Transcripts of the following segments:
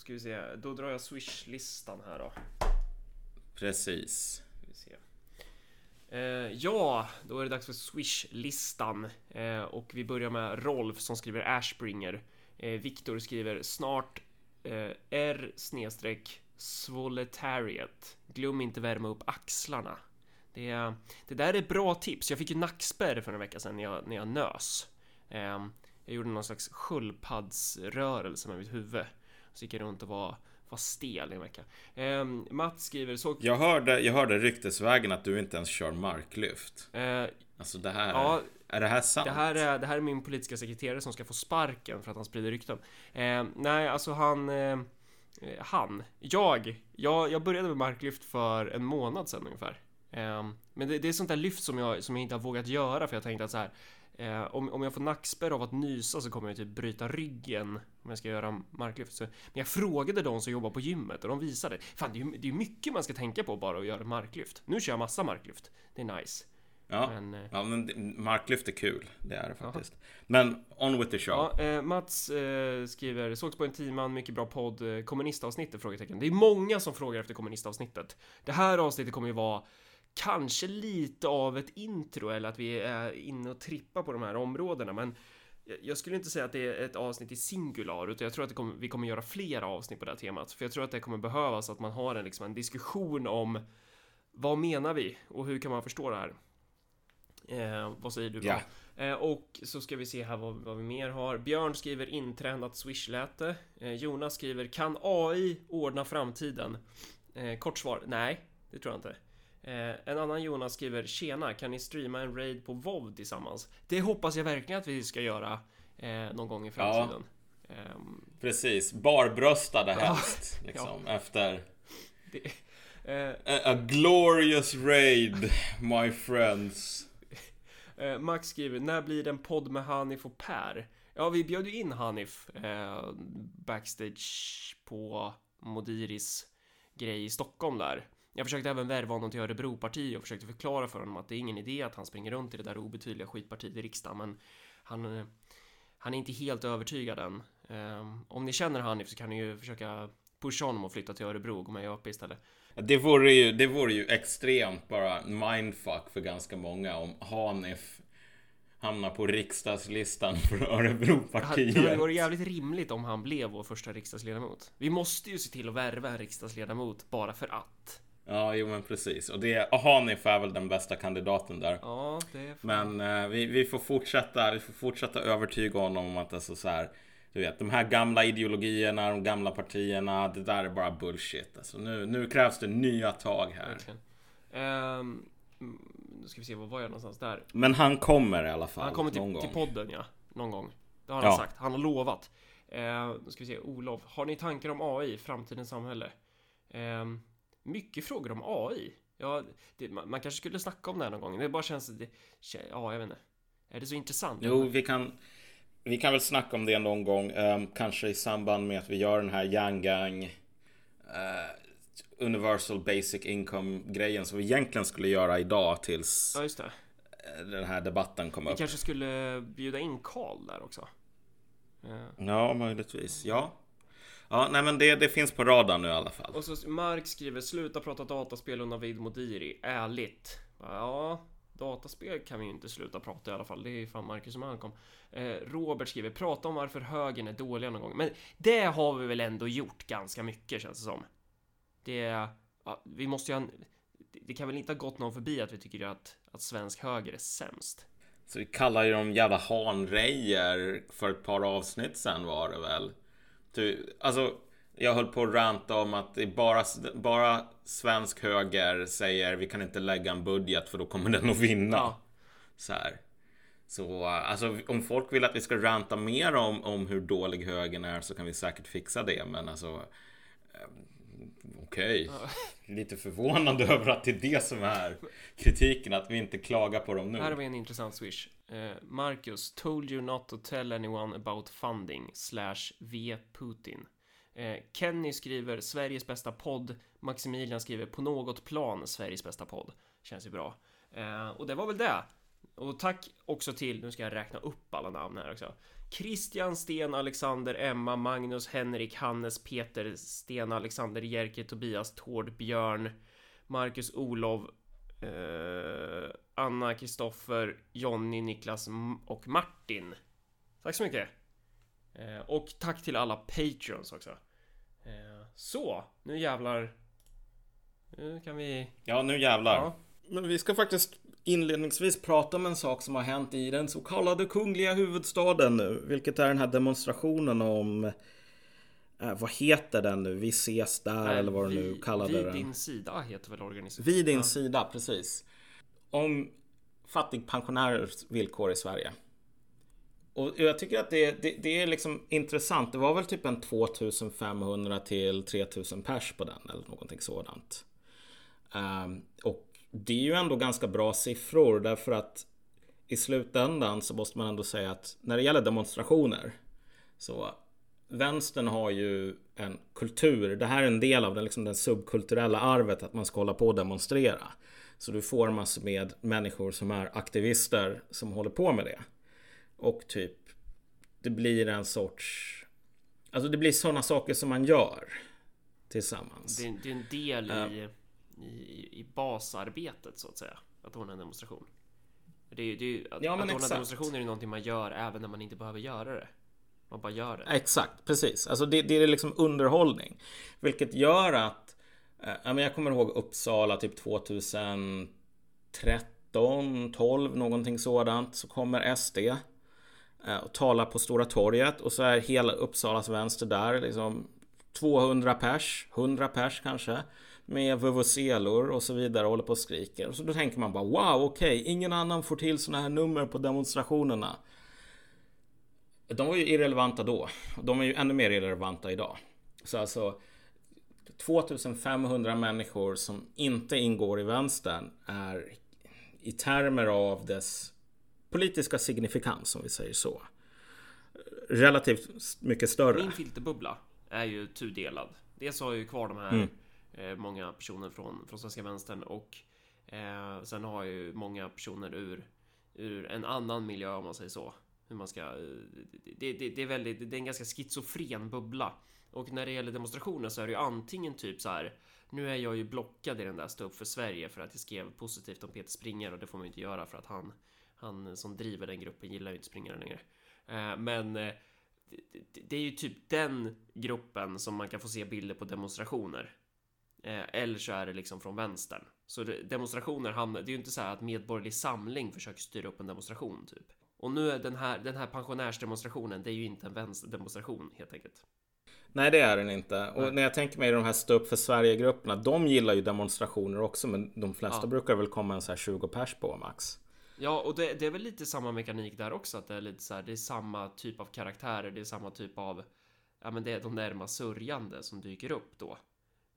Ska vi se, då drar jag Swish-listan här då. Precis. Ska vi se. Eh, ja, då är det dags för Swish-listan. Eh, och vi börjar med Rolf som skriver Ashbringer. Eh, Viktor skriver snart eh, R snedstreck Svoletariat. Glöm inte värma upp axlarna. Det, det där är bra tips. Jag fick ju nackspärr för en vecka sedan när jag, när jag nös. Eh, jag gjorde någon slags sköldpaddsrörelse med mitt huvud. Så gick jag runt och var, var stel i en vecka. Eh, Mats skriver så... Jag hörde, jag hörde ryktesvägen att du inte ens kör marklyft. Eh, Alltså det här... ja, Är det här sant? Det här, är, det här är min politiska sekreterare som ska få sparken för att han sprider rykten. Eh, nej, alltså han... Eh, han. Jag, jag. Jag började med marklyft för en månad sedan ungefär. Eh, men det, det är sånt där lyft som jag, som jag inte har vågat göra för jag tänkte att så här. Eh, om, om jag får nackspärr av att nysa så kommer jag typ bryta ryggen om jag ska göra marklyft. Så, men jag frågade de som jobbar på gymmet och de visade. Fan, det är ju det är mycket man ska tänka på bara att göra marklyft. Nu kör jag massa marklyft. Det är nice. Ja, Men, eh, ja men marklyft är kul. Det är det faktiskt. Men on with the show. Ja, eh, Mats eh, skriver sågs på en timman, mycket bra podd, eh, kommunistavsnittet? Frågetecken. Det är många som frågar efter kommunistavsnittet. Det här avsnittet kommer ju vara kanske lite av ett intro eller att vi är inne och trippar på de här områdena, men jag- skulle inte säga att det är ett avsnitt i singular, utan jag tror att det kommer, vi kommer göra flera avsnitt på det här temat, för jag tror att det kommer behövas att man har en, liksom, en diskussion om vad menar vi och hur kan man förstå det här? Eh, vad säger du? Ja. Eh, och så ska vi se här vad, vad vi mer har. Björn skriver intränat swishläte. Eh, Jonas skriver kan AI ordna framtiden? Eh, kort svar, nej, det tror jag inte. Eh, en annan Jonas skriver tjena, kan ni streama en raid på WoW tillsammans? Det hoppas jag verkligen att vi ska göra eh, någon gång i framtiden. Ehm, Precis. Barbröstade Ja. helst. Liksom, Efter det, eh, a, a glorious raid, my friends. Eh, Max skriver, när blir det en podd med Hanif och Per? Ja, vi bjöd ju in Hanif eh, backstage på Modiris grej i Stockholm där. Jag försökte även värva honom till Örebroparti och försökte förklara för honom att det är ingen idé att han springer runt i det där obetydliga skitpartiet i riksdagen, men han, eh, han är inte helt övertygad än. Eh, om ni känner Hanif så kan ni ju försöka pusha honom och flytta till Örebro och gå med i ÖP istället. Det vore, ju, det vore ju extremt bara mindfuck för ganska många om Hanif hamnar på riksdagslistan för Örebropartiet. Det varit jävligt rimligt om han blev vår första riksdagsledamot. Vi måste ju se till att värva en riksdagsledamot bara för att. Ja, jo men precis. Och det, Hanif är väl den bästa kandidaten där. Ja, det är fan- Men eh, vi, vi, får fortsätta, vi får fortsätta övertyga honom om att alltså så här, du vet, de här gamla ideologierna, de gamla partierna, det där är bara bullshit. Alltså nu, nu krävs det nya tag här. mm, nu ska vi se, var var jag någonstans? Där. Men han kommer i alla fall. Han kommer till, till podden, ja. Någon gång. Det har Ja. han sagt. Han har lovat. Uh, nu ska vi se, Olof. Har ni tankar om AI, framtidens samhälle? Ehm, mycket frågor om AI. Ja, det, man, man kanske skulle snacka om det här någon gång. Det bara känns... Det, ja, jag vet inte. Är det så intressant? Jo, vi kan, vi kan väl snacka om det någon gång. ehm, kanske i samband med att vi gör den här Yang Gang eh, Universal Basic Income grejen som vi egentligen skulle göra idag tills Ja, eh, den här debatten kom Vi upp. kanske skulle bjuda in Karl där också. Eh, Ja, möjligtvis. Ja. Ja, nej men det, det finns på radarn nu i alla fall. Och så Mark skriver sluta prata dataspel och Navid Modiri. Ärligt. Ja, dataspel kan vi ju inte sluta prata i alla fall. Det är fan Marcus och Malcolm. Eh, Robert skriver prata om varför högern är dåliga någon gång. Men det har vi väl ändå gjort ganska mycket känns det som. Det, ja, vi måste ju ha, en- det kan väl inte ha gått någon förbi att vi tycker att, att svensk höger är sämst. Så vi kallar ju dem jävla hanrejer för ett par avsnitt sen var det väl. Du, alltså, jag höll på att ranta om att bara, bara svensk höger säger vi kan inte lägga en budget för då kommer den att vinna. Ja. Så här. Så alltså om folk vill att vi ska ranta mer om, om hur dålig högern är så kan vi säkert fixa det. Men alltså Okej. Lite förvånande över att det är det som är kritiken. Att vi inte klagar på dem nu. Här har vi en intressant swish. Eh, Marcus, told you not to tell anyone about funding slash V Putin. Eh, Kenny skriver Sveriges bästa podd. Maximilian skriver på något plan Sveriges bästa podd. Känns ju bra. Eh, och det var väl det. Och tack också till, nu ska jag räkna upp alla namn här också. Christian, Sten, Alexander, Emma, Magnus, Henrik, Hannes, Peter, Sten, Alexander, Jerker, Tobias, Tord, Björn, Marcus, Olov, eh, Anna, Kristoffer, Jonny, Niklas och Martin. Tack så mycket! Eh, och tack till alla Patreons också. Eh, så, nu jävlar. Nu kan vi... Ja, nu jävlar. Ja. Men vi ska faktiskt inledningsvis prata om en sak som har hänt i den så kallade kungliga huvudstaden nu. Vilket är den här demonstrationen om eh, vad heter den nu? Vi ses där Nej, eller vad du nu kallade vid den. Vid din sida heter väl organisationen? Vid din ja. sida, precis. Om fattigpensionärers villkor i Sverige. Och jag tycker att det, det, det, är liksom intressant. Det var väl typ en 2500 till 3000 pers på den eller någonting sådant. Um, och det är ju ändå ganska bra siffror därför att i slutändan så måste man ändå säga att när det gäller demonstrationer så vänstern har ju en kultur. Det här är en del av den, liksom den subkulturella arvet att man ska hålla på och demonstrera. Så du får massor med människor som är aktivister som håller på med det. Och typ det blir en sorts Alltså det blir sådana saker som man gör tillsammans. Det, det är en del i i, i basarbetet så att säga. Att ordna en demonstration. Det är, det är, att, ja, att ordna exakt. demonstration är ju någonting man gör även när man inte behöver göra det. Man bara gör det. Exakt, precis. Alltså det, det är liksom underhållning. Vilket gör att eh, jag kommer ihåg Uppsala typ 2013, 12, någonting sådant. Så kommer SD eh, och talar på Stora torget och så är hela Uppsalas vänster där liksom 200 pers, 100 pers kanske med vuvuzelor och så vidare och håller på och skriker. Så då tänker man bara wow, okej, okay, ingen annan får till såna här nummer på demonstrationerna. De var ju irrelevanta då. De är ju ännu mer irrelevanta idag. Så alltså 2500 människor som inte ingår i vänstern är i termer av dess politiska signifikans, om vi säger så. Relativt mycket större. Min filterbubbla är ju tudelad. Dels har jag ju kvar de här mm Eh, många personer från, från svenska vänstern och eh, sen har ju många personer ur, ur en annan miljö om man säger så. Hur man ska, eh, det, det, det är väldigt, det är en ganska schizofren bubbla. Och när det gäller demonstrationer så är det ju antingen typ så här. Nu är jag ju blockad i den där Stå upp för Sverige för att jag skrev positivt om Peter Springer och det får man ju inte göra för att han han som driver den gruppen gillar ju inte springare längre. Eh, men eh, det är ju typ den gruppen som man kan få se bilder på demonstrationer. Eh, eller så är det liksom från vänstern. Så demonstrationer hamnar, det är ju inte så här att Medborgerlig Samling försöker styra upp en demonstration typ. Och nu är den här, den här pensionärsdemonstrationen, det är ju inte en vänsterdemonstration helt enkelt. Nej, det är den inte. Och Nej. när jag tänker mig de här stå upp för Sverige-grupperna, de gillar ju demonstrationer också, men de flesta ja. brukar väl komma en så här 20 pers på max. Ja, och det, det, är väl lite samma mekanik där också, att det är lite så här, det är samma typ av karaktärer, det är samma typ av, ja men det är de närmast sörjande som dyker upp då.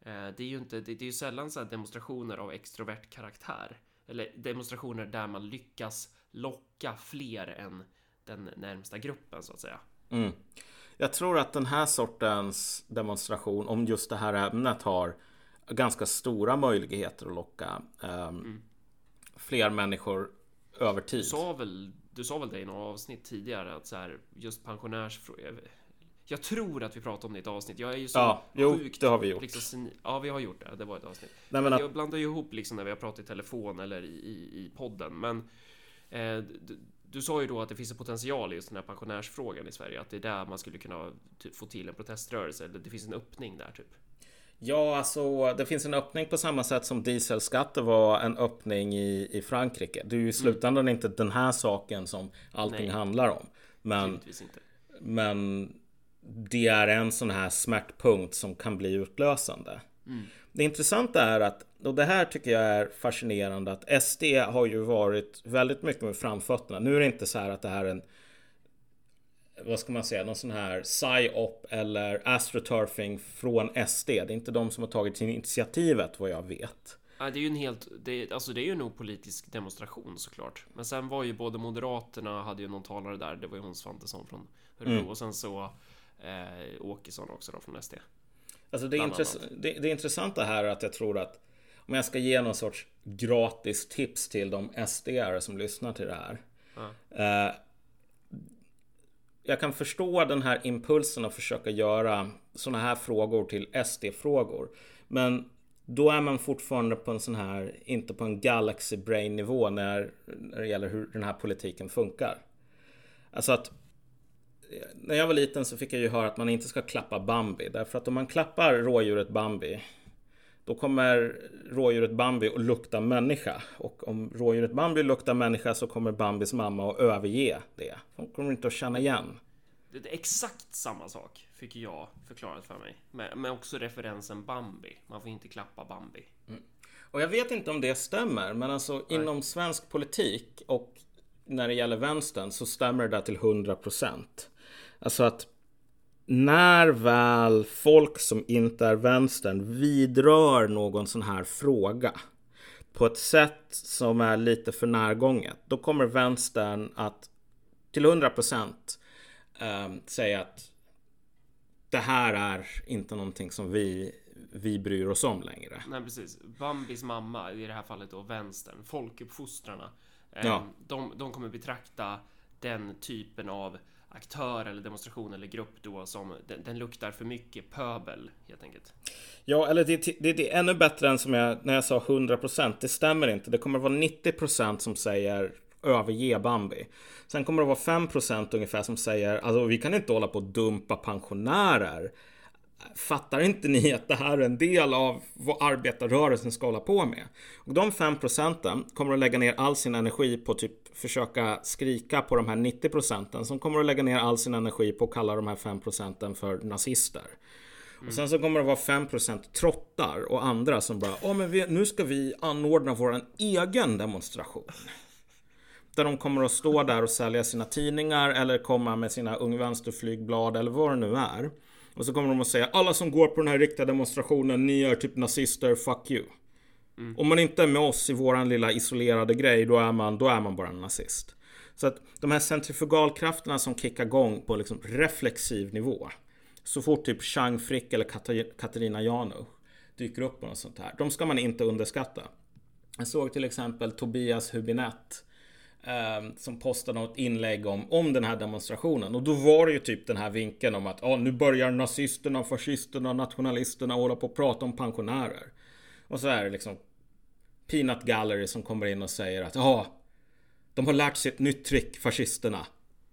Eh, det är ju inte, det, är ju sällan så demonstrationer av extrovert karaktär. Eller demonstrationer där man lyckas locka fler än den närmsta gruppen så att säga. Mm. Jag tror att den här sortens demonstration om just det här ämnet har ganska stora möjligheter att locka um, mm. fler människor över tid. Du sa väl, du sa väl det i några avsnitt tidigare att så här, just pensionärsfrågor jag tror att vi pratade om det i ett avsnitt. Jag är ju så ja, jo, sjukt, det har vi gjort. Liksom, ja, vi har gjort det. Det var ett avsnitt. Nej, men jag blandar ju ihop liksom när vi har pratat i telefon eller i, i, i podden. Men eh, du, du, sa ju då att det finns en potential i just den här pensionärsfrågan i Sverige. Att det är där man skulle kunna få till en proteströrelse. Eller det finns en öppning där typ. Ja, alltså det finns en öppning på samma sätt som dieselskatter var en öppning i, i Frankrike. Det är ju i slutändan mm. inte den här saken som allting Nej. handlar om. Men, men det är en sån här smärtpunkt som kan bli utlösande. Mm. Det intressanta är att, och det här tycker jag är fascinerande, att SD har ju varit väldigt mycket med framfötterna. Nu är det inte så här att det här är en vad ska man säga, någon sån här psyop eller astroturfing från SD. Det är inte de som har tagit initiativet vad jag vet. Ja, det är ju en helt, det, alltså det är ju nog politisk demonstration såklart. Men sen var ju både Moderaterna hade ju någon talare där, det var ju hon Svantesson från Örebro mm. och sen så eh, Åkesson också då från SD. Alltså det, intress det, det intressanta här är att jag tror att om jag ska ge någon sorts gratis tips till de SD-are som lyssnar till det här. Ja. Eh, jag kan förstå den här impulsen att försöka göra sådana här frågor till SD-frågor. Men då är man fortfarande på en sån här, inte på en Galaxy Brain nivå när, när det gäller hur den här politiken funkar. Alltså att när jag var liten så fick jag ju höra att man inte ska klappa Bambi. Därför att om man klappar rådjuret Bambi då kommer rådjuret Bambi att lukta människa. Och om rådjuret Bambi luktar människa så kommer Bambis mamma att överge det. Hon kommer inte att känna igen. Det är exakt samma sak fick jag förklarat för mig. Men också referensen Bambi. Man får inte klappa Bambi. Mm. Och jag vet inte om det stämmer, men alltså Nej. inom svensk politik och när det gäller vänstern så stämmer det där till 100 procent. Alltså att när väl folk som inte är vänstern vidrör någon sån här fråga på ett sätt som är lite för närgånget, då kommer vänstern att till 100 procent eh, säga att det här är inte någonting som vi, vi bryr oss om längre. Nej, precis. Bambis mamma, i det här fallet då vänstern, folkuppfostrarna, ja. de, de kommer betrakta den typen av aktör eller demonstration eller grupp då som den, den luktar för mycket pöbel helt enkelt. Ja, eller det, det, det är ännu bättre än som jag när jag sa 100%. Det stämmer inte. Det kommer att vara 90% som säger överge Bambi. Sen kommer det att vara 5% ungefär som säger alltså vi kan inte hålla på och dumpa pensionärer. Fattar inte ni att det här är en del av vad arbetarrörelsen ska hålla på med? Och de 5 procenten kommer att lägga ner all sin energi på typ försöka skrika på de här 90 procenten som kommer att lägga ner all sin energi på att kalla de här 5 procenten för nazister. Mm. Och sen så kommer det vara 5 procent trottar och andra som bara, ja men vi, nu ska vi anordna vår egen demonstration. Där de kommer att stå där och sälja sina tidningar eller komma med sina Ung Vänsterflygblad eller vad det nu är. Och så kommer de att säga alla som går på den här riktiga demonstrationen, ni är typ nazister, fuck you. Mm. Om man inte är med oss i våran lilla isolerade grej, då är man, då är man bara en nazist. Så att de här centrifugalkrafterna som kickar igång på liksom reflexiv nivå. Så fort typ Chang Frick eller Katarina Janouch dyker upp på något sånt här. De ska man inte underskatta. Jag såg till exempel Tobias Hubinett som postade något inlägg om, om den här demonstrationen. Och då var det ju typ den här vinkeln om att ah, nu börjar nazisterna, fascisterna, nationalisterna hålla på och prata om pensionärer. Och så är det liksom Peanut Gallery som kommer in och säger att ja, ah, de har lärt sig ett nytt trick, fascisterna.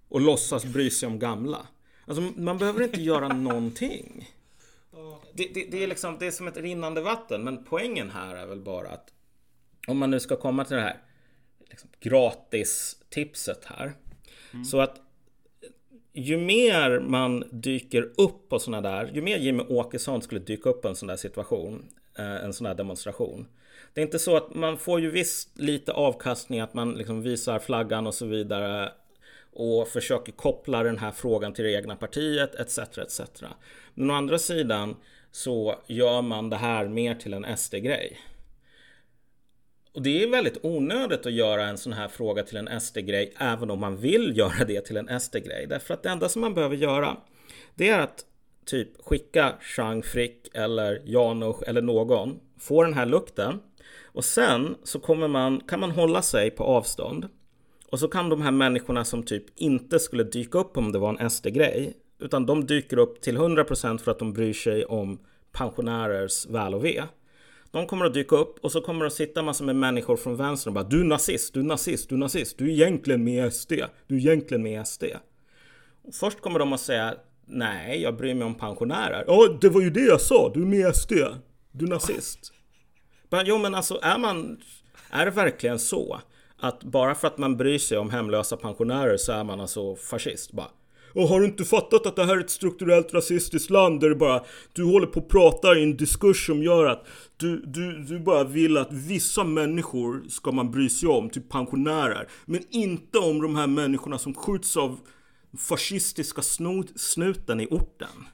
Och låtsas bry sig om gamla. Alltså man behöver inte göra någonting. Det, det, det, är liksom, det är som ett rinnande vatten. Men poängen här är väl bara att om man nu ska komma till det här liksom, gratis-tipset här. Mm. Så att ju mer man dyker upp på sådana där, ju mer Jimmy Åkesson skulle dyka upp på en sån där situation, eh, en sån där demonstration. Det är inte så att man får ju visst lite avkastning att man liksom visar flaggan och så vidare och försöker koppla den här frågan till det egna partiet etc. etc. Men å andra sidan så gör man det här mer till en SD-grej. Och det är väldigt onödigt att göra en sån här fråga till en SD-grej, även om man vill göra det till en SD-grej. Därför att det enda som man behöver göra, det är att typ skicka Chang Frick eller Janusz eller någon, få den här lukten. Och sen så kommer man, kan man hålla sig på avstånd. Och så kan de här människorna som typ inte skulle dyka upp om det var en SD-grej, utan de dyker upp till 100% för att de bryr sig om pensionärers väl och ve. De kommer att dyka upp och så kommer det att sitta massor med människor från vänster och bara Du är nazist, du är nazist, du är nazist, du är egentligen med SD, du är egentligen med SD. Och först kommer de att säga Nej, jag bryr mig om pensionärer. Ja, det var ju det jag sa, du är med SD, du är nazist. Men, jo, men alltså är man... Är det verkligen så? Att bara för att man bryr sig om hemlösa pensionärer så är man alltså fascist? Bara, och har du inte fattat att det här är ett strukturellt rasistiskt land där det bara Du håller på att prata i en diskurs som gör att du, du, du bara vill att vissa människor ska man bry sig om, typ pensionärer Men inte om de här människorna som skjuts av fascistiska snuten i orten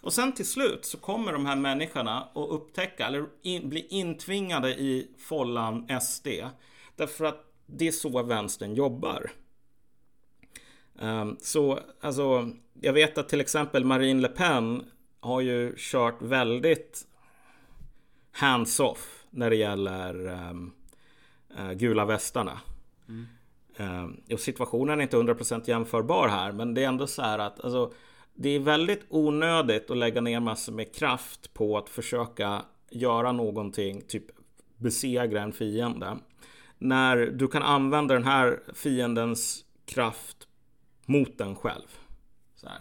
och sen till slut så kommer de här människorna att upptäcka, eller in, bli intvingade i follan SD. Därför att det är så vänstern jobbar. Ehm, så alltså, jag vet att till exempel Marine Le Pen har ju kört väldigt hands-off när det gäller um, uh, gula västarna. Mm. Um, och situationen är inte 100% jämförbar här, men det är ändå så här att alltså, det är väldigt onödigt att lägga ner massor med kraft på att försöka göra någonting, typ besegra en fiende. När du kan använda den här fiendens kraft mot den själv. Så här.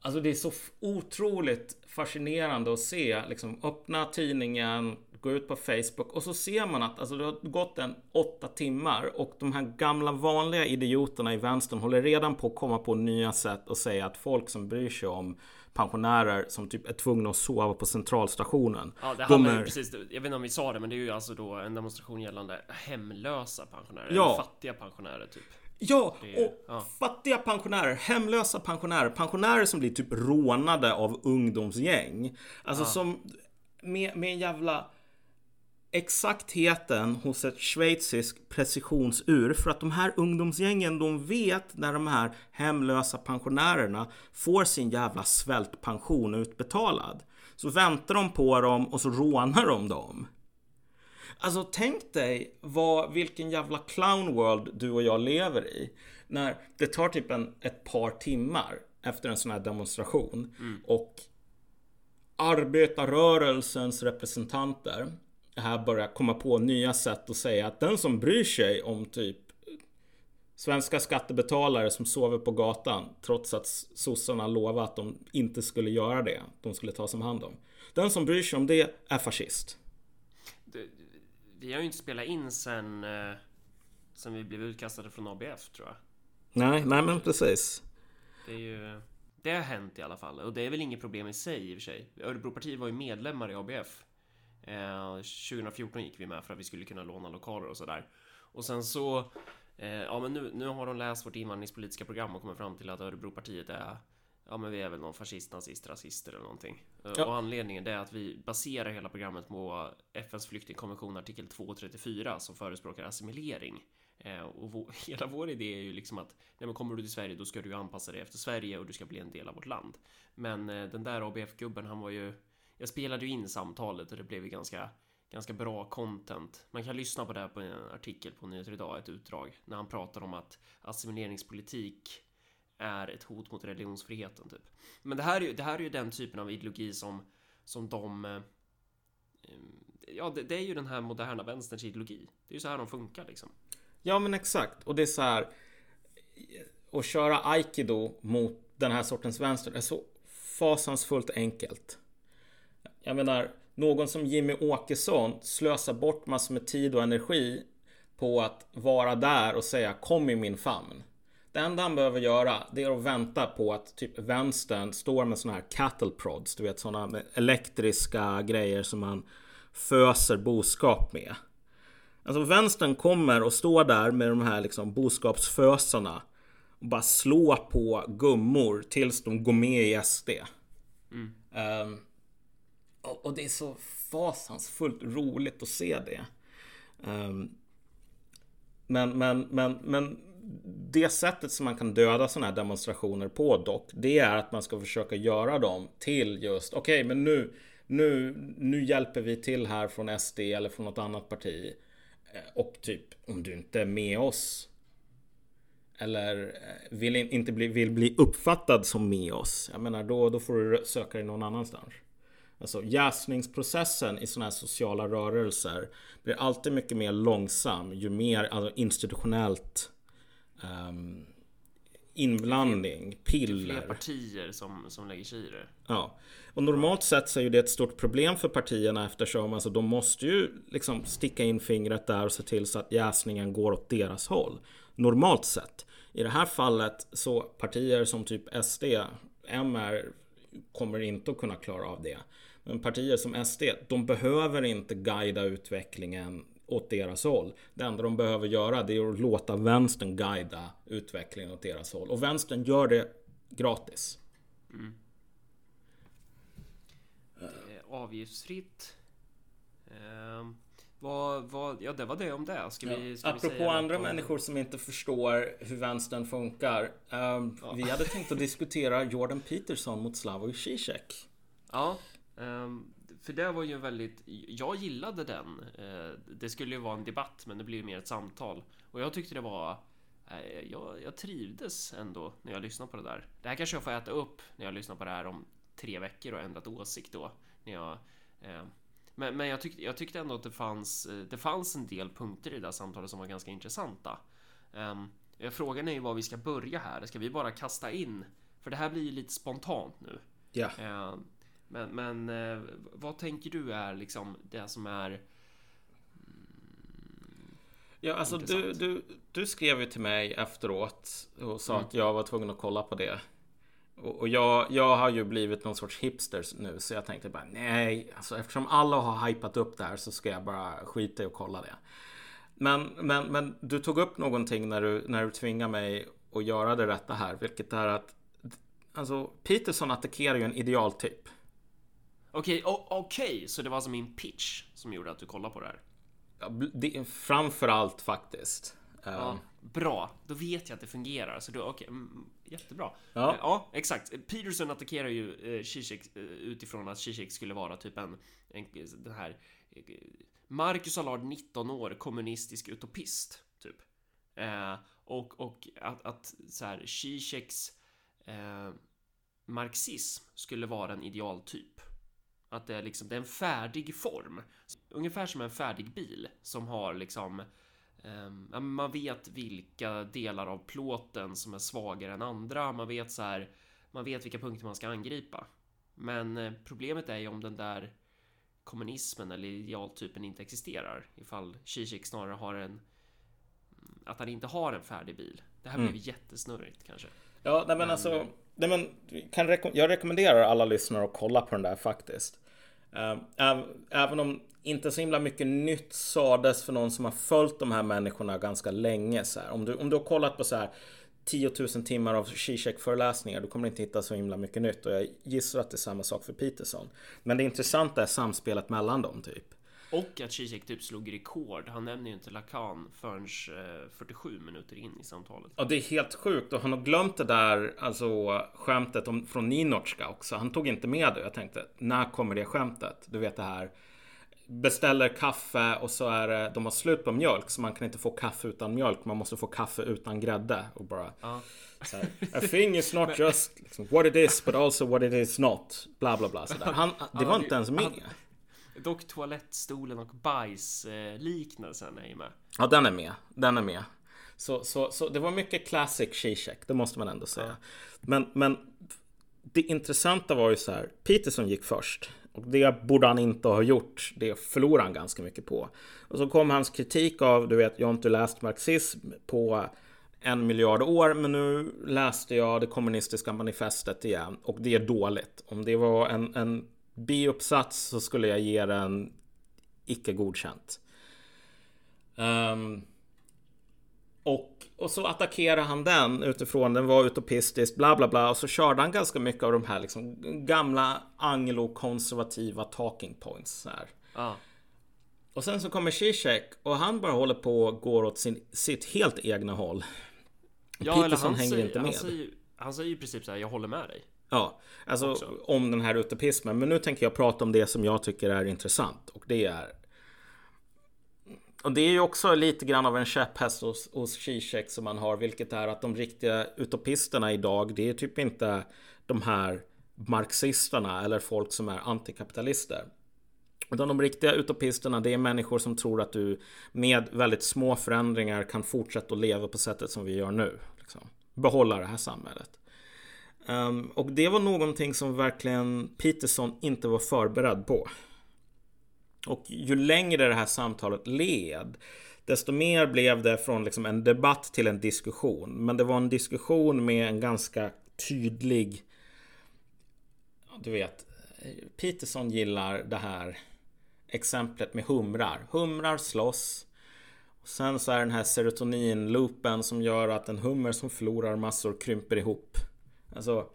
Alltså det är så otroligt fascinerande att se, liksom öppna tidningen, gå ut på Facebook och så ser man att alltså, det har gått en åtta timmar och de här gamla vanliga idioterna i vänstern håller redan på att komma på nya sätt och säga att folk som bryr sig om pensionärer som typ är tvungna att sova på centralstationen. Ja, det handlar är... precis, jag vet inte om vi sa det, men det är ju alltså då en demonstration gällande hemlösa pensionärer, ja. fattiga pensionärer typ. Ja, och ja. fattiga pensionärer, hemlösa pensionärer, pensionärer som blir typ rånade av ungdomsgäng. Alltså ja. som med, med en jävla exaktheten hos ett schweiziskt precisionsur för att de här ungdomsgängen de vet när de här hemlösa pensionärerna får sin jävla svältpension utbetalad. Så väntar de på dem och så rånar de dem. Alltså tänk dig vad, vilken jävla clown world du och jag lever i. När det tar typ en, ett par timmar efter en sån här demonstration mm. och arbetarrörelsens representanter här börjar komma på nya sätt att säga att den som bryr sig om typ svenska skattebetalare som sover på gatan trots att sossarna lovat att de inte skulle göra det. De skulle ta som hand om. Den som bryr sig om det är fascist. Vi har ju inte spelat in sen, eh, sen vi blev utkastade från ABF tror jag. Nej, nej men precis. Det är ju... Det har hänt i alla fall och det är väl inget problem i sig i och för sig. Örebropartiet var ju medlemmar i ABF. Eh, 2014 gick vi med för att vi skulle kunna låna lokaler och sådär. Och sen så, eh, ja men nu, nu har de läst vårt invandringspolitiska program och kommit fram till att Örebropartiet är Ja men vi är väl någon fascist, nazist, rasister eller någonting. Eh, ja. Och anledningen är att vi baserar hela programmet på FNs flyktingkonvention artikel 234 som förespråkar assimilering. Eh, och vår, hela vår idé är ju liksom att nej men kommer du till Sverige då ska du anpassa dig efter Sverige och du ska bli en del av vårt land. Men eh, den där ABF-gubben han var ju jag spelade ju in samtalet och det blev ju ganska, ganska bra content. Man kan lyssna på det här på en artikel på Nyheter Idag, ett utdrag, när han pratar om att assimileringspolitik är ett hot mot religionsfriheten typ. Men det här är ju, det här är ju den typen av ideologi som, som de eh, Ja, det, det, är ju den här moderna vänsterns ideologi. Det är ju så här de funkar liksom. Ja, men exakt. Och det är så här. Att köra aikido mot den här sortens vänster är så fasansfullt enkelt. Jag menar, någon som Jimmy Åkesson slösar bort massor med tid och energi på att vara där och säga kom i min famn. Det enda han behöver göra det är att vänta på att typ vänstern står med såna här cattle prods. Du vet såna elektriska grejer som man föser boskap med. Alltså vänstern kommer och står där med de här liksom boskapsfösarna och bara slå på gummor tills de går med i SD. Mm. Um, och det är så fasansfullt roligt att se det. Um, men, men, men, men det sättet som man kan döda sådana här demonstrationer på dock, det är att man ska försöka göra dem till just, okej okay, men nu, nu, nu hjälper vi till här från SD eller från något annat parti. Eh, och typ, om du inte är med oss eller eh, vill inte bli, vill bli uppfattad som med oss. Jag menar då, då får du söka dig någon annanstans. Alltså jäsningsprocessen i sådana här sociala rörelser blir alltid mycket mer långsam ju mer alltså, institutionellt um, inblandning, piller. Fler partier som, som lägger sig i det. Ja. Och normalt sett så är ju det ett stort problem för partierna eftersom alltså, de måste ju liksom sticka in fingret där och se till så att jäsningen går åt deras håll. Normalt sett. I det här fallet så partier som typ SD, MR kommer inte att kunna klara av det. Men partier som SD, de behöver inte guida utvecklingen åt deras håll. Det enda de behöver göra det är att låta vänstern guida utvecklingen åt deras håll. Och vänstern gör det gratis. Mm. Avgiftsfritt. Eh, vad, vad, ja, det var det om det. Ska vi, ska Apropå vi andra om... människor som inte förstår hur vänstern funkar. Um, ja. Vi hade tänkt att diskutera Jordan Peterson mot Slavoj Zizek. Ja, um, för det var ju väldigt, jag gillade den. Eh, det skulle ju vara en debatt, men det blev mer ett samtal. Och jag tyckte det var, eh, jag, jag trivdes ändå när jag lyssnade på det där. Det här kanske jag får äta upp när jag lyssnar på det här om tre veckor och ändrat åsikt då. När jag, eh, men, men jag, tyckte, jag tyckte ändå att det fanns, det fanns en del punkter i det där samtalet som var ganska intressanta. Ehm, frågan är ju var vi ska börja här. Ska vi bara kasta in? För det här blir ju lite spontant nu. Ja. Men, men eh, vad tänker du är liksom det som är Ja, alltså du, du, du skrev ju till mig efteråt och sa mm. att jag var tvungen att kolla på det. Och, och jag, jag har ju blivit någon sorts hipster nu så jag tänkte bara nej, alltså eftersom alla har hypat upp det här så ska jag bara skita i att kolla det. Men, men, men du tog upp någonting när du, när du tvingade mig att göra det rätta här, vilket är att alltså Peterson attackerar ju en idealtyp. Okej, okay, okej, okay. så det var alltså min pitch som gjorde att du kollade på det här? Ja, det, framförallt faktiskt. Ja, um. Bra, då vet jag att det fungerar. Så då, okay, mm, jättebra. Ja. ja, exakt. Peterson attackerar ju eh, Zizek eh, utifrån att Zizek skulle vara typ en, en den här eh, Marcus Allard, 19 år, kommunistisk utopist, typ. Eh, och, och att, att så här, Zizeks eh, marxism skulle vara en idealtyp. Att det är liksom, det är en färdig form. Ungefär som en färdig bil som har liksom um, man vet vilka delar av plåten som är svagare än andra. Man vet så här. Man vet vilka punkter man ska angripa. Men eh, problemet är ju om den där kommunismen eller idealtypen inte existerar. Ifall Zizek snarare har en att han inte har en färdig bil. Det här mm. blir jättesnurrigt kanske. Ja, nej men, alltså. Nej men, kan reko jag rekommenderar alla lyssnare att kolla på den där faktiskt. Uh, även om inte så himla mycket nytt sades för någon som har följt de här människorna ganska länge. Så här. Om, du, om du har kollat på så här 10 000 timmar av Zizek föreläsningar, du kommer inte hitta så himla mycket nytt. Och jag gissar att det är samma sak för Peterson. Men det intressanta är samspelet mellan dem typ. Och att Zizek typ slog rekord. Han nämner ju inte Lacan förrän 47 eh, minuter in i samtalet. Ja, det är helt sjukt och han har glömt det där, alltså skämtet om, från Ninotchka också. Han tog inte med det. Jag tänkte, när kommer det skämtet? Du vet det här beställer kaffe och så är det, de har slut på mjölk så man kan inte få kaffe utan mjölk. Man måste få kaffe utan grädde och bara ja. så här, A thing is not just liksom, what it is but also what it is not. Bla bla bla. Så där. Han, det var inte ens med. Dock toalettstolen och bajsliknelsen är ju med. Ja, den är med. Den är med. Så, så, så det var mycket classic Zizek, det måste man ändå säga. Ja. Men, men det intressanta var ju så här, Peterson gick först. Och det borde han inte ha gjort. Det förlorade han ganska mycket på. Och så kom hans kritik av, du vet, jag har inte läst marxism på en miljard år, men nu läste jag det kommunistiska manifestet igen och det är dåligt. Om det var en, en B-uppsats så skulle jag ge den icke godkänt. Um, och, och så attackerade han den utifrån den var utopistisk bla bla bla och så körde han ganska mycket av de här liksom gamla anglo-konservativa talking points. Här. Ah. Och sen så kommer Zizek och han bara håller på och går åt sin, sitt helt egna håll. Ja, Peterson hänger säger, inte med. Han säger, han säger i princip så här, jag håller med dig. Ja, alltså också. om den här utopismen. Men nu tänker jag prata om det som jag tycker är intressant. Och det är... Och det är ju också lite grann av en käpphäst hos, hos Zizek som man har. Vilket är att de riktiga utopisterna idag, det är typ inte de här marxisterna eller folk som är antikapitalister. Utan de riktiga utopisterna det är människor som tror att du med väldigt små förändringar kan fortsätta att leva på sättet som vi gör nu. Liksom. Behålla det här samhället. Um, och det var någonting som verkligen Peterson inte var förberedd på. Och ju längre det här samtalet led Desto mer blev det från liksom en debatt till en diskussion. Men det var en diskussion med en ganska tydlig... Du vet, Peterson gillar det här exemplet med humrar. Humrar slåss. Och sen så är den här serotoninloopen som gör att en hummer som förlorar massor krymper ihop. Alltså,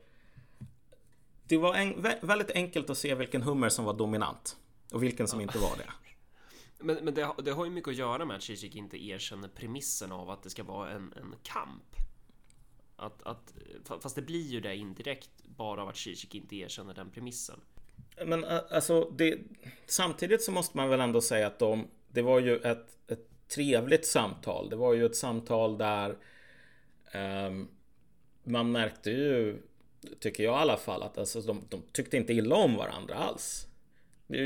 det var en, väldigt enkelt att se vilken hummer som var dominant och vilken som inte var det. Men, men det, det, har ju mycket att göra med att Zizek inte erkänner premissen av att det ska vara en, en kamp. Att, att, fast det blir ju det indirekt bara av att Zizek inte erkänner den premissen. men alltså det, samtidigt så måste man väl ändå säga att de, det var ju ett, ett trevligt samtal. Det var ju ett samtal där um, man märkte ju, tycker jag i alla fall, att alltså, de, de tyckte inte illa om varandra alls.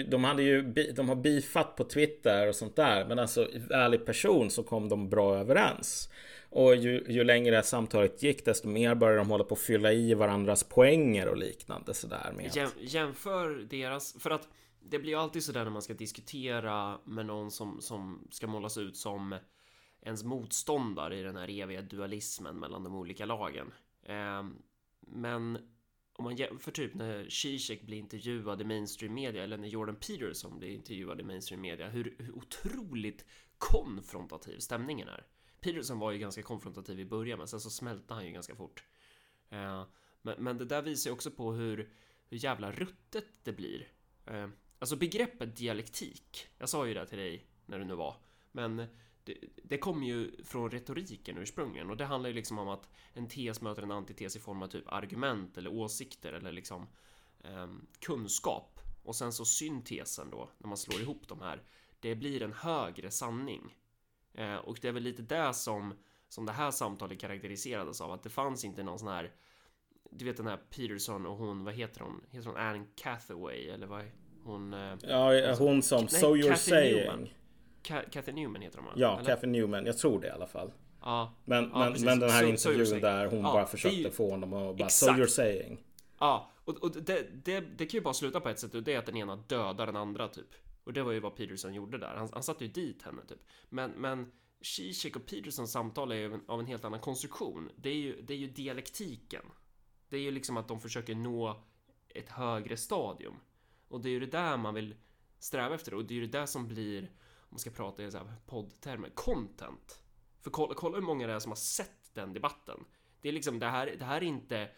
De hade ju de har bifat på Twitter och sånt där. Men alltså i ärlig person så kom de bra överens. Och ju, ju längre samtalet gick desto mer började de hålla på att fylla i varandras poänger och liknande sådär. Med Jäm, jämför deras, för att det blir ju alltid sådär när man ska diskutera med någon som, som ska målas ut som ens motståndare i den här eviga dualismen mellan de olika lagen. Ehm, men om man jämför typ när Zizek blir intervjuad i mainstream media eller när Jordan Peterson blir intervjuad i mainstream media hur, hur otroligt konfrontativ stämningen är. Peterson var ju ganska konfrontativ i början men sen så smälte han ju ganska fort. Ehm, men, men, det där visar ju också på hur, hur jävla ruttet det blir. Ehm, alltså begreppet dialektik, jag sa ju det till dig när du nu var, men det, det kommer ju från retoriken ursprungligen och det handlar ju liksom om att en tes möter en antites i form av typ argument eller åsikter eller liksom eh, kunskap och sen så syntesen då när man slår ihop de här. Det blir en högre sanning eh, och det är väl lite det som som det här samtalet karaktäriserades av att det fanns inte någon sån här du vet den här Peterson och hon, vad heter hon? Heter hon Anne Cathaway eller vad? Hon... Eh, ja, hon som, nej, so you're Kathy saying. Newman. Kathy Newman heter de va? Ja, Kathy Newman. Jag tror det i alla fall. Ja, men, ja, men, men den här so, intervjun so där hon ja, bara försökte ju... få honom att bara Exakt. So you're saying. Ja, och, och det, det, det kan ju bara sluta på ett sätt och det är att den ena dödar den andra typ. Och det var ju vad Peterson gjorde där. Han, han satte ju dit henne typ. Men, men Zizek och Petersons samtal är ju av en helt annan konstruktion. Det är ju, det är ju dialektiken. Det är ju liksom att de försöker nå ett högre stadium. Och det är ju det där man vill sträva efter och det är ju det där som blir man ska prata i så här poddtermer, content. För kolla, kolla hur många det är som har sett den debatten. Det är liksom det här, det här är inte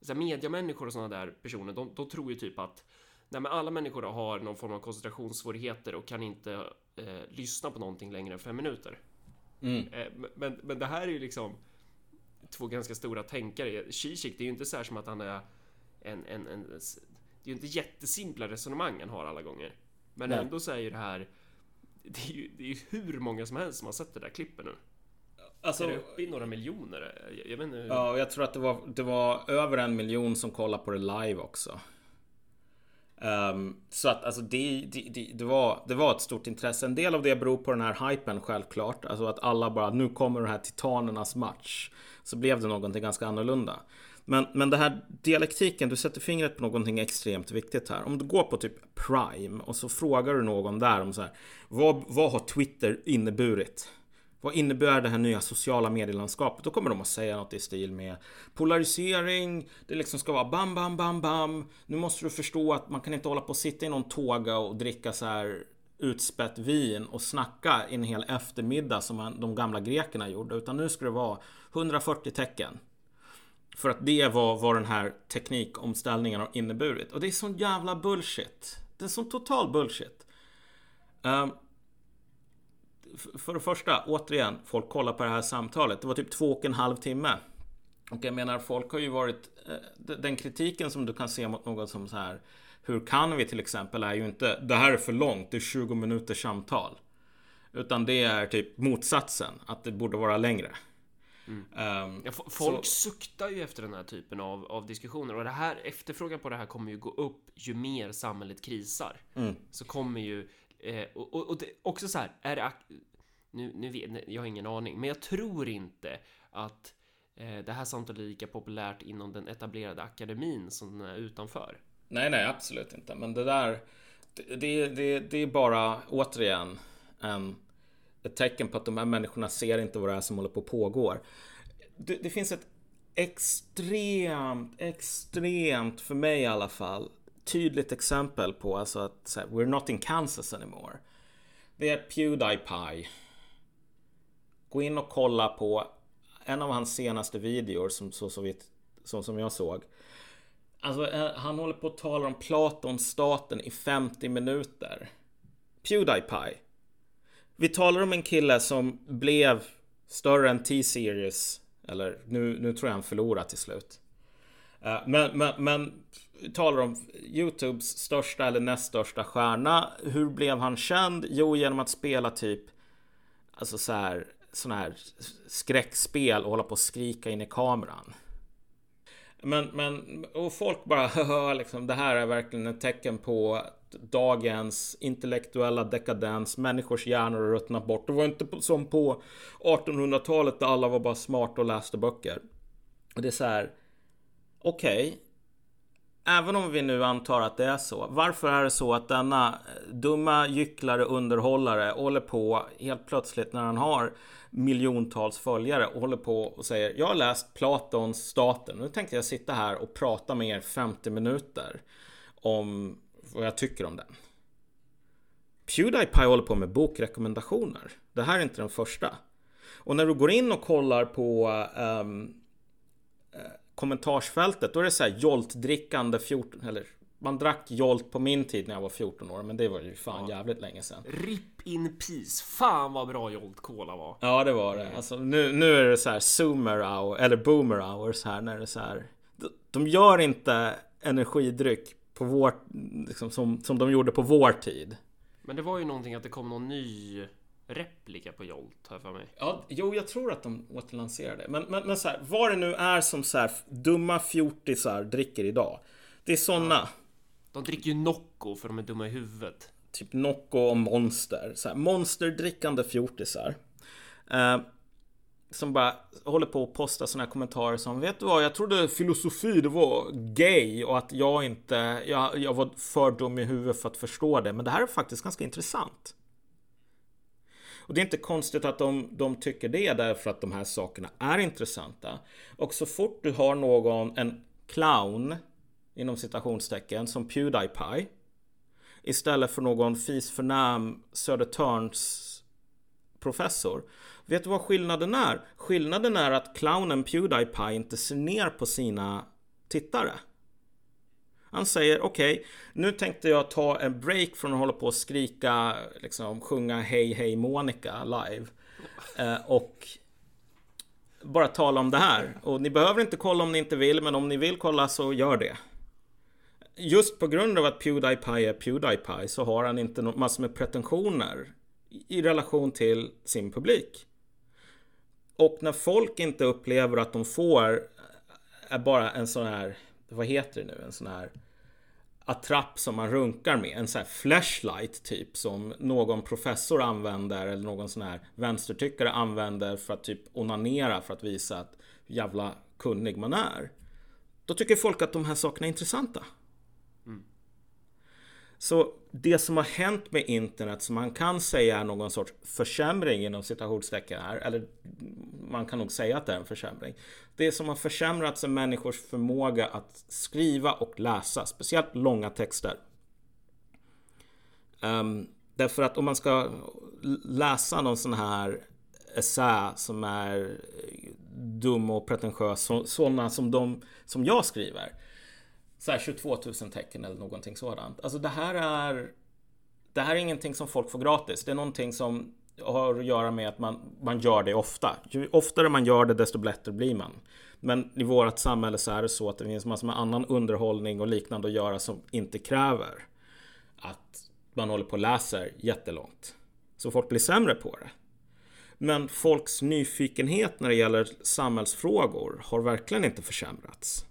så här, mediamänniskor och sådana där personer, de, de tror ju typ att nej, men alla människor har någon form av koncentrationssvårigheter och kan inte eh, lyssna på någonting längre än fem minuter. Mm. Eh, men, men det här är ju liksom två ganska stora tänkare. Zizek, det är ju inte så här som att han är en, en, en det är ju inte jättesimpla resonemang han har alla gånger. Men nej. ändå så är ju det här det är, ju, det är hur många som helst som har sett det där klippet nu. Alltså, är det uppe i några miljoner? Jag, jag vet inte hur... Ja, jag tror att det var, det var över en miljon som kollade på det live också. Um, så att alltså det, det, det, det, var, det var ett stort intresse. En del av det beror på den här hypen självklart. Alltså att alla bara, nu kommer den här titanernas match. Så blev det någonting ganska annorlunda. Men, men det här dialektiken, du sätter fingret på någonting extremt viktigt här. Om du går på typ Prime och så frågar du någon där om så här. Vad, vad har Twitter inneburit? Vad innebär det här nya sociala medielandskapet? Då kommer de att säga något i stil med polarisering. Det liksom ska vara bam, bam, bam, bam. Nu måste du förstå att man kan inte hålla på och sitta i någon tåga och dricka så här utspätt vin och snacka en hel eftermiddag som de gamla grekerna gjorde. Utan nu ska det vara 140 tecken. För att det var vad den här teknikomställningen har inneburit. Och det är sån jävla bullshit. Det är sån total bullshit. Um, för det första, återigen, folk kollar på det här samtalet. Det var typ två och en halv timme. Och jag menar, folk har ju varit... Eh, den kritiken som du kan se mot något som så här... Hur kan vi till exempel är ju inte... Det här är för långt, det är 20 minuters samtal. Utan det är typ motsatsen, att det borde vara längre. Mm. Um, ja, folk så... suktar ju efter den här typen av, av diskussioner och det här efterfrågan på det här kommer ju gå upp ju mer samhället krisar. Mm. Så kommer ju eh, och, och, och det, också så här är det nu, nu vet jag har ingen aning, men jag tror inte att eh, det här samtalet är lika populärt inom den etablerade akademin som den är utanför. Nej, nej, absolut inte. Men det där, det, det, det, det är bara återigen en ett tecken på att de här människorna ser inte vad det är som håller på att pågår. Det, det finns ett extremt, extremt, för mig i alla fall, tydligt exempel på alltså att här, we're not in Kansas anymore. Det är Pewdiepie. Gå in och kolla på en av hans senaste videor som, så, så vitt, så, som jag såg. Alltså, eh, han håller på att tala om Platonstaten i 50 minuter. Pewdiepie. Vi talar om en kille som blev större än T-Series. Eller nu, nu tror jag han förlorar till slut. Eh, men, men, men talar om Youtubes största eller näst största stjärna. Hur blev han känd? Jo, genom att spela typ Alltså så här sådana här skräckspel och hålla på och skrika in i kameran. Men, men och folk bara liksom, det här är verkligen ett tecken på dagens intellektuella dekadens. Människors hjärnor har ruttnat bort. Det var inte som på 1800-talet där alla var bara smarta och läste böcker. Och det är så här. Okej. Okay, Även om vi nu antar att det är så. Varför är det så att denna eh, dumma gycklare underhållare håller på helt plötsligt när han har miljontals följare och håller på och säger Jag har läst Platons Staten. Nu tänkte jag sitta här och prata med er 50 minuter om vad jag tycker om den. Pewdiepie håller på med bokrekommendationer. Det här är inte den första. Och när du går in och kollar på um, kommentarsfältet, då är det så här Jolt-drickande 14, eller man drack Jolt på min tid när jag var 14 år, men det var ju fan ja. jävligt länge sedan. RIP in peace. Fan vad bra Jolt Cola var. Ja, det var det. Alltså, nu, nu är det så här Zoomer hour, eller Boomer hours här, när det är så här. De gör inte energidryck på vår, liksom, som, som de gjorde på vår tid. Men det var ju någonting att det kom någon ny replika på Jolt, jag för mig. Ja, jo, jag tror att de återlanserade. Men, men, men så här, vad det nu är som så här dumma fjortisar dricker idag. Det är såna. Ja. De dricker ju Nocco för de är dumma i huvudet. Typ Nocco och Monster. Så här, monsterdrickande fjortisar. Eh, som bara håller på att posta såna här kommentarer som Vet du vad, jag trodde filosofi det var gay och att jag inte jag, jag var för dum i huvudet för att förstå det. Men det här är faktiskt ganska intressant. Och det är inte konstigt att de, de tycker det därför att de här sakerna är intressanta. Och så fort du har någon, en clown inom citationstecken som Pewdiepie istället för någon fisförnäm Södertörns professor. Vet du vad skillnaden är? Skillnaden är att clownen Pewdiepie inte ser ner på sina tittare. Han säger okej, okay, nu tänkte jag ta en break från att hålla på och skrika, liksom sjunga Hej Hej Monica live. Eh, och bara tala om det här. Och ni behöver inte kolla om ni inte vill, men om ni vill kolla så gör det. Just på grund av att Pewdiepie är Pewdiepie så har han inte massor med pretensioner i relation till sin publik. Och när folk inte upplever att de får är bara en sån här vad heter det nu, en sån här attrapp som man runkar med. En sån här flashlight typ som någon professor använder eller någon sån här vänstertyckare använder för att typ onanera för att visa att jävla kunnig man är. Då tycker folk att de här sakerna är intressanta. Så det som har hänt med internet som man kan säga är någon sorts försämring inom citationstecken här, eller man kan nog säga att det är en försämring. Det som har försämrats är människors förmåga att skriva och läsa, speciellt långa texter. Um, därför att om man ska läsa någon sån här essä som är dum och pretentiös, sådana som de som jag skriver så här 22 000 tecken eller någonting sådant. Alltså det här är Det här är ingenting som folk får gratis. Det är någonting som har att göra med att man, man gör det ofta. Ju oftare man gör det desto bättre blir man. Men i vårt samhälle så är det så att det finns massor med annan underhållning och liknande att göra som inte kräver att man håller på och läser jättelångt. Så folk blir sämre på det. Men folks nyfikenhet när det gäller samhällsfrågor har verkligen inte försämrats.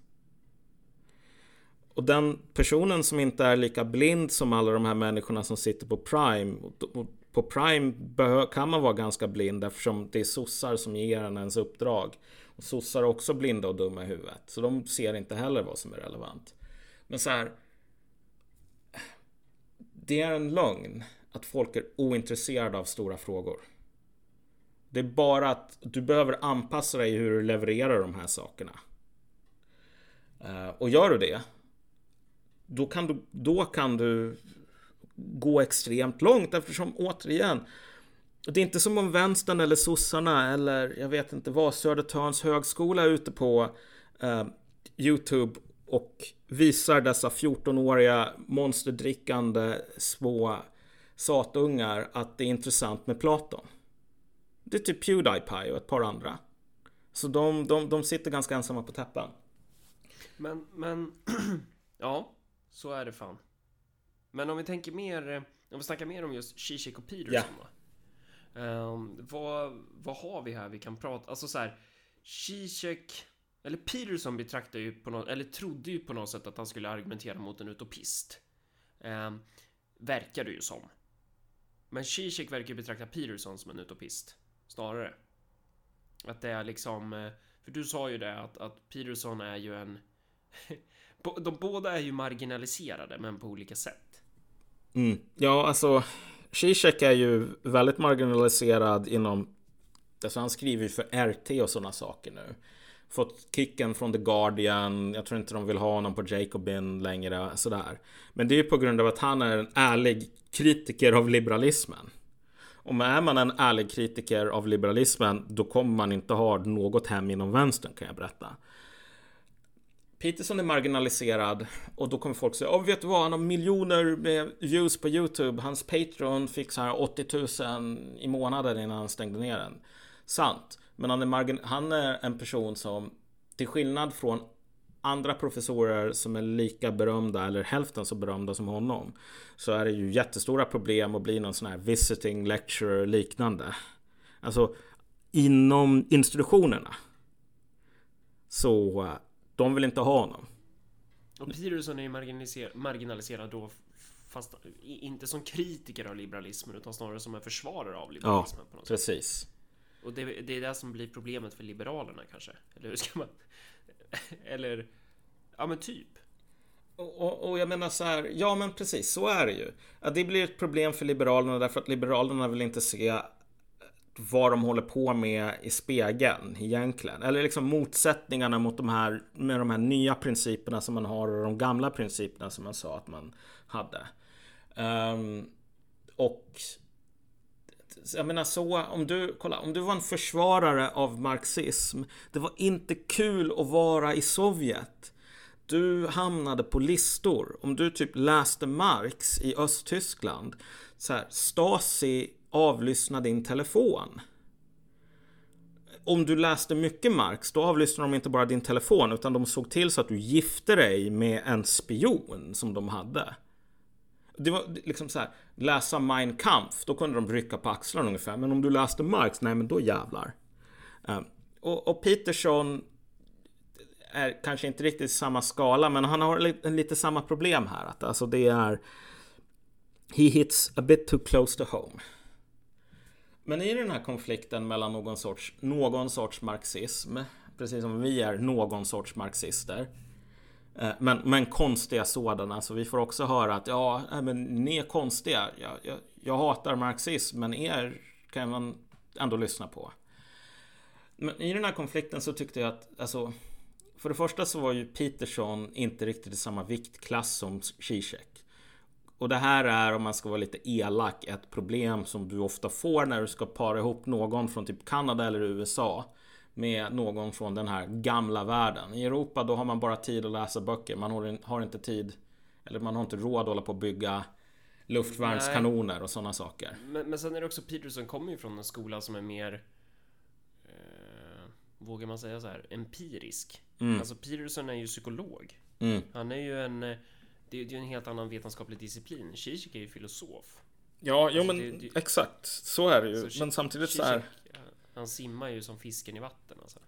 Och den personen som inte är lika blind som alla de här människorna som sitter på Prime. Och på Prime kan man vara ganska blind eftersom det är sossar som ger en ens uppdrag. Och sossar är också blinda och dumma i huvudet. Så de ser inte heller vad som är relevant. Men så här. Det är en lögn att folk är ointresserade av stora frågor. Det är bara att du behöver anpassa dig hur du levererar de här sakerna. Eh, och gör du det då kan du, då kan du gå extremt långt eftersom återigen det är inte som om vänstern eller sossarna eller jag vet inte vad Södertörns högskola är ute på eh, Youtube och visar dessa 14-åriga monsterdrickande små satungar att det är intressant med Platon. Det är typ Pewdiepie och ett par andra. Så de, de, de sitter ganska ensamma på täppan. Men, men... ja, så är det fan. Men om vi tänker mer... eh, Om vi snackar mer om just Zizek och Peterson Ja. då. Ehm, vad, vad har vi här vi kan prata... Alltså så här... Zizek... Eller Peterson betraktar ju på något... Eller trodde ju på något sätt att han skulle argumentera mot en utopist. Um, verkar det ju som. Men Zizek verkar ju betrakta Peterson som en utopist. Snarare. Att det är liksom... eh, För du sa ju det att, att Peterson är ju en... De båda är ju marginaliserade men på olika sätt. Mm. Ja, alltså Zizek är ju väldigt marginaliserad inom... Alltså han skriver ju för RT och sådana saker nu. Fått kicken från The Guardian. Jag tror inte de vill ha honom på Jacobin längre. Sådär. Men det är ju på grund av att han är en ärlig kritiker av liberalismen. Om är man en ärlig kritiker av liberalismen då kommer man inte ha något hem inom vänstern kan jag berätta. Peterson är marginaliserad och då kommer folk säga oh, vet du vad, han har miljoner med views på YouTube. Hans Patreon fick så här 80 000 i månaden innan han stängde ner den. Sant. Men han är, margin- han är en person som till skillnad från andra professorer som är lika berömda eller hälften så berömda som honom så är det ju jättestora problem att bli någon sån här visiting lecturer liknande. Alltså inom institutionerna. Så de vill inte ha honom. Och Peterson är ju marginaliser- marginaliserad då fast inte som kritiker av liberalismen utan snarare som en försvarare av Ja, liberalismen på något sätt. precis. Och det, det är det som blir problemet för liberalerna kanske. Eller hur ska man... Eller... Ja men typ. Och, och, och jag menar så här, ja men precis, så är det ju. Ja, det blir ett problem för Liberalerna därför att Liberalerna vill inte se vad de håller på med i spegeln egentligen. Eller liksom motsättningarna mot de här, med de här nya principerna som man har och de gamla principerna som man sa att man hade. Um, och jag menar så, om du, kolla, om du var en försvarare av marxism. Det var inte kul att vara i Sovjet. Du hamnade på listor. Om du typ läste Marx i Östtyskland. Så här, Stasi Avlyssna din telefon. Om du läste mycket Marx, då avlyssnade de inte bara din telefon utan de såg till så att du gifte dig med en spion som de hade. Det var liksom så här, läsa Mein Kampf, då kunde de rycka på axlarna ungefär. Men om du läste Marx, nej men då jävlar. Ehm, och, och Peterson är kanske inte riktigt i samma skala, men han har lite, lite samma problem här. Att alltså det är... He hits a bit too close to home. Men i den här konflikten mellan någon sorts, någon sorts marxism, precis som vi är någon sorts marxister, eh, men, men konstiga sådana, så vi får också höra att ja, men ni är konstiga. Jag, jag, jag hatar marxism, men er kan man ändå lyssna på. Men i den här konflikten så tyckte jag att, alltså, för det första så var ju Peterson inte riktigt i samma viktklass som Zizek. Och det här är, om man ska vara lite elak, ett problem som du ofta får när du ska para ihop någon från typ Kanada eller USA med någon från den här gamla världen. I Europa då har man bara tid att läsa böcker. Man har, inte tid, eller man har inte råd att hålla på och bygga luftvärnskanoner och sådana saker. Men, men sen är det också Peterson kommer ju från en skola som är mer eh, Vågar man säga så här empirisk Alltså Peterson är ju psykolog Mm. Han är ju en eh, Det är ju en helt annan vetenskaplig disciplin Zizek är ju filosof Ja, jo Alltså, men det- det- exakt. Så är det ju. Så men Zi- samtidigt så här. Zizek, eh, Han simmar ju som fisken i vatten alltså.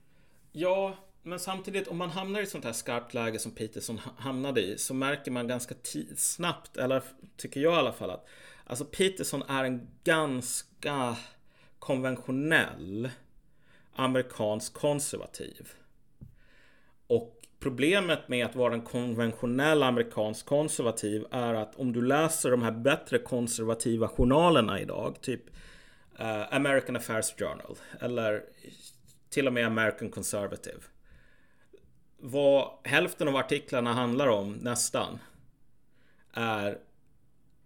Ja, men samtidigt om man hamnar i ett sånt här skarpt läge som Peterson ha- hamnade i så märker man ganska snabbt, eller tycker jag i alla fall att alltså Peterson är en ganska konventionell amerikansk konservativ. Problemet med att vara en konventionell amerikansk konservativ är att om du läser de här bättre konservativa journalerna idag, typ uh, American Affairs Journal eller till och med American Conservative. Vad hälften av artiklarna handlar om nästan är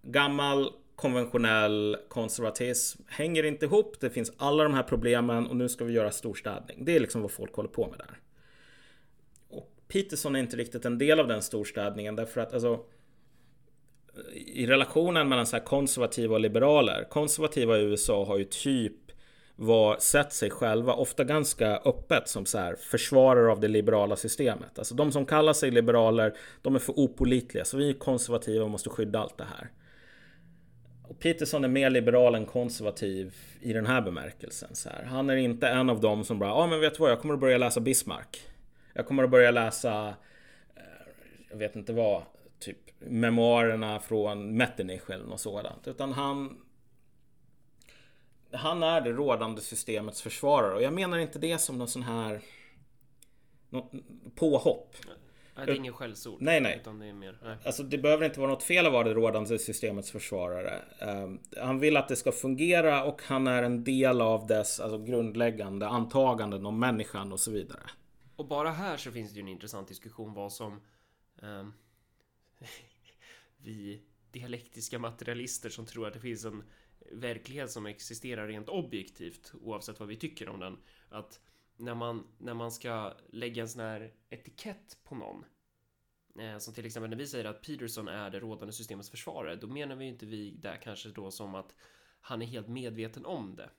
gammal konventionell konservatism hänger inte ihop. Det finns alla de här problemen och nu ska vi göra storstädning. Det är liksom vad folk håller på med där. Peterson är inte riktigt en del av den storstädningen därför att alltså i relationen mellan så här konservativa och liberaler. Konservativa i USA har ju typ var, sett sig själva, ofta ganska öppet, som så här, försvarare av det liberala systemet. Alltså de som kallar sig liberaler, de är för opolitliga, så vi konservativa och måste skydda allt det här. Och Peterson är mer liberal än konservativ i den här bemärkelsen. Så här. Han är inte en av dem som bara, ja ah, men vet du vad, jag kommer att börja läsa Bismarck. Jag kommer att börja läsa, eh, jag vet inte vad, typ memoarerna från Metternich eller något sådant. Utan han han är det rådande systemets försvarare och jag menar inte det som någon sån här påhopp. Nej, det är ingen skällsord. Nej, nej. Utan det, är mer, nej. Alltså det behöver inte vara något fel att vara det rådande systemets försvarare. Um, han vill att det ska fungera och han är en del av dess alltså, grundläggande antaganden om människan och så vidare. Och bara här så finns det ju en intressant diskussion vad som um, vi dialektiska materialister som tror att det finns en verklighet som existerar rent objektivt oavsett vad vi tycker om den. Att när man, när man ska lägga en sån här etikett på någon eh, som till exempel när vi säger att Peterson är det rådande systemets försvarare då menar vi inte vi där kanske då som att han är helt medveten om det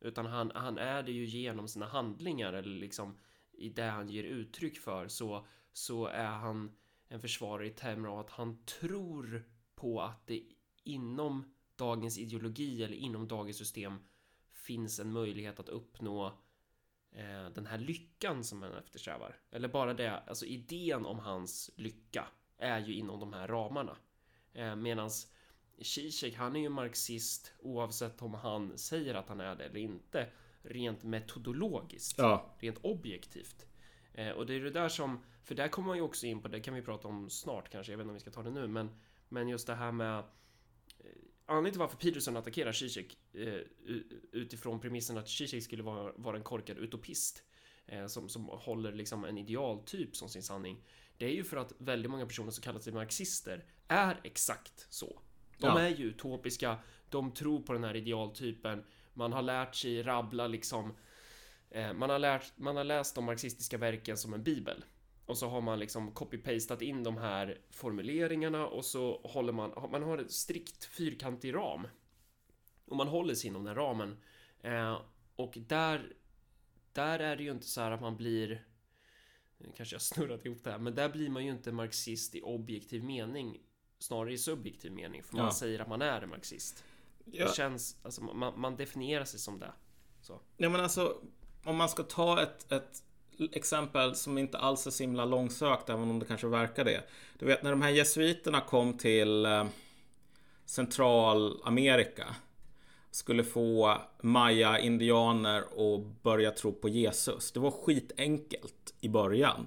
utan han, han är det ju genom sina handlingar eller liksom i det han ger uttryck för så, så är han en försvarare i termer av att han tror på att det inom dagens ideologi eller inom dagens system finns en möjlighet att uppnå eh, den här lyckan som han eftersträvar. Eller bara det, alltså idén om hans lycka är ju inom de här ramarna. Eh, medans Zizek, han är ju marxist oavsett om han säger att han är det eller inte. Rent metodologiskt. Ja. Rent objektivt. Eh, och det är det där som, för där kommer man ju också in på, det kan vi prata om snart kanske, jag vet inte om vi ska ta det nu, men, men just det här med anledningen till varför Peterson attackerar Zizek eh, utifrån premissen att Zizek skulle vara, vara en korkad utopist eh, som, som håller liksom en idealtyp som sin sanning. Det är ju för att väldigt många personer som kallar sig marxister är exakt så. De ja. är ju utopiska, de tror på den här idealtypen, man har lärt sig rabbla liksom eh, man har, lärt, man har läst de marxistiska verken som en bibel. Och så har man liksom copy-pastat in de här formuleringarna och så håller man, man har en strikt fyrkantig ram. Och man håller sig inom den ramen. Eh, och där, där är det ju inte så här att man blir Kanske jag snurrat ihop det här, men där blir man ju inte marxist i objektiv mening Snarare i subjektiv mening, för man säger att man är en marxist ja. Känns, alltså man, man definierar sig som det så. Ja men alltså Om man ska ta ett, ett exempel som inte alls är så himla långsökt, även om det kanske verkar det. Du vet när de här jesuiterna kom till eh, Centralamerika skulle få maya-indianer att börja tro på Jesus. Det var skitenkelt i början.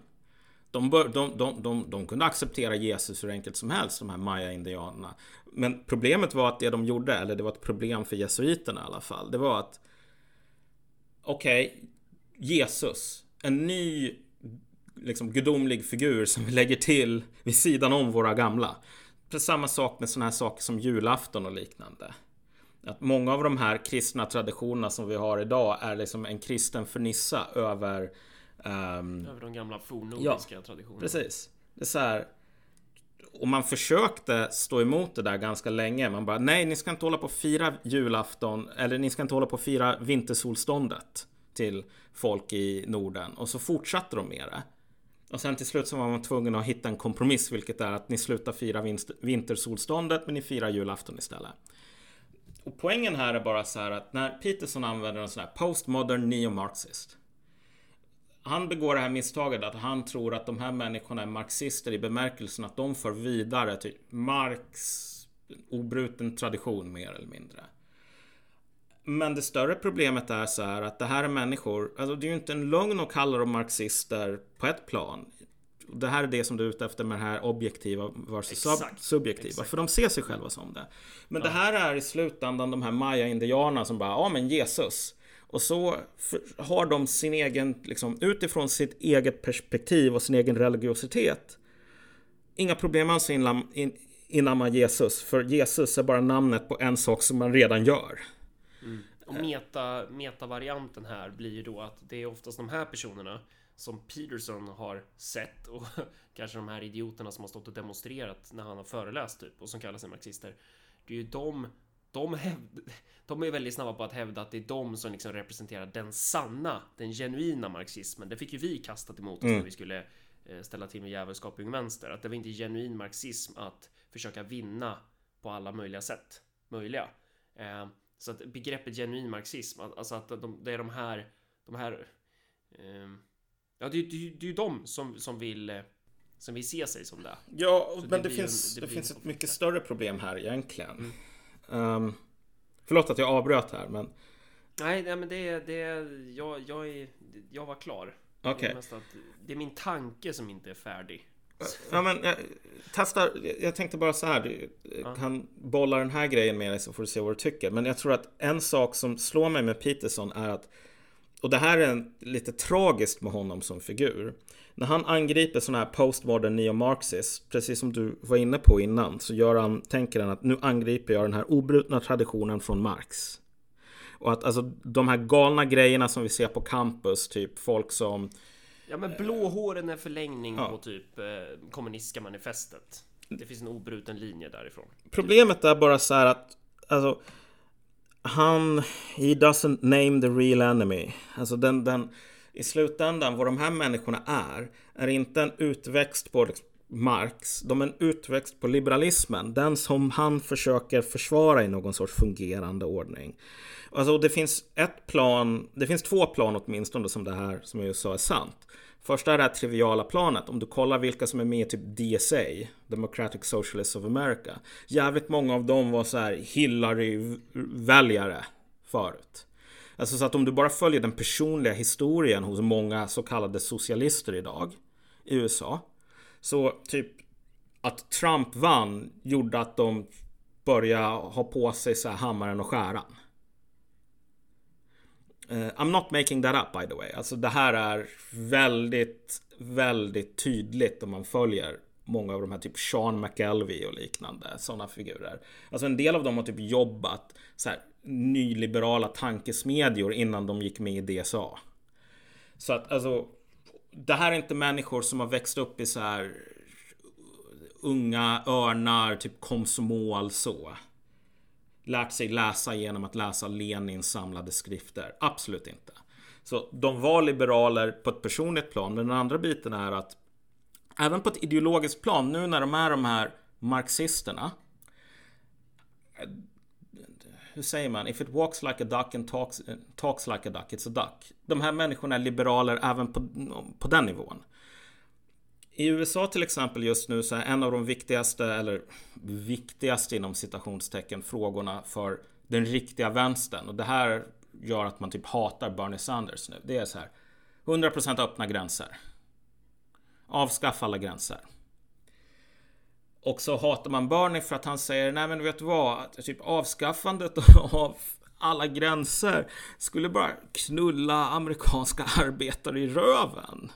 De, bör, de, de, de, de kunde acceptera Jesus hur enkelt som helst, de här maya-indianerna. Men problemet var att det de gjorde, eller det var ett problem för jesuiterna i alla fall, det var att Okej, okay, Jesus en ny liksom, gudomlig figur som vi lägger till vid sidan om våra gamla. Samma sak med sådana här saker som julafton och liknande. Att många av de här kristna traditionerna som vi har idag är liksom en kristen fernissa över... Um, över de gamla fornnordiska ja, traditionerna. Precis. Det är så här, och man försökte stå emot det där ganska länge. Man bara, nej, ni ska inte hålla på och fira julafton. Eller ni ska inte hålla på och fira vintersolståndet till folk i Norden och så fortsatte de med det. Och sen till slut så var man tvungen att hitta en kompromiss vilket är att ni slutar fira vintersolståndet men ni firar julafton istället. Och poängen här är bara så här att när Peterson använder en sån här postmodern neomarxist han begår det här misstaget att han tror att de här människorna är marxister i bemärkelsen att de för vidare till Marx obruten tradition mer eller mindre. Men det större problemet är så här att det här är människor, alltså det är ju inte en lögn att kalla dem marxister på ett plan. Det här är det som du är ute efter med det här objektiva versus Exakt. subjektiva. Exakt. För de ser sig själva som det. Men ja. det här är i slutändan de här maya-indianerna som bara, ja men Jesus. Och så har de sin egen, liksom utifrån sitt eget perspektiv och sin egen religiositet. Inga problem alls att inamma Jesus. För Jesus är bara namnet på en sak som man redan gör. Mm. Och meta, metavarianten här blir ju då att det är oftast de här personerna som Peterson har sett och kanske de här idioterna som har stått och demonstrerat när han har föreläst typ och som kallar sig marxister. Det är ju de, de, hävd, de är väldigt snabba på att hävda att det är de som liksom representerar den sanna, den genuina marxismen. Det fick ju vi kastat emot oss mm. när vi skulle eh, ställa till med djävulskap i Ung Vänster. Att det var inte genuin marxism att försöka vinna på alla möjliga sätt möjliga. Eh, så att begreppet genuin marxism, alltså att de, det är de här, de här Ja, det, det, det är ju de som, som vill som vill se sig som det. Ja, så men det, det finns, en, det, det finns ett mycket större problem här egentligen. Mm. Um, förlåt att jag avbröt här, men... Nej, nej men det, det jag, jag, är, jag var klar. Okej. Okay. Det, det är min tanke som inte är färdig. Ja, men jag testar. Jag tänkte bara så här. Du ja. kan bolla den här grejen med dig så får du se vad du tycker. Men jag tror att en sak som slår mig med Peterson är att och det här är en, lite tragiskt med honom som figur. När han angriper sådana här postmodern neomarxist, precis som du var inne på innan, så gör han, tänker han att nu angriper jag den här obrutna traditionen från Marx. Och att alltså de här galna grejerna som vi ser på campus, typ folk som... Ja men blåhåren är förlängning ja. på typ eh, kommunistiska manifestet. Det finns en obruten linje därifrån. Problemet är bara så här att, alltså han, he doesn't name the real enemy. Alltså den, den, i slutändan, vad de här människorna är, är inte en utväxt på liksom Marx. De är en utväxt på liberalismen. Den som han försöker försvara i någon sorts fungerande ordning. Alltså det finns ett plan, det finns två plan åtminstone som det här som jag just sa är sant. Första är det här triviala planet. Om du kollar vilka som är med i typ DSA, Democratic Socialists of America. Jävligt många av dem var så här Hillary-väljare förut. Alltså så att om du bara följer den personliga historien hos många så kallade socialister idag i USA. Så typ att Trump vann gjorde att de började ha på sig så här hammaren och skäran. Uh, I'm not making that up by the way. Alltså det här är väldigt, väldigt tydligt om man följer många av de här typ Sean McElvey och liknande sådana figurer. Alltså en del av dem har typ jobbat så här, nyliberala tankesmedjor innan de gick med i DSA. Så att alltså det här är inte människor som har växt upp i så här unga örnar, typ komsomol så lärt sig läsa genom att läsa Lenins samlade skrifter. Absolut inte. Så de var liberaler på ett personligt plan. Men den andra biten är att även på ett ideologiskt plan, nu när de är de här marxisterna. Hur säger man? If it walks like a duck and talks, talks like a duck, it's a duck. De här människorna är liberaler även på, på den nivån. I USA till exempel just nu så är en av de viktigaste, eller viktigaste inom citationstecken, frågorna för den riktiga vänstern. Och det här gör att man typ hatar Bernie Sanders nu. Det är så här 100% öppna gränser. Avskaffa alla gränser. Och så hatar man Bernie för att han säger, nej men vet du vad? Typ avskaffandet av alla gränser skulle bara knulla amerikanska arbetare i röven.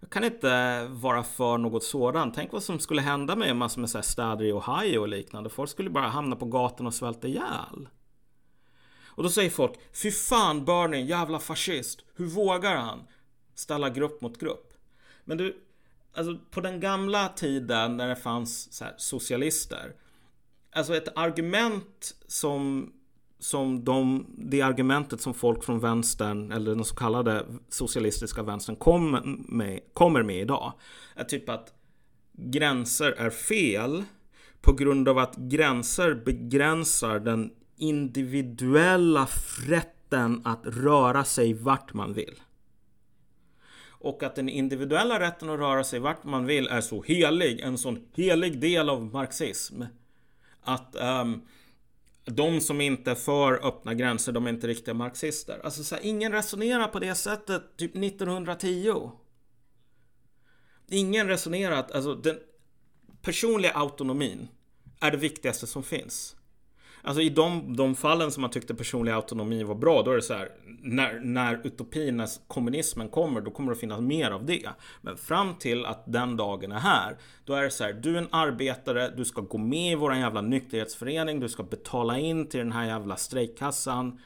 Jag kan inte vara för något sådant. Tänk vad som skulle hända med massor med så här städer i Ohio och liknande. Folk skulle bara hamna på gatan och svälta ihjäl. Och då säger folk, fy fan Bernie, jävla fascist. Hur vågar han ställa grupp mot grupp? Men du, alltså på den gamla tiden när det fanns så socialister. Alltså ett argument som som de, det argumentet som folk från vänstern, eller den så kallade socialistiska vänstern, kom med, kommer med idag. Är typ att gränser är fel på grund av att gränser begränsar den individuella rätten att röra sig vart man vill. Och att den individuella rätten att röra sig vart man vill är så helig, en sån helig del av marxism. Att um, de som inte är för öppna gränser, de är inte riktiga marxister. Alltså så här, ingen resonerar på det sättet typ 1910. Ingen resonerar att alltså, den personliga autonomin är det viktigaste som finns. Alltså i de, de fallen som man tyckte personlig autonomi var bra, då är det så här, när, när utopin, när kommunismen kommer, då kommer det att finnas mer av det. Men fram till att den dagen är här, då är det så här, du är en arbetare, du ska gå med i våran jävla nykterhetsförening, du ska betala in till den här jävla strejkkassan.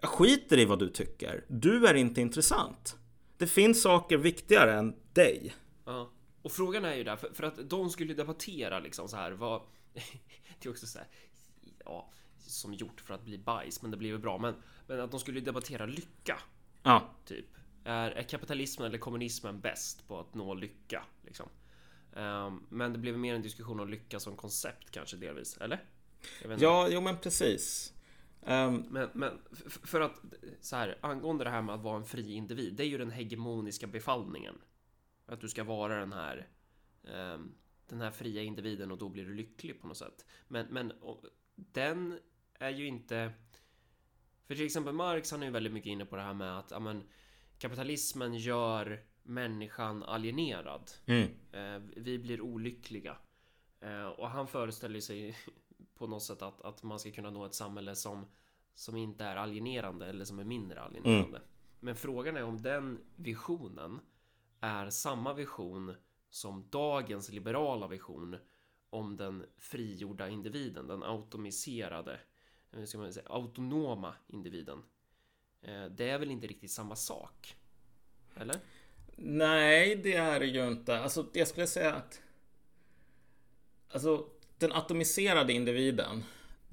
Jag skiter i vad du tycker. Du är inte intressant. Det finns saker viktigare än dig. Ja. Och frågan är ju där, för, för att de skulle debattera liksom så här, vad... det är också så här, ja, som gjort för att bli bajs, men det blev bra. Men, men att de skulle debattera lycka. Ja. Typ. Är, är kapitalismen eller kommunismen bäst på att nå lycka? Liksom? Um, men det blev mer en diskussion om lycka som koncept kanske delvis, eller? Ja, jo men precis. Um, men, men för att så här angående det här med att vara en fri individ. Det är ju den hegemoniska befallningen. Att du ska vara den här um, den här fria individen och då blir du lycklig på något sätt. Men, men den är ju inte... För till exempel Marx han är ju väldigt mycket inne på det här med att amen, kapitalismen gör människan alienerad. Mm. Eh, vi blir olyckliga. Eh, och han föreställer sig på något sätt att, att man ska kunna nå ett samhälle som, som inte är alienerande eller som är mindre alienerande. Mm. Men frågan är om den visionen är samma vision som dagens liberala vision om den frigjorda individen, den automiserade, hur ska man säga, autonoma individen. Eh, det är väl inte riktigt samma sak? Eller? Nej, det är det ju inte. Alltså, jag skulle säga att... Alltså, den atomiserade individen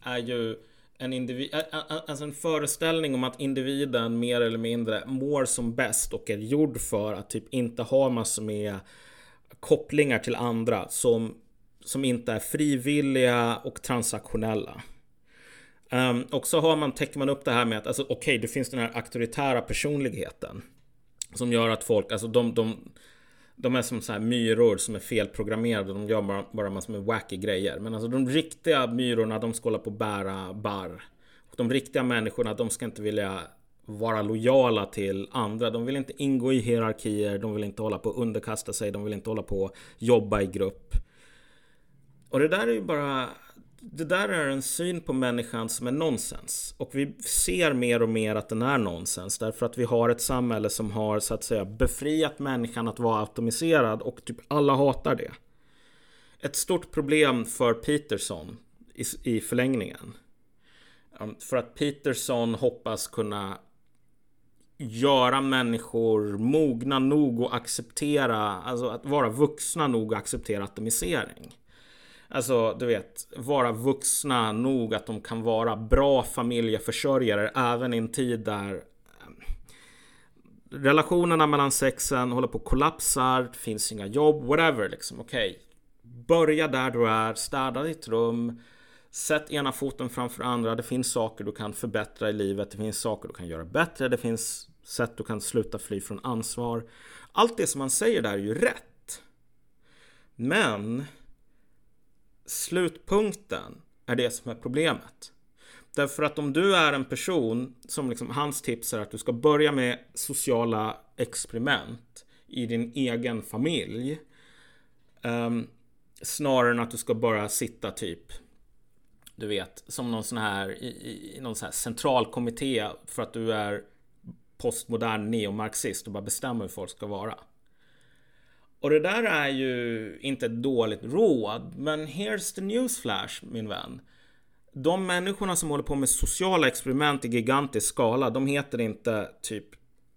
är ju en, individ, alltså en föreställning om att individen mer eller mindre mår som bäst och är gjord för att typ inte ha massor med kopplingar till andra som, som inte är frivilliga och transaktionella. Um, och så har man, täcker man upp det här med att alltså, okej, okay, det finns den här auktoritära personligheten. Som gör att folk, alltså de, de, de är som så här myror som är felprogrammerade. De gör bara, bara massor med wacky grejer. Men alltså de riktiga myrorna, de ska hålla på att bära barr. Och de riktiga människorna, de ska inte vilja vara lojala till andra. De vill inte ingå i hierarkier, de vill inte hålla på att underkasta sig, de vill inte hålla på att jobba i grupp. Och det där är ju bara... Det där är en syn på människan som är nonsens. Och vi ser mer och mer att den är nonsens. Därför att vi har ett samhälle som har så att säga befriat människan att vara atomiserad och typ alla hatar det. Ett stort problem för Peterson i, i förlängningen. Um, för att Peterson hoppas kunna göra människor mogna nog att acceptera, alltså att vara vuxna nog att acceptera atomisering. Alltså, du vet, vara vuxna nog att de kan vara bra familjeförsörjare även i en tid där eh, relationerna mellan sexen håller på att kollapsar, det finns inga jobb, whatever liksom. Okej, okay. börja där du är, städa ditt rum, Sätt ena foten framför andra. Det finns saker du kan förbättra i livet. Det finns saker du kan göra bättre. Det finns sätt du kan sluta fly från ansvar. Allt det som man säger där är ju rätt. Men slutpunkten är det som är problemet. Därför att om du är en person som liksom, hans tips är att du ska börja med sociala experiment i din egen familj. Um, snarare än att du ska bara sitta typ du vet, som någon sån här i, i någon sån här centralkommitté för att du är postmodern neomarxist och bara bestämmer hur folk ska vara. Och det där är ju inte ett dåligt råd, men here's the newsflash min vän. De människorna som håller på med sociala experiment i gigantisk skala, de heter inte typ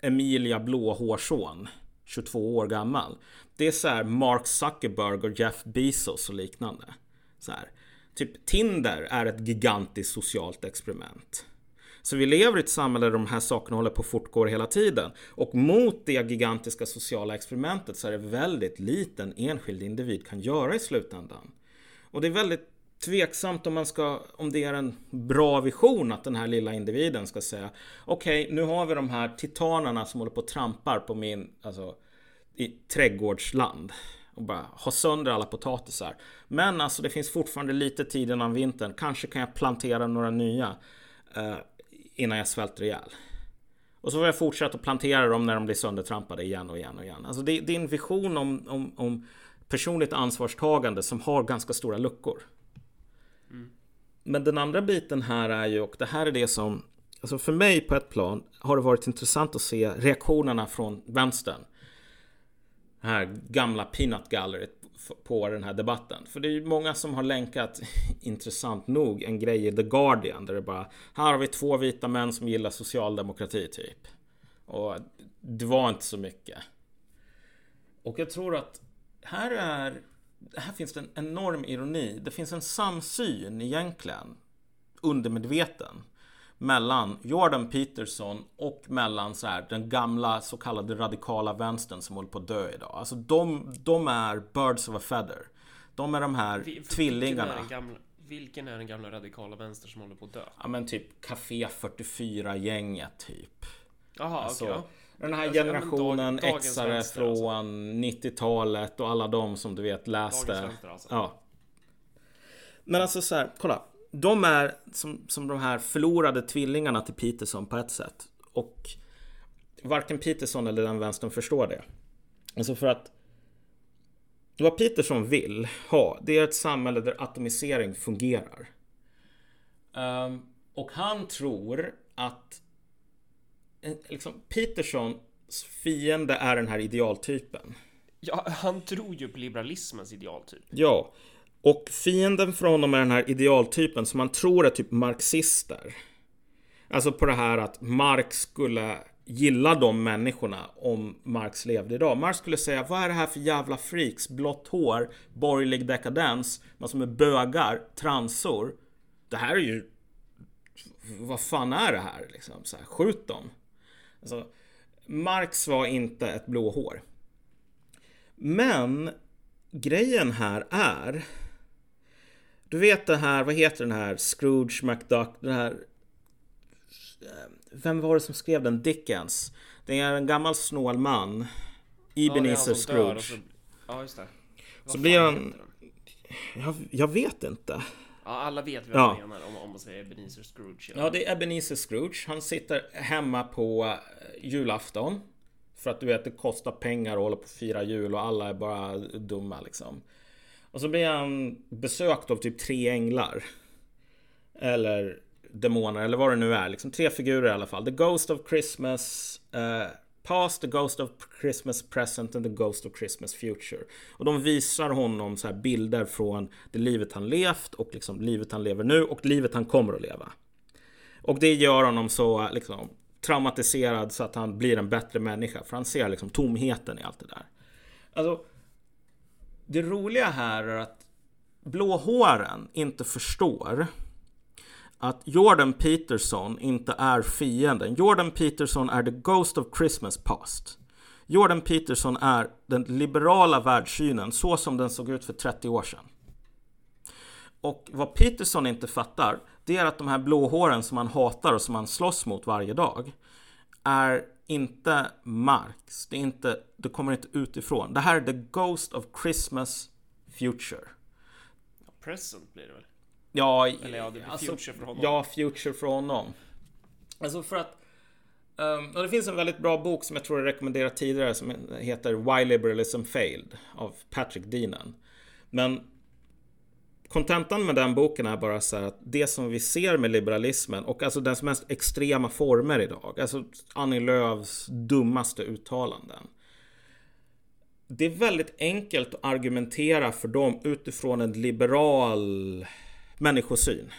Emilia Blåhårsson, 22 år gammal. Det är så Mark Zuckerberg och Jeff Bezos och liknande. Så här. Typ Tinder är ett gigantiskt socialt experiment. Så vi lever i ett samhälle där de här sakerna håller på att fortgå hela tiden. Och mot det gigantiska sociala experimentet så är det väldigt liten enskild individ kan göra i slutändan. Och det är väldigt tveksamt om man ska, om det är en bra vision att den här lilla individen ska säga Okej, okay, nu har vi de här titanerna som håller på och trampar på min, alltså i trädgårdsland och bara ha sönder alla potatisar. Men alltså det finns fortfarande lite tid innan vintern. Kanske kan jag plantera några nya eh, innan jag svälter ihjäl. Och så får jag fortsätta plantera dem när de blir söndertrampade igen och igen och igen. Alltså det, det är en vision om, om, om, personligt ansvarstagande som har ganska stora luckor. Mm. Men den andra biten här är ju, och det här är det som Alltså för mig på ett plan har det varit intressant att se reaktionerna från vänstern det här gamla peanut galleryt på den här debatten. För det är ju många som har länkat, intressant nog, en grej i The Guardian där det bara Här har vi två vita män som gillar socialdemokrati typ. Och det var inte så mycket. Och jag tror att här är Här finns det en enorm ironi. Det finns en samsyn egentligen. undermedveten mellan Jordan Peterson och mellan så här, den gamla så kallade radikala vänstern som håller på att dö idag. Alltså de, de är birds of a feather. De är de här Vi- tvillingarna. Vilken är, den gamla, radikala vänster som håller på att dö? Ja men typ Café 44-gänget typ. Jaha, Alltså, okej. ja. Den här Alltså, ja, generationen dag- dagens Xare vänster, alltså. från 90-talet och alla de som du vet läste. Dagens vänster alltså. Ja. Men alltså så här, kolla. De är som, som de här förlorade tvillingarna till Peterson på ett sätt. Och varken Peterson eller den vänstern förstår det. Alltså för att vad Peterson vill ha, det är ett samhälle där atomisering fungerar. Ehm, och han tror att eh, liksom, Petersons fiende är den här idealtypen. Ja, han tror ju på liberalismens idealtyp. Ja, och fienden för honom är den här idealtypen som man tror är typ marxister. Alltså på det här att Marx skulle gilla de människorna om Marx levde idag. Marx skulle säga, vad är det här för jävla freaks? Blått hår, borgerlig dekadens, man som är bögar, transor. Det här är ju... Vad fan är det här liksom? Så här, skjut dem. Alltså, Marx var inte ett blåhår. Men grejen här är du vet det här, vad heter den här Scrooge McDuck, den här eh, Vem var det som skrev den? Dickens Det är en gammal snål man Ja, Ebenezer och Scrooge så- Ja, just det. Vad Så blir han- den? jag, jag vet inte Ja, alla vet vad Ja. jag menar om, om man säger Ebenezer Scrooge. Ja, det är Ebenezer Scrooge. Han sitter hemma på eh, julafton. För att du vet, det kostar pengar att hålla på och fira jul och alla är bara dumma liksom. Och så blir han besökt av typ tre änglar. Eller demoner, eller vad det nu är. Liksom tre figurer i alla fall. The Ghost of Christmas uh, Past, The Ghost of Christmas Present and The Ghost of Christmas Future. Och de visar honom så här bilder från det livet han levt och liksom livet han lever nu och livet han kommer att leva. Och det gör honom så liksom traumatiserad så att han blir en bättre människa. För han ser liksom tomheten i allt det där. Alltså, det roliga här är att blåhåren inte förstår att Jordan Peterson inte är fienden. Jordan Peterson är the Ghost of Christmas Past. Jordan Peterson är den liberala världssynen så som den såg ut för 30 år sedan. Och vad Peterson inte fattar, det är att de här blåhåren som han hatar och som han slåss mot varje dag är inte Marx. Det, är inte, det kommer inte utifrån. Det här är the Ghost of Christmas Future. Present blir det väl? Ja, Eller ja, det blir future för honom. Ja, future för honom. Alltså för att... ehm, och det finns en väldigt bra bok som jag tror jag rekommenderat tidigare som heter Why Liberalism Failed av Patrick Deenan. Men kontentan med den boken är bara så här att det som vi ser med liberalismen och alltså dess mest extrema former idag, alltså Annie Lööfs dummaste uttalanden. Det är väldigt enkelt att argumentera för dem utifrån en liberal människosyn.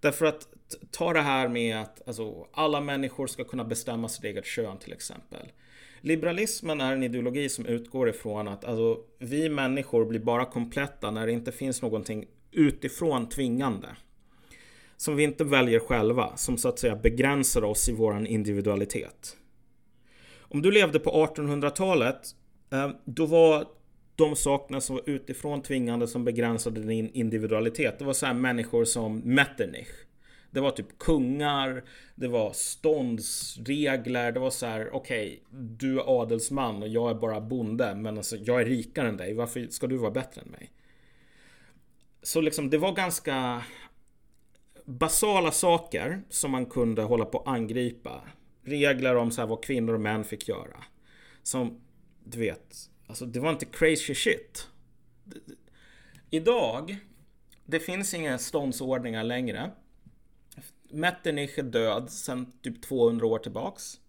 Därför att ta det här med att alltså, alla människor ska kunna bestämma sitt eget kön till exempel. Liberalismen är en ideologi som utgår ifrån att alltså, vi människor blir bara kompletta när det inte finns någonting utifrån tvingande. Som vi inte väljer själva, som så att säga begränsar oss i våran individualitet. Om du levde på 1800-talet, eh, då var de sakerna som var utifrån tvingande som begränsade din individualitet. Det var så här människor som Metternich. Det var typ kungar, det var ståndsregler, det var så här okej, du är adelsman och jag är bara bonde, men alltså jag är rikare än dig, varför ska du vara bättre än mig? Så liksom det var ganska basala saker som man kunde hålla på att angripa. Regler om så här vad kvinnor och män fick göra. Som, du vet, alltså det var inte crazy shit. Idag, det finns inga ståndsordningar längre. Metternich är död sedan typ 200 år tillbaks.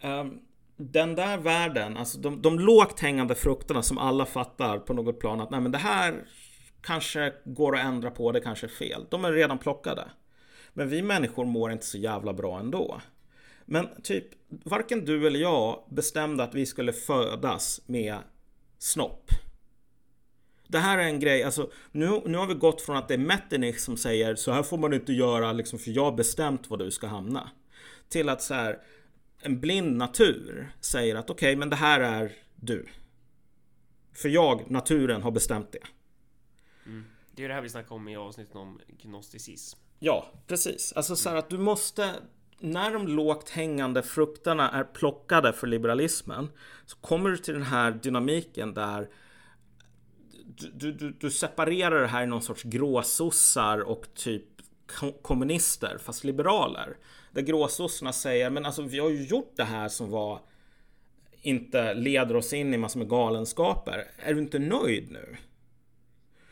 Ehm, den där världen, alltså de, de lågt hängande frukterna som alla fattar på något plan att nej men det här kanske går att ändra på, det kanske är fel. De är redan plockade. Men vi människor mår inte så jävla bra ändå. Men typ, varken du eller jag bestämde att vi skulle födas med snopp. Det här är en grej, alltså nu, nu har vi gått från att det är Metternich som säger så här får man inte göra liksom för jag har bestämt var du ska hamna. Till att så här en blind natur säger att okej, okay, men det här är du. För jag, naturen, har bestämt det. Mm. Det är det här vi snackade om i avsnittet om gnosticism. Ja, precis. Alltså så här att du måste när de lågt hängande frukterna är plockade för liberalismen så kommer du till den här dynamiken där du, du, du separerar det här i någon sorts gråsossar och typ kommunister fast liberaler. Där gråsossarna säger men alltså vi har ju gjort det här som var inte leder oss in i massor med galenskaper. Är du inte nöjd nu?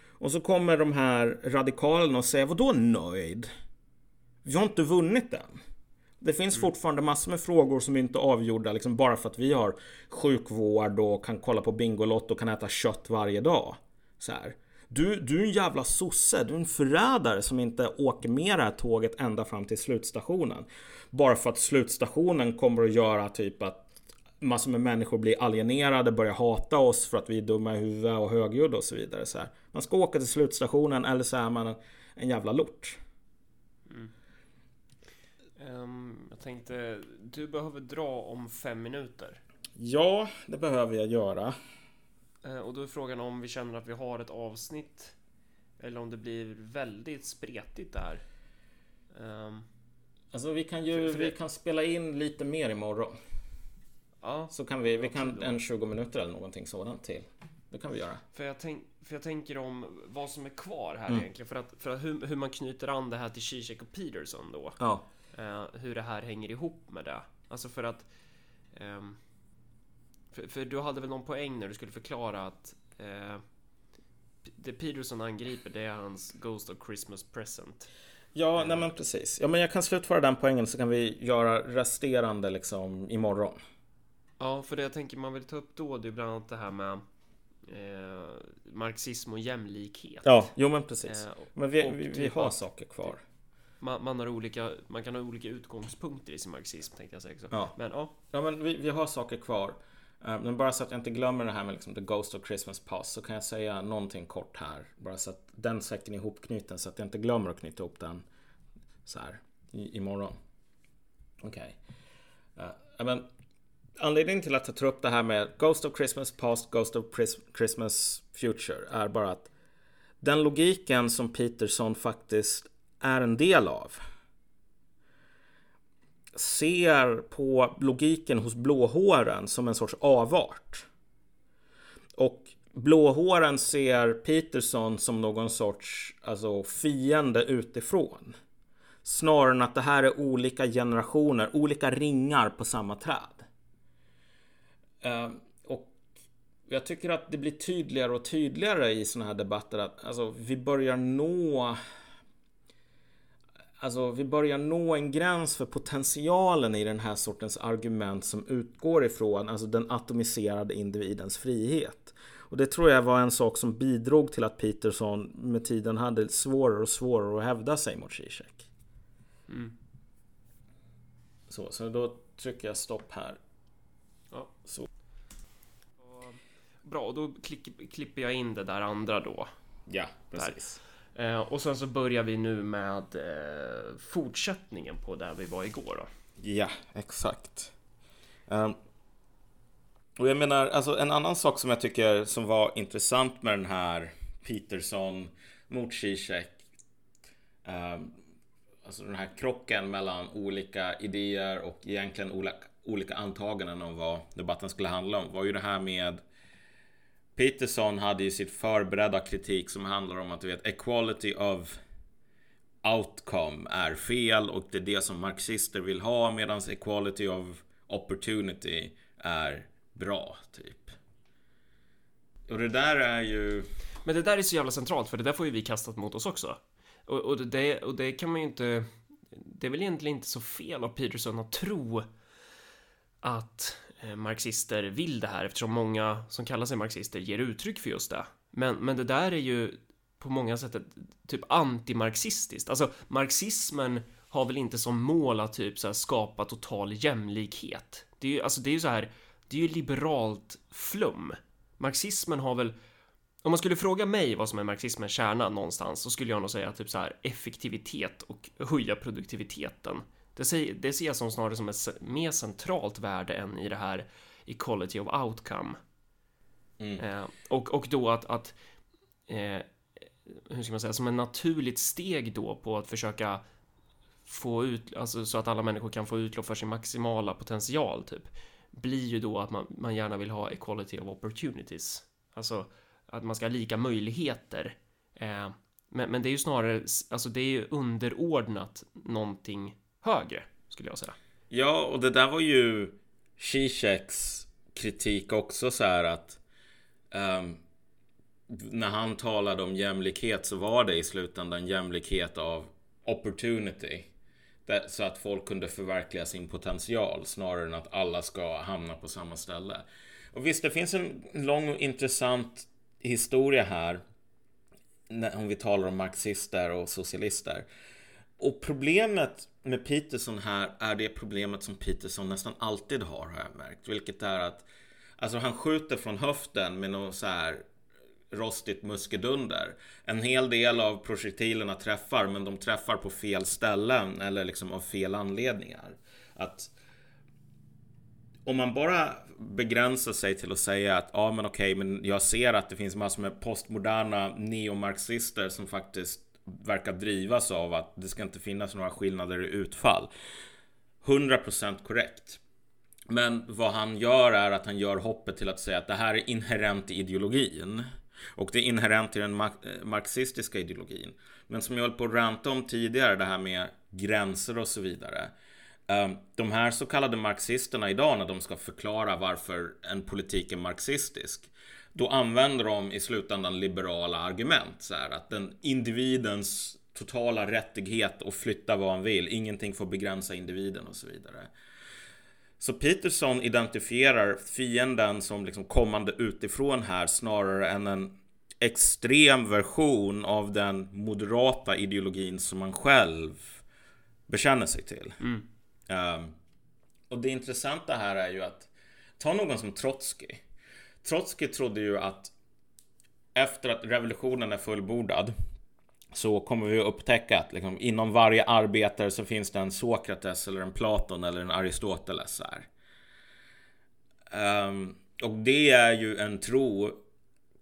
Och så kommer de här radikalerna och säger vadå nöjd? Vi har inte vunnit än. Det finns mm. fortfarande massor med frågor som inte är avgjorda liksom bara för att vi har sjukvård och kan kolla på Bingolotto och kan äta kött varje dag. Så här. Du, du är en jävla sosse, du är en förrädare som inte åker med det här tåget ända fram till slutstationen. Bara för att slutstationen kommer att göra typ att massor med människor blir alienerade, börjar hata oss för att vi är dumma i huvudet och högljudda och så vidare. Så här. Man ska åka till slutstationen eller så är man en, en jävla lort. Mm. Um, jag tänkte, du behöver dra om fem minuter. Ja, det behöver jag göra. Uh, och då är frågan om vi känner att vi har ett avsnitt eller om det blir väldigt spretigt där. Um, alltså vi kan ju, vi kan spela in lite mer imorgon. Ja, så kan vi, vi kan en 20 minuter eller någonting sådant till. Det kan vi göra. För jag, tänk, för jag tänker om vad som är kvar här mm. egentligen. För att, för att hur, hur, man knyter an det här till Zizek och Peterson då. Ja. Uh, hur det här hänger ihop med det. Alltså för att... Um, för, för, du hade väl någon poäng när du skulle förklara att uh, det Peterson angriper det är hans Ghost of Christmas Present. Ja, uh, nej men precis. Ja, men jag kan slutföra den poängen så kan vi göra resterande liksom imorgon. Ja, för det jag tänker man vill ta upp då det är bland annat det här med eh, marxism och jämlikhet. Ja, jo men precis. Eh, men vi, vi, vi, har saker kvar. Man, man, har olika, man kan ha olika utgångspunkter i sin marxism tänkte jag säga också. Ja, men, ja. ja men vi, vi har saker kvar. Eh, men bara så att jag inte glömmer det här med liksom The Ghost of Christmas Past så kan jag säga någonting kort här. Bara så att den säcken är ihopknuten så att jag inte glömmer att knyta ihop den så här i, imorgon. Okej. Okay. Uh, men anledningen till att jag tar upp det här med Ghost of Christmas Past, Ghost of Christmas Future är bara att den logiken som Peterson faktiskt är en del av ser på logiken hos blåhåren som en sorts avart. Och blåhåren ser Peterson som någon sorts alltså, fiende utifrån. Snarare än att det här är olika generationer, olika ringar på samma träd. Eh, och jag tycker att det blir tydligare och tydligare i sådana här debatter att alltså, vi börjar nå Alltså vi börjar nå en gräns för potentialen i den här sortens argument som utgår ifrån alltså den atomiserade individens frihet. Och det tror jag var en sak som bidrog till att Peterson med tiden hade svårare och svårare att hävda sig mot Zizek. Mm. Så, så då trycker jag stopp här. Ja. Så. Bra, då klipper jag in det där andra då. Ja, precis. Eh, och sen så börjar vi nu med eh, fortsättningen på där vi var igår då. Ja, exakt. Um, och jag menar, alltså en annan sak som jag tycker som var intressant med den här Peterson mot Zizek. Um, alltså den här krocken mellan olika idéer och egentligen olika, olika antaganden om vad debatten skulle handla om var ju det här med Peterson hade ju sitt förberedda kritik som handlar om att du vet equality of outcome är fel och det är det som marxister vill ha medan equality of opportunity är bra typ. Och det där är ju... Men det där är så jävla centralt för det där får ju vi kastat mot oss också. Och, och, det, och det kan man ju inte... Det är väl egentligen inte så fel av Peterson att tro att Eh, marxister vill det här eftersom många som kallar sig marxister ger uttryck för just det. Men, men det där är ju på många sätt ett, typ antimarxistiskt. Alltså marxismen har väl inte som mål att typ så här, skapa total jämlikhet. Det är ju alltså det är ju så här. Det är ju liberalt flum. Marxismen har väl om man skulle fråga mig vad som är marxismens kärna någonstans så skulle jag nog säga typ så här effektivitet och höja produktiviteten. Det ser, det ser jag som snarare som ett mer centralt värde än i det här equality of outcome. Mm. Eh, och, och då att, att eh, hur ska man säga, som ett naturligt steg då på att försöka få ut, alltså så att alla människor kan få utlopp för sin maximala potential typ, blir ju då att man, man gärna vill ha equality of opportunities. Alltså att man ska ha lika möjligheter. Eh, men, men det är ju snarare, alltså det är ju underordnat någonting högre, skulle jag säga. Ja, och det där var ju Zizeks kritik också så här att um, när han talade om jämlikhet så var det i slutändan jämlikhet av opportunity. Så att folk kunde förverkliga sin potential snarare än att alla ska hamna på samma ställe. Och visst, det finns en lång och intressant historia här. Om vi talar om marxister och socialister. Och problemet med Peterson här är det problemet som Peterson nästan alltid har, har jag märkt. Vilket är att Alltså han skjuter från höften med något så här rostigt muskedunder. En hel del av projektilerna träffar, men de träffar på fel ställen eller liksom av fel anledningar. Att om man bara begränsar sig till att säga att ja, men okej, men jag ser att det finns massor med postmoderna neomarxister som faktiskt verkar drivas av att det ska inte finnas några skillnader i utfall. 100% korrekt. Men vad han gör är att han gör hoppet till att säga att det här är inherent i ideologin. Och det är inherent i den eh, marxistiska ideologin. Men som jag höll på att ranta om tidigare, det här med gränser och så vidare. Ehm, de här så kallade marxisterna idag när de ska förklara varför en politik är marxistisk. Då använder de i slutändan liberala argument. Så här, att den individens totala rättighet att flytta vad han vill. Ingenting får begränsa individen och så vidare. Så Peterson identifierar fienden som liksom kommande utifrån här snarare än en extrem version av den moderata ideologin som man själv bekänner sig till. Mm. Um, och det intressanta här är ju att ta någon som Trotsky. Trotsky trodde ju att efter att revolutionen är fullbordad så kommer vi att upptäcka att liksom, inom varje arbetare så finns det en Sokrates eller en Platon eller en Aristoteles. Um, och det är ju en tro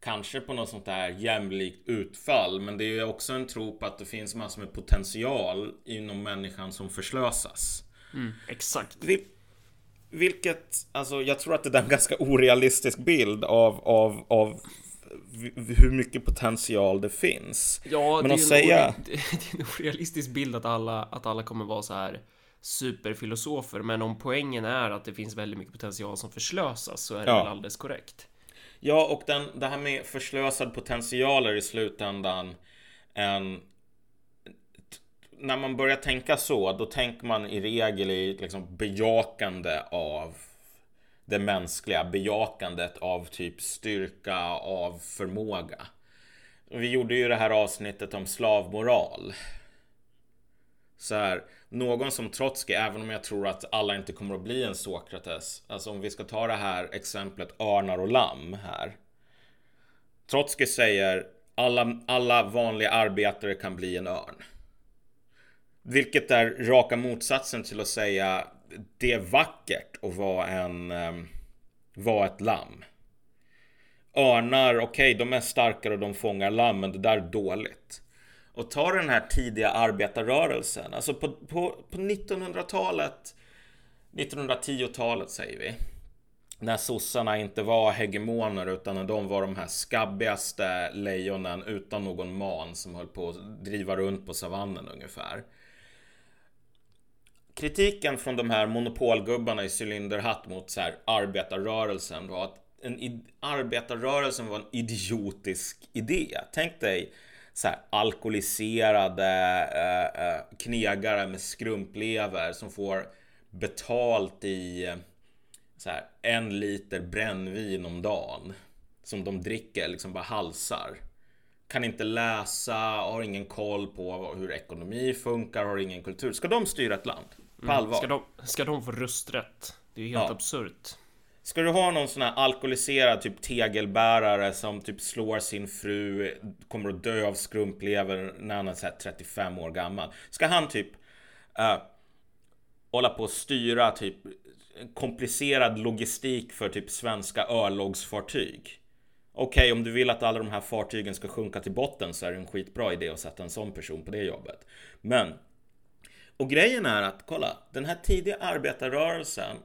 kanske på något sånt där jämlikt utfall. Men det är också en tro på att det finns massor med potential inom människan som förslösas. Mm, exakt. Vil vilket, alltså jag tror att det är en ganska orealistisk bild av, av, av hur mycket potential det finns. Ja, Men det, är att säga... det är en orealistisk bild att alla, att alla kommer vara så här superfilosofer. Men om poängen är att det finns väldigt mycket potential som förslösas så är det ja. väl alldeles korrekt. Ja, och den, det här med förslösad potential är i slutändan en när man börjar tänka så, då tänker man i regel i liksom bejakande av det mänskliga, bejakandet av typ styrka, av förmåga. Vi gjorde ju det här avsnittet om slavmoral. Så här, någon som Trotskij, även om jag tror att alla inte kommer att bli en Sokrates. Alltså om vi ska ta det här exemplet örnar och lamm här. Trotskij säger alla, alla vanliga arbetare kan bli en örn. Vilket är raka motsatsen till att säga det är vackert att vara en ehm, vara ett lamm. Örnar, okej, okay, de är starkare och de fångar lamm, men det där är dåligt. Och ta den här tidiga arbetarrörelsen, alltså på, på, på 1900-talet, 1910-talet säger vi. När sossarna inte var hegemoner utan när de var de här skabbigaste lejonen utan någon man som höll på att driva runt på savannen ungefär. Kritiken från de här monopolgubbarna i cylinderhatt mot så här arbetarrörelsen var att en arbetarrörelsen var en idiotisk idé. Tänk dig så här, alkoholiserade eh, eh, knegare med skrumplever som får betalt i eh, så här, en liter brännvin om dagen. Som de dricker, liksom bara halsar. Kan inte läsa, har ingen koll på hur ekonomi funkar, har ingen kultur. Ska de styra ett land? På mm. allvar? Ska de, ska de få rösträtt? Det är ju helt ja. absurt. Ska du ha någon sån här alkoholiserad typ tegelbärare som typ slår sin fru, kommer att dö av skrumplever när han är så här 35 år gammal. Ska han typ uh, hålla på att styra typ komplicerad logistik för typ svenska örlogsfartyg? Okej, okay, om du vill att alla de här fartygen ska sjunka till botten så är det en skitbra idé att sätta en sån person på det jobbet. Men och grejen är att kolla, den här tidiga arbetarrörelsen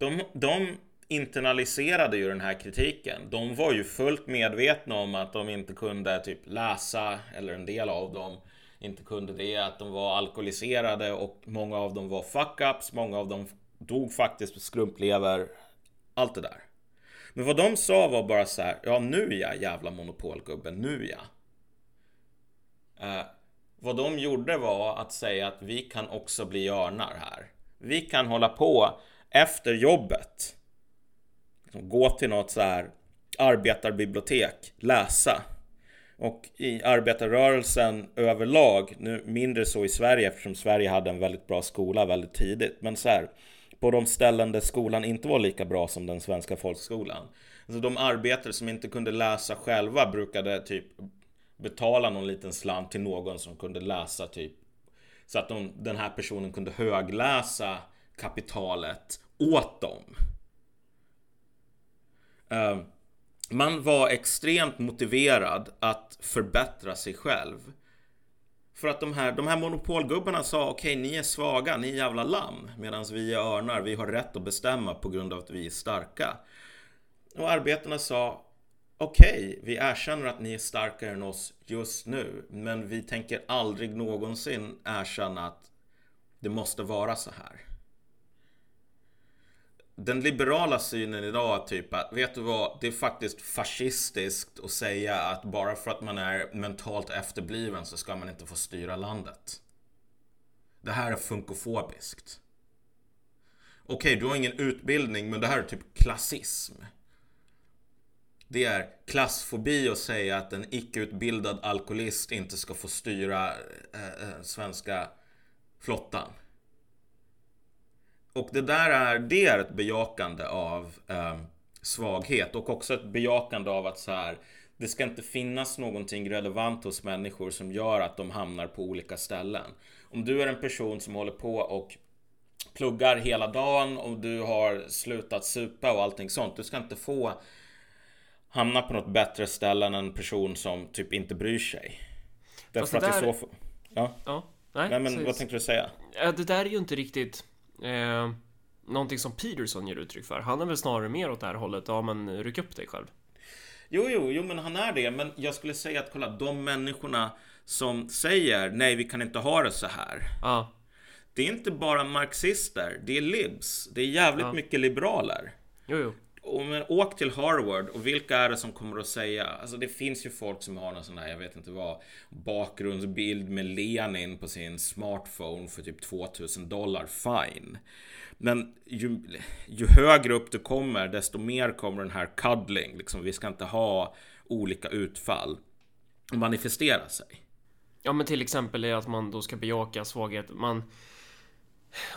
de, de internaliserade ju den här kritiken. De var ju fullt medvetna om att de inte kunde typ läsa, eller en del av dem inte kunde det, att de var alkoholiserade och många av dem var fuck-ups, många av dem dog faktiskt på skrumplever, allt det där. Men vad de sa var bara så här, ja nu ja jävla monopolgubben, nu ja. Uh, eh, vad de gjorde var att säga att vi kan också bli örnar här. Vi kan hålla på efter jobbet. Liksom gå till något så här arbetarbibliotek, läsa. Och i arbetarrörelsen överlag, nu mindre så i Sverige eftersom Sverige hade en väldigt bra skola väldigt tidigt. Men så här, på de ställen där skolan inte var lika bra som den svenska folkskolan. Alltså de arbetare som inte kunde läsa själva brukade typ betala någon liten slant till någon som kunde läsa typ så att de, den här personen kunde högläsa kapitalet åt dem. Uh, man var extremt motiverad att förbättra sig själv. För att de här, de här monopolgubbarna sa okej, okay, ni är svaga, ni är jävla lamm. Medan vi är örnar, vi har rätt att bestämma på grund av att vi är starka. Och arbetarna sa okej, okay, vi erkänner att ni är starkare än oss just nu. Men vi tänker aldrig någonsin erkänna att det måste vara så här den liberala synen idag är typ att, vet du vad, det är faktiskt fascistiskt att säga att bara för att man är mentalt efterbliven så ska man inte få styra landet. Det här är funkofobiskt. Okej, okay, du har ingen utbildning, men det här är typ klassism. Det är klassfobi att säga att en icke-utbildad alkoholist inte ska få styra eh, eh, svenska flottan. Och det där är, det är ett bejakande av eh, svaghet och också ett bejakande av att så här, det ska inte finnas någonting relevant hos människor som gör att de hamnar på olika ställen. Om du är en person som håller på och pluggar hela dagen och du har slutat supa och allting sånt. Du ska inte få hamna på något bättre ställe än en person som typ inte bryr sig. Därför att där... i så fall... Ja. ja. Nej, Nej men vad tänkte du säga? Ja, det där är ju inte riktigt Eh, någonting som Peterson ger uttryck för. Han är väl snarare mer åt det här hållet. Ja, men ryck upp dig själv. Jo, jo, jo, men han är det. Men jag skulle säga att kolla, de människorna som säger nej, vi kan inte ha det så här. Ja. Det är inte bara marxister. Det är libs. Det är jävligt ja. mycket liberaler. Jo, jo och men, åk till Harvard och vilka är det som kommer att säga? Alltså det finns ju folk som har någon sån här, jag vet inte vad, bakgrundsbild med Lenin på sin smartphone för typ 2000 dollar. Fine. Men ju, ju högre upp du kommer, desto mer kommer den här cuddling. Liksom, vi ska inte ha olika utfall manifestera sig. Ja, men till exempel är att man då ska bejaka svaghet. Man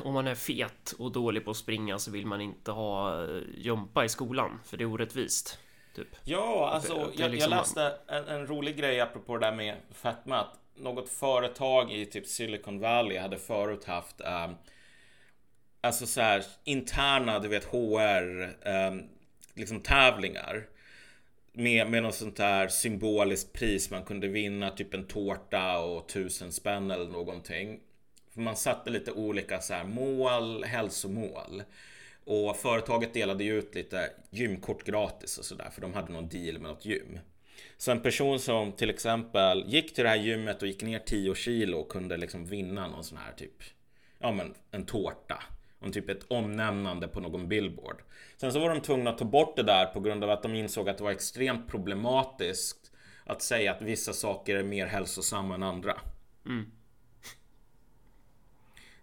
om man är fet och dålig på att springa så vill man inte ha eh, jumpa i skolan för det är orättvist. Typ. Ja, alltså det, det jag, liksom jag, läste en, en, rolig grej apropå det där med fetma. Att något företag i typ Silicon Valley hade förut haft um, Alltså så här interna, du vet HR um, ehm, Liksom tävlingar med, med något sånt här symboliskt pris man kunde vinna typ en tårta och tusen spänn eller någonting för man satte lite olika så här, mål, hälsomål. Och företaget delade ju ut lite gymkort gratis och sådär för de hade någon deal med något gym. Så en person som till exempel gick till det här gymmet och gick ner 10 kilo och kunde liksom vinna någon sån här typ, ja men en tårta. Och typ ett omnämnande på någon billboard. Sen så var de tvungna att ta bort det där på grund av att de insåg att det var extremt problematiskt att säga att vissa saker är mer hälsosamma än andra. Mm.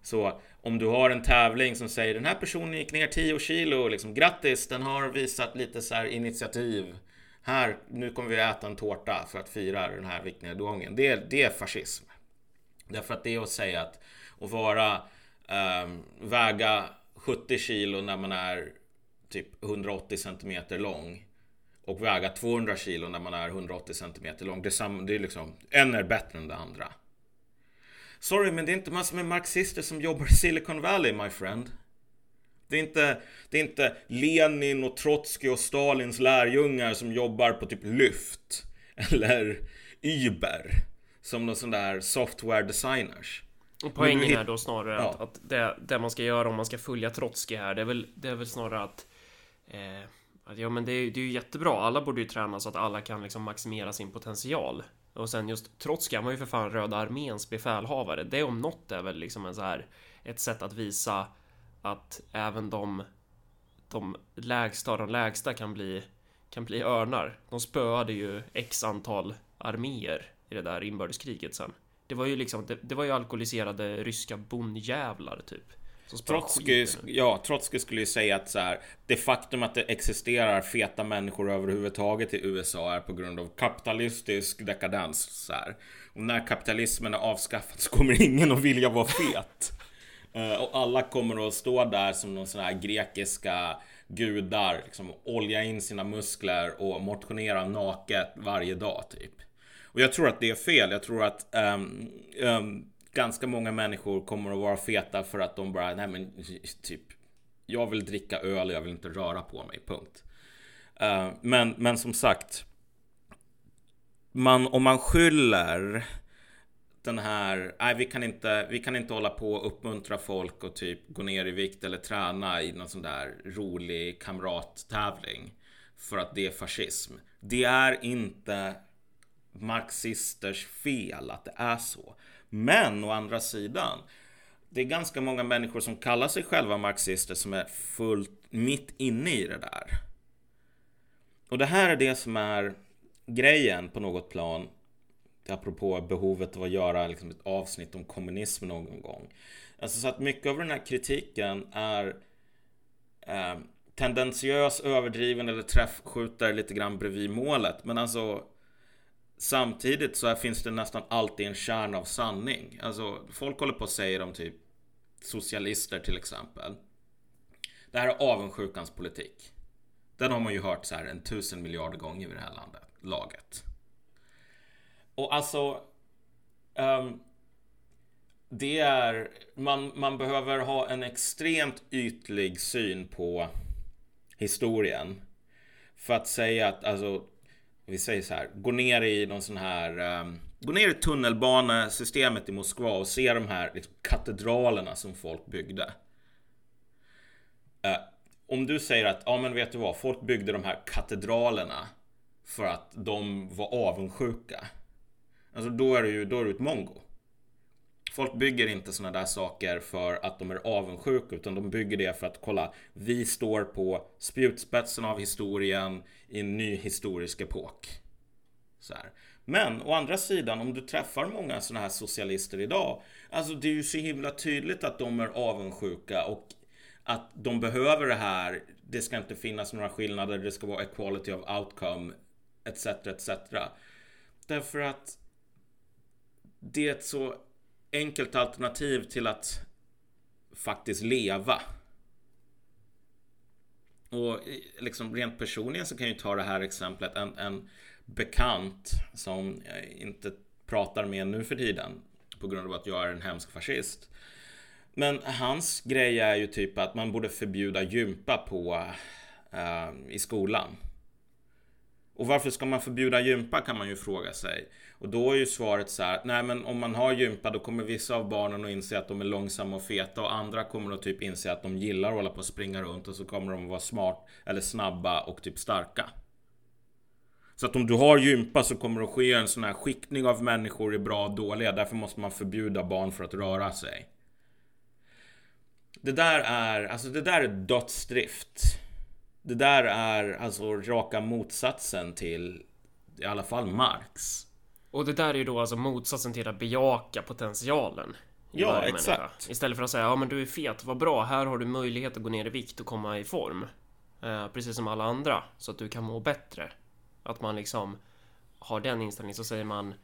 Så om du har en tävling som säger den här personen gick ner 10 kilo, liksom grattis, den har visat lite så här initiativ. Här, nu kommer vi äta en tårta för att fira den här viktnedgången. Det, det är fascism. Därför att det är att säga att att vara, ähm, väga 70 kilo när man är typ 180 centimeter lång och väga 200 kilo när man är 180 centimeter lång. Det är, sam, det är liksom, en är bättre än det andra. Sorry, men det är inte massor med marxister som jobbar i Silicon Valley, my friend. Det är inte, det är inte Lenin och Trotskij och Stalins lärjungar som jobbar på typ Lyft. Eller Uber. Som någon sån där software designers. Och poängen är då snarare ja. att, att det, det, man ska göra om man ska följa Trotskij här, det är väl, det är väl snarare att eh, Ja men det är, det är ju jättebra, alla borde ju träna så att alla kan liksom maximera sin potential. Och sen just Trotskij, han var ju för fan Röda arméns befälhavare. Det om något är väl liksom en så här ett sätt att visa att även de de lägsta av de lägsta kan bli kan bli örnar. De spöade ju x antal arméer i det där inbördeskriget sen. Det var ju liksom, det, det var ju alkoholiserade ryska bondjävlar typ. Trotskij, ja, Trotskij skulle ju säga att så här, det faktum att det existerar feta människor överhuvudtaget i USA är på grund av kapitalistisk dekadens. Så här. Och när kapitalismen är avskaffad så kommer ingen att vilja vara fet. uh, och alla kommer att stå där som någon sån här grekiska gudar, liksom olja in sina muskler och motionera naket varje dag typ. Och jag tror att det är fel. Jag tror att um, um, ganska många människor kommer att vara feta för att de bara, nej men typ, jag vill dricka öl och jag vill inte röra på mig, punkt. Uh, men, men som sagt, man, om man skyller den här, nej vi kan inte, vi kan inte hålla på och uppmuntra folk och typ gå ner i vikt eller träna i någon sån där rolig kamrattävling för att det är fascism. Det är inte marxisters fel att det är så. Men å andra sidan, det är ganska många människor som kallar sig själva marxister som är fullt mitt inne i det där. Och det här är det som är grejen på något plan. Apropå behovet av att göra liksom ett avsnitt om kommunism någon gång. Alltså så att mycket av den här kritiken är eh, tendentiös, överdriven eller träffskjuter lite grann bredvid målet. Men alltså Samtidigt så finns det nästan alltid en kärna av sanning. Alltså, folk håller på och säger om typ socialister till exempel. Det här är avundsjukans politik. Den har man ju hört så här en tusen miljarder gånger i det här landet, laget. Och alltså... Um, det är... Man, man behöver ha en extremt ytlig syn på historien. För att säga att alltså vi säger så här, gå ner i någon sån här, um, gå ner i tunnelbanesystemet i Moskva och se de här liksom, katedralerna som folk byggde. Uh, om du säger att, ja men vet du vad, folk byggde de här katedralerna för att de var avundsjuka. Alltså då är du ju, då är du ett mongo. Folk bygger inte sådana där saker för att de är avundsjuka utan de bygger det för att kolla, vi står på spjutspetsen av historien i en ny historisk epok. Så här. Men å andra sidan, om du träffar många sådana här socialister idag, alltså det är ju så himla tydligt att de är avundsjuka och att de behöver det här. Det ska inte finnas några skillnader, det ska vara equality of outcome, etc. etc. Därför att det är ett så enkelt alternativ till att faktiskt leva. Och eh, liksom rent personligen så kan jag ju ta det här exemplet. En, en bekant som jag inte pratar med nu för tiden på grund av att jag är en hemsk fascist. Men hans grej är ju typ att man borde förbjuda gympa på uh, i skolan. Och varför ska man förbjuda gympa kan man ju fråga sig. Och då är ju svaret så här, nej men om man har gympa då kommer vissa av barnen att inse att de är långsamma och feta och andra kommer att typ inse att de gillar att hålla på och springa runt och så kommer de att vara smart eller snabba och typ starka. Så att om du har gympa så kommer det att ske en sån här skiktning av människor i bra och dåliga. Därför måste man förbjuda barn för att röra sig. Det där är, alltså det där är dödsdrift. Det där är alltså raka motsatsen till i alla fall Marx. Och det där är ju då alltså motsatsen till att bejaka potentialen. Ja, exakt. Människa. Istället för att säga ja men du är fet, vad bra, här har du möjlighet att gå ner i vikt och komma i form. Eh, precis som alla andra, så att du kan må bättre. Att man liksom har den inställningen så säger man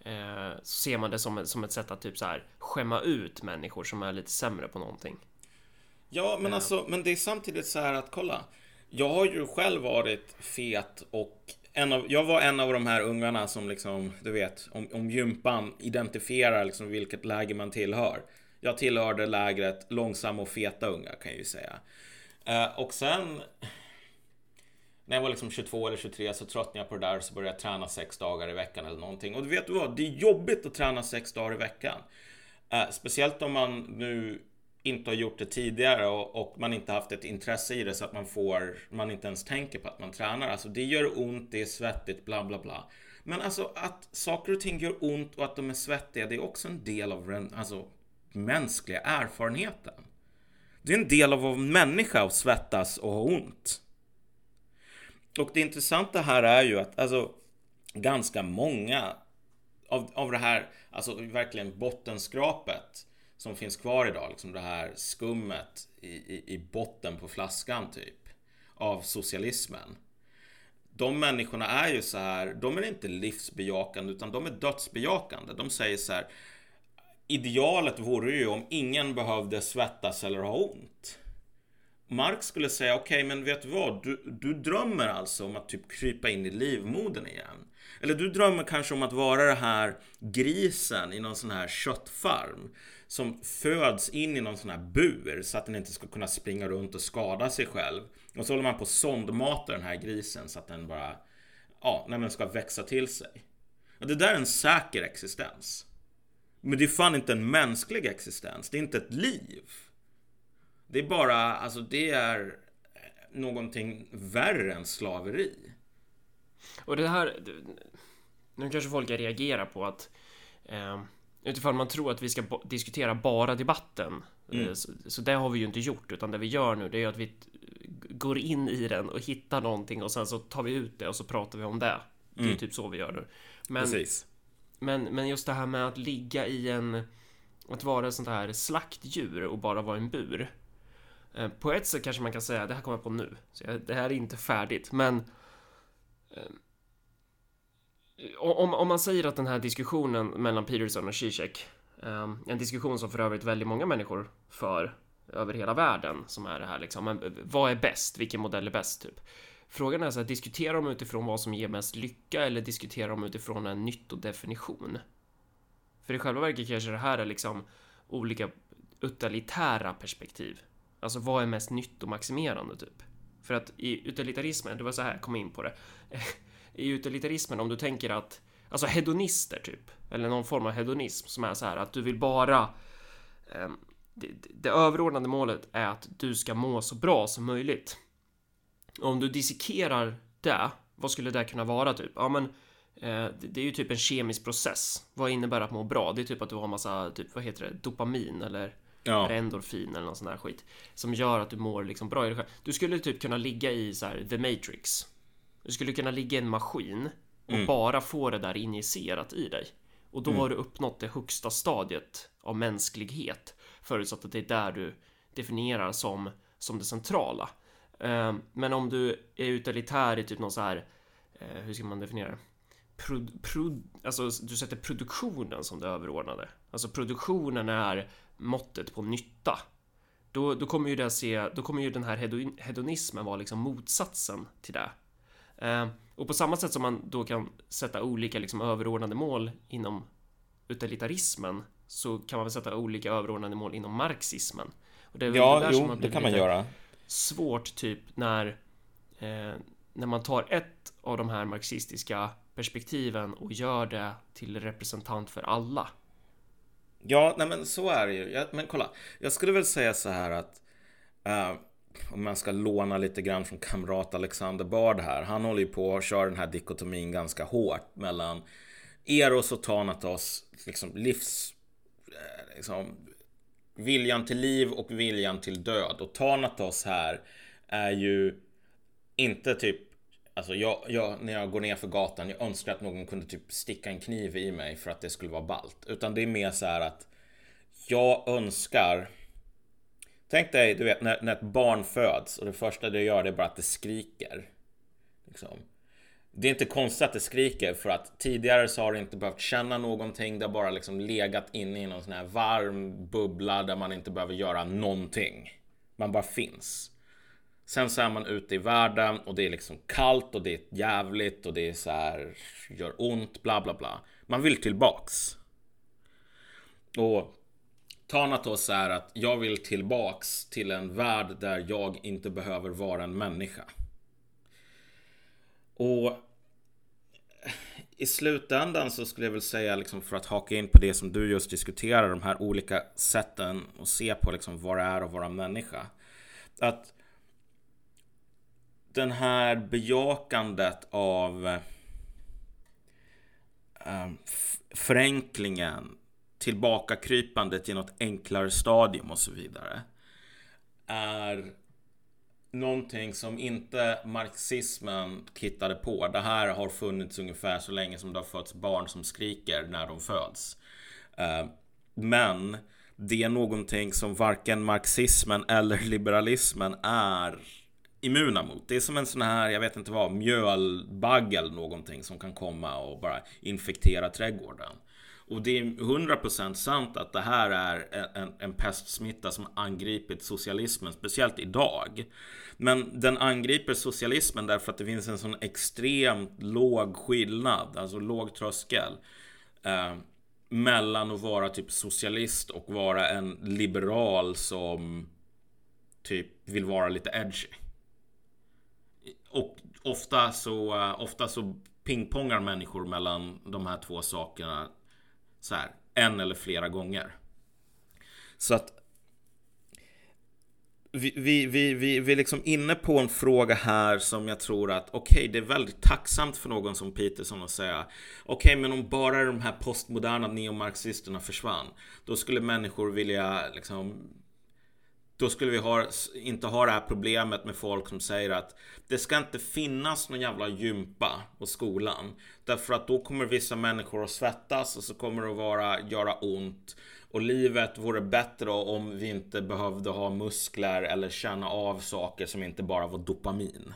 eh, så ser man det som, som ett sätt att typ så här skämma ut människor som är lite sämre på någonting. Ja, men eh. alltså, men det är samtidigt så här att kolla. jag har ju själv varit fet och en av, jag var en av de här ungarna som liksom, du vet, om, om gympan identifierar liksom vilket läger man tillhör. Jag tillhörde lägret långsamma och feta unga kan jag ju säga. Eh, och sen när jag var liksom 22 eller 23 så tröttnade jag på det där och så började jag träna sex dagar i veckan eller någonting. Och du vet du vad? Det är jobbigt att träna sex dagar i veckan. Eh, speciellt om man nu inte har gjort det tidigare och, och, man inte haft ett intresse i det så att man får, man inte ens tänker på att man tränar. Alltså det gör ont, det är svettigt, bla bla bla. Men alltså att saker och ting gör ont och att de är svettiga, det är också en del av den alltså, mänskliga erfarenheten. Det är en del av att vara människa att svettas och ha ont. Och det intressanta här är ju att alltså ganska många av, av det här, alltså verkligen bottenskrapet som finns kvar idag, liksom det här skummet i, i, i botten på flaskan typ av socialismen. De människorna är ju så här, de är inte livsbejakande utan de är dödsbejakande. De säger så här, idealet vore ju om ingen behövde svettas eller ha ont. Marx skulle säga, okej okay, men vet du vad? Du, du drömmer alltså om att typ krypa in i livmodern igen. Eller du drömmer kanske om att vara det här grisen i någon sån här köttfarm som föds in i någon sån här bur så att den inte ska kunna springa runt och skada sig själv. Och så håller man på att sondmata den här grisen så att den bara, ja, när den ska växa till sig. Och det där är en säker existens. Men det är fan inte en mänsklig existens. Det är inte ett liv. Det är bara, alltså det är eh, någonting värre än slaveri. Och det här, nu kanske folk reagerar på att eh, utifrån man tror att vi ska diskutera bara debatten. Mm. Eh, så, så, det har vi ju inte gjort, utan det vi gör nu det är att vi går in i den och hittar någonting och sen så tar vi ut det och så pratar vi om det. Det är mm. typ så vi gör nu. Men, Precis. Men, men just det här med att ligga i en... Att vara ett sånt här slaktdjur och bara vara en bur. Eh, på ett sätt kanske man kan säga, det här kommer jag på nu, så det här är inte färdigt, men eh, Eh, om, om man säger att den här diskussionen mellan Peterson och Zizek, ehm, en diskussion som för övrigt väldigt många människor för över hela världen, som är det här liksom, men eh, vad är bäst? Vilken modell är bäst? Typ. Frågan är så här, diskuterar de utifrån vad som ger mest lycka eller diskuterar de utifrån en nyttodefinition? För i själva verket kanske det här är liksom olika utilitära perspektiv. Alltså vad är mest nyttomaximerande typ? För att i utilitarismen, det var så här, jag kom in på det. I utilitarismen, om du tänker att, alltså hedonister typ, eller någon form av hedonism som är så här att du vill bara eh, det, det överordnade målet är att du ska må så bra som möjligt. Och om du dissekerar det, vad skulle det kunna vara typ? Ja, men eh, det är ju typ en kemisk process. Vad innebär att må bra? Det är typ att du har massa, typ, vad heter det, dopamin eller Ja. endorfin eller någon sån där skit. Som gör att du mår liksom bra i dig själv. Du skulle typ kunna ligga i så här, The Matrix. Du skulle kunna ligga i en maskin och mm. bara få det där injicerat i dig. Och då mm. har du uppnått det högsta stadiet av mänsklighet. Förutsatt att det är där du definierar som, som det centrala. Uh, men om du är utilitär i typ någon så här, uh, hur ska man definiera det? Pro, pro, alltså du sätter produktionen som det överordnade. Alltså produktionen är måttet på nytta. Då, då kommer ju det se, då kommer ju den här hedonismen vara liksom motsatsen till det. Eh, och på samma sätt som man då kan sätta olika liksom överordnade mål inom utilitarismen så kan man väl sätta olika överordnade mål inom marxismen. Och det är väl ja, det där jo, som det kan man göra. Svårt typ när eh, när man tar ett av de här marxistiska perspektiven och gör det till representant för alla. Ja, nej men så är det ju. Ja, men kolla, jag skulle väl säga så här att uh, om man ska låna lite grann från kamrat Alexander Bard här. Han håller ju på att köra den här dikotomin ganska hårt mellan Eros och Thanatos, liksom livs... Eh, liksom, viljan till liv och viljan till död. Och Thanatos här är ju inte typ Alltså jag, jag, när jag går ner för gatan, jag önskar att någon kunde typ sticka en kniv i mig för att det skulle vara balt. Utan det är mer så här att jag önskar Tänk dig, du vet, när, när ett barn föds och det första det gör det är bara att det skriker. Liksom. Det är inte konstigt att det skriker för att tidigare så har det inte behövt känna någonting. Det har bara liksom legat inne i någon sån här varm bubbla där man inte behöver göra någonting. Man bara finns. Sen så är man ute i världen och det är liksom kallt och det är jävligt och det är så här gör ont, bla bla bla. Man vill tillbaks. Och Thanatos är att jag vill tillbaks till en värld där jag inte behöver vara en människa. Och i slutändan så skulle jag väl säga liksom för att haka in på det som du just diskuterar, de här olika sätten att se på liksom vad det är att vara människa. Att den här bejakandet av äh, tillbakakrypandet i något enklare stadium och så vidare är någonting som inte marxismen hittade på. Det här har funnits ungefär så länge som det har fötts barn som skriker när de föds. Eh, men det är någonting som varken marxismen eller liberalismen är immuna mot. Det är som en sån här, jag vet inte vad, mjölbagge eller någonting som kan komma och bara infektera trädgården. Och det är 100% sant att det här är en, en pestsmitta som angripit socialismen, speciellt idag. Men den angriper socialismen därför att det finns en sån extremt låg skillnad, alltså låg tröskel. Eh, mellan att vara typ socialist och vara en liberal som typ vill vara lite edgy. Och ofta så, eh, ofta så pingpongar människor mellan de här två sakerna så här, en eller flera gånger. Så att vi, vi, vi, vi, vi är liksom inne på en fråga här som jag tror att okej, okay, det är väldigt tacksamt för någon som Peterson att säga okej, okay, men om bara de här postmoderna neomarxisterna försvann, då skulle människor vilja liksom då skulle vi ha, inte ha det här problemet med folk som säger att det ska inte finnas någon jävla gympa på skolan. Därför att då kommer vissa människor att svettas och så kommer det att vara, göra ont. Och livet vore bättre om vi inte behövde ha muskler eller känna av saker som inte bara var dopamin.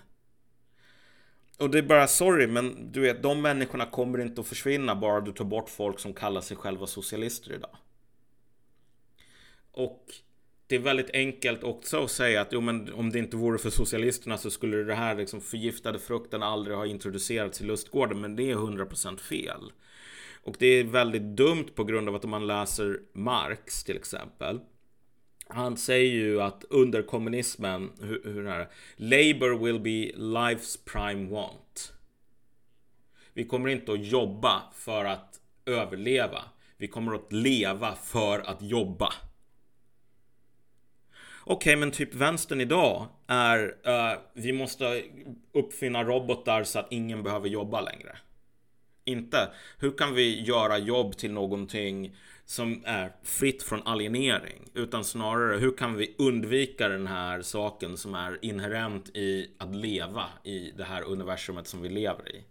Och det är bara sorry, men du vet, de människorna kommer inte att försvinna bara du tar bort folk som kallar sig själva socialister idag. Och det är väldigt enkelt också att säga att jo, men om det inte vore för socialisterna så skulle det här liksom förgiftade frukten aldrig ha introducerats i lustgården. Men det är 100% fel. Och det är väldigt dumt på grund av att om man läser Marx till exempel. Han säger ju att under kommunismen, hur, hur är det? Labour will be life's prime want. Vi kommer inte att jobba för att överleva. Vi kommer att leva för att jobba. Okej, okay, men typ vänstern idag är uh, vi måste uppfinna robotar så att ingen behöver jobba längre. Inte hur kan vi göra jobb till någonting som är fritt från alienering utan snarare hur kan vi undvika den här saken som är inherent i att leva i det här universumet som vi lever i.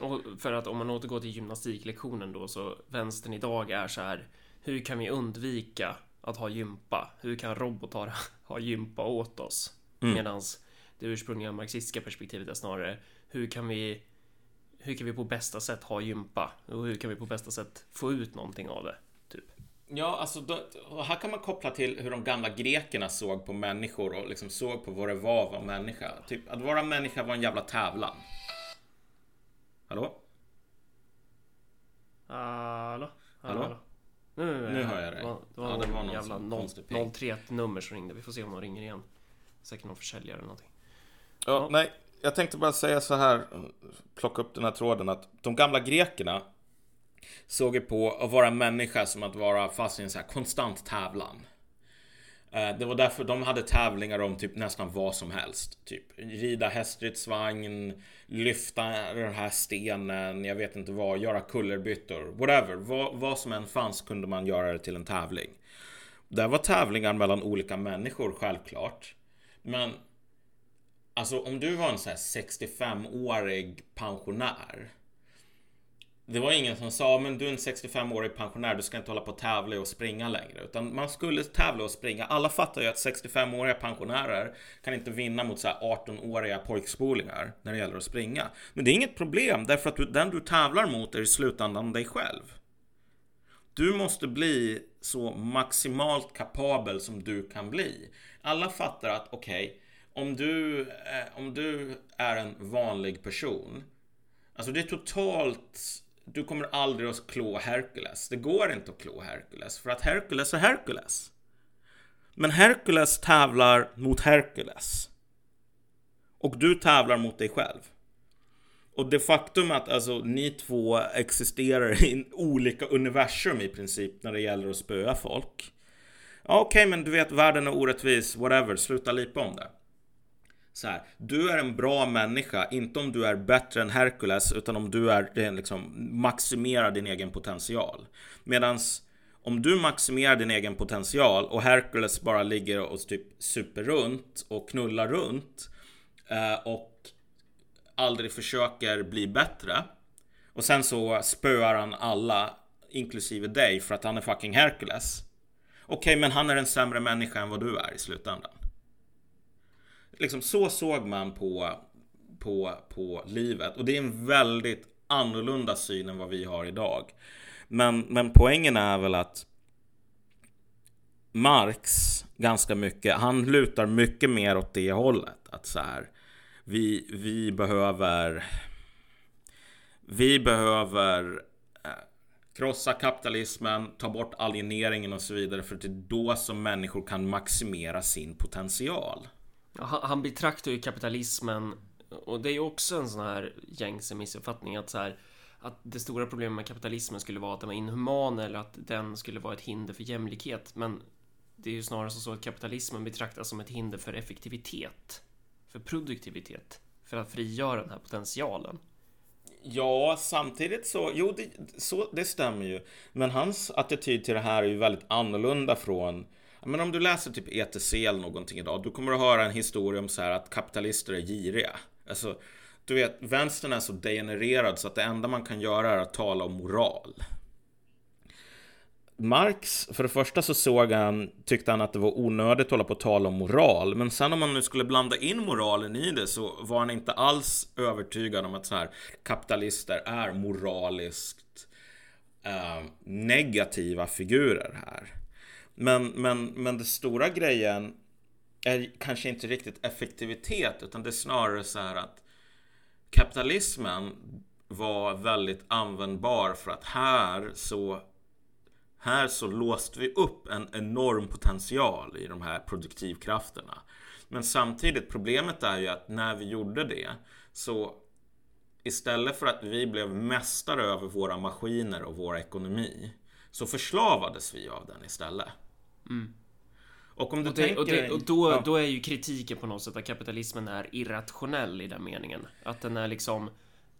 Och för att om man återgår till gymnastiklektionen då så vänstern idag är så här hur kan vi undvika att ha gympa? Hur kan robotar ha gympa åt oss? Mm. Medan det ursprungliga marxistiska perspektivet är snarare hur kan vi hur kan vi på bästa sätt ha gympa? Och hur kan vi på bästa sätt få ut någonting av det? Typ. Ja, alltså då, här kan man koppla till hur de gamla grekerna såg på människor och liksom såg på vad det var att vara människa. Typ att vara människa var en jävla tävlan. Hallå? Hallå? Hallå? Hallå? Nu, nu hör jag dig. Det var, det var, ja, det var någon jävla 031 nummer som ringde. Vi får se om de ringer igen. Säkert någon försäljare eller någonting. Ja, ja. nej. Jag tänkte bara säga så här, plocka upp den här tråden att de gamla grekerna såg ju på att vara människa som att vara fast i en så här konstant tävlan. Eh, det var därför de hade tävlingar om typ nästan vad som helst. Typ rida häststridsvagn, lyfta den här stenen, jag vet inte vad, göra kullerbyttor, whatever. Vad, vad som än fanns kunde man göra det till en tävling. Det var tävlingar mellan olika människor självklart. Men alltså om du var en så 65-årig pensionär det var ingen som sa, men du är en 65-årig pensionär, du ska inte hålla på och tävla och springa längre. Utan man skulle tävla och springa. Alla fattar ju att 65-åriga pensionärer kan inte vinna mot så 18-åriga pojkspolingar när det gäller att springa. Men det är inget problem, därför att du, den du tävlar mot är i slutändan dig själv. Du måste bli så maximalt kapabel som du kan bli. Alla fattar att, okej, okay, om du, eh, om du är en vanlig person. Alltså det är totalt du kommer aldrig att klå Hercules. Det går inte att klå Hercules för att Hercules är Hercules. Men Hercules tävlar mot Hercules. Och du tävlar mot dig själv. Och det faktum att alltså, ni två existerar i olika universum i princip när det gäller att spöa folk. Okej, okay, men du vet världen är orättvis, whatever, sluta lipa om det. Så här, du är en bra människa, inte om du är bättre än Hercules, utan om du är liksom maximerar din egen potential. Medans om du maximerar din egen potential och Hercules bara ligger och typ super runt och knullar runt eh, och aldrig försöker bli bättre och sen så spöar han alla, inklusive dig, för att han är fucking Hercules. Okej, okay, men han är en sämre människa än vad du är i slutändan. Liksom så såg man på, på, på livet och det är en väldigt annorlunda syn än vad vi har idag. Men, men poängen är väl att Marx ganska mycket, han lutar mycket mer åt det hållet. Att så här, vi, vi behöver vi behöver eh, krossa kapitalismen, ta bort alieneringen och så vidare för det är då som människor kan maximera sin potential. Han, han betraktar ju kapitalismen och det är ju också en sån här gängse missuppfattning att så här att det stora problemet med kapitalismen skulle vara att den var inhuman eller att den skulle vara ett hinder för jämlikhet. Men det är ju snarare så att kapitalismen betraktas som ett hinder för effektivitet, för produktivitet, för att frigöra den här potentialen. Ja, samtidigt så, jo, det, så, det stämmer ju. Men hans attityd till det här är ju väldigt annorlunda från men om du läser typ ETC eller någonting idag, då kommer du höra en historia om så här att kapitalister är giriga. Alltså, du vet, vänstern är så degenererad så att det enda man kan göra är att tala om moral. Marx, för det första så såg han, tyckte han att det var onödigt att hålla på att tala om moral. Men sen om man nu skulle blanda in moralen i det så var han inte alls övertygad om att så här kapitalister är moraliskt eh, negativa figurer här. Men, men, men den stora grejen är kanske inte riktigt effektivitet utan det är snarare så här att kapitalismen var väldigt användbar för att här så här så låste vi upp en enorm potential i de här produktivkrafterna. Men samtidigt, problemet är ju att när vi gjorde det så istället för att vi blev mästare över våra maskiner och vår ekonomi så förslavades vi av den istället. Mm. Och om du och det, tänker... Och, det, och då, ja. då är ju kritiken på något sätt att kapitalismen är irrationell i den meningen. Att den är liksom...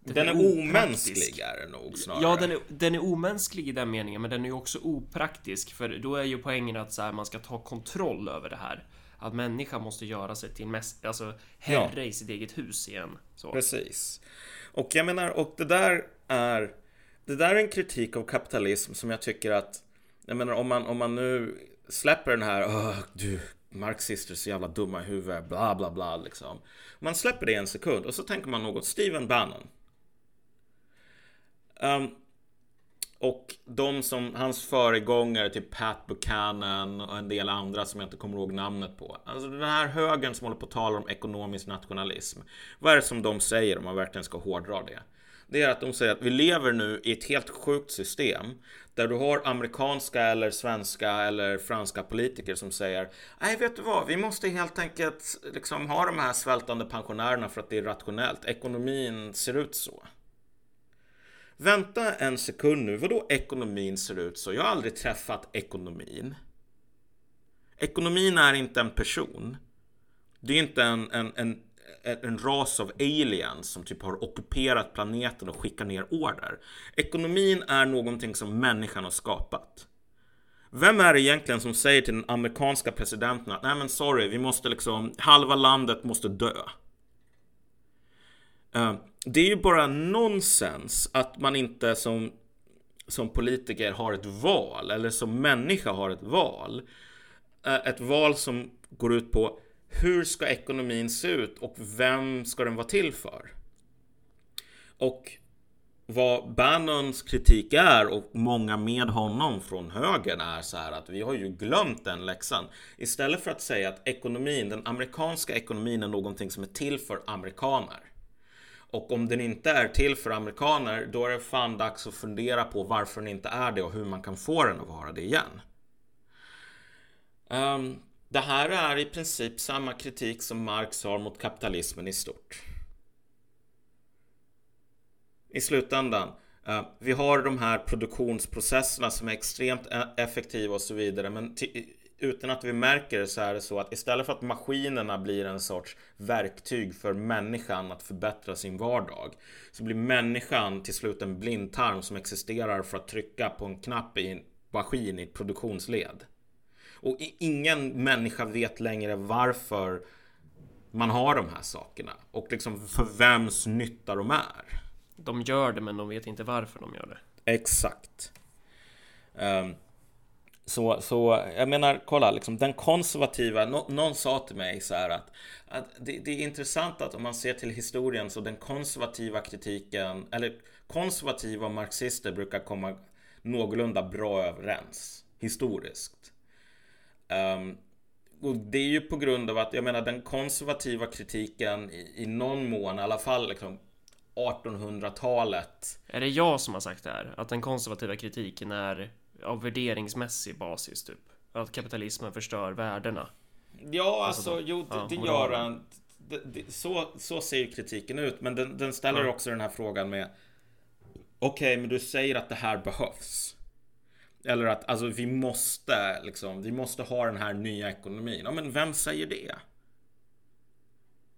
Den, den är, är omänsklig är det nog snarare. Ja, den är, den är omänsklig i den meningen, men den är ju också opraktisk. För då är ju poängen att så här, man ska ta kontroll över det här. Att människan måste göra sig till mest, alltså herre ja. i sitt eget hus igen. Så. Precis. Och jag menar, och det där är... Det där är en kritik av kapitalism som jag tycker att... Jag menar, om man, om man nu släpper den här, oh, du marxister är så jävla dumma i huvudet, bla bla bla liksom. Man släpper det en sekund och så tänker man något Steven Bannon. Um, och de som, hans föregångare, till Pat Buchanan och en del andra som jag inte kommer ihåg namnet på. Alltså den här högern som håller på att tala om ekonomisk nationalism. Vad är det som de säger om man verkligen ska hårdra det? Det är att de säger att vi lever nu i ett helt sjukt system där du har amerikanska eller svenska eller franska politiker som säger Nej, vet du vad? Vi måste helt enkelt liksom ha de här svältande pensionärerna för att det är rationellt. Ekonomin ser ut så. Vänta en sekund nu. Vadå ekonomin ser ut så? Jag har aldrig träffat ekonomin. Ekonomin är inte en person. Det är inte en, en, en Eh, en ras av aliens som typ har ockuperat planeten och skickar ner order. Ekonomin är någonting som människan har skapat. Vem är det egentligen som säger till den amerikanska presidenten att nej men sorry, vi måste liksom, halva landet måste dö. Eh, det är ju bara nonsens att man inte som, som politiker har ett val eller som människa har ett val. Eh, ett val som går ut på hur ska ekonomin se ut och vem ska den vara till för? Och vad Bannons kritik är och många med honom från högern är så här att vi har ju glömt den läxan. Istället för att säga att ekonomin, den amerikanska ekonomin är någonting som är till för amerikaner. Och om den inte är till för amerikaner, då är det fan dags att fundera på varför den inte är det och hur man kan få den att vara det igen. Um, det här är i princip samma kritik som Marx har mot kapitalismen i stort. I slutändan, eh, vi har de här produktionsprocesserna som är extremt e- effektiva och så vidare, men utan att vi märker det så är det så att istället för att maskinerna blir en sorts verktyg för människan att förbättra sin vardag så blir människan till slut en blindtarm som existerar för att trycka på en knapp i en maskin i ett produktionsled. Och ingen människa vet längre varför man har de här sakerna och liksom för vems nytta de är. De gör det men de vet inte varför de gör det. Exakt. Um, så, så jag menar, kolla, liksom, den konservativa, no, någon sa till mig så här att, att det, det, är intressant att om man ser till historien så den konservativa kritiken, eller konservativa marxister brukar komma någorlunda bra överens historiskt. Um, och det är ju på grund av att, jag menar den konservativa kritiken i, i någon mån, i alla fall liksom 1800-talet. Är det jag som har sagt det här? Att den konservativa kritiken är av värderingsmässig basis typ. Att kapitalismen förstör värdena. Ja, alltså, alltså jo, det, ja, det gör den. så, så ser ju kritiken ut, men den, den ställer ja. också den här frågan med Okej, okay, men du säger att det här behövs. Eller att alltså, vi måste liksom, vi måste ha den här nya ekonomin. Ja, men vem säger det?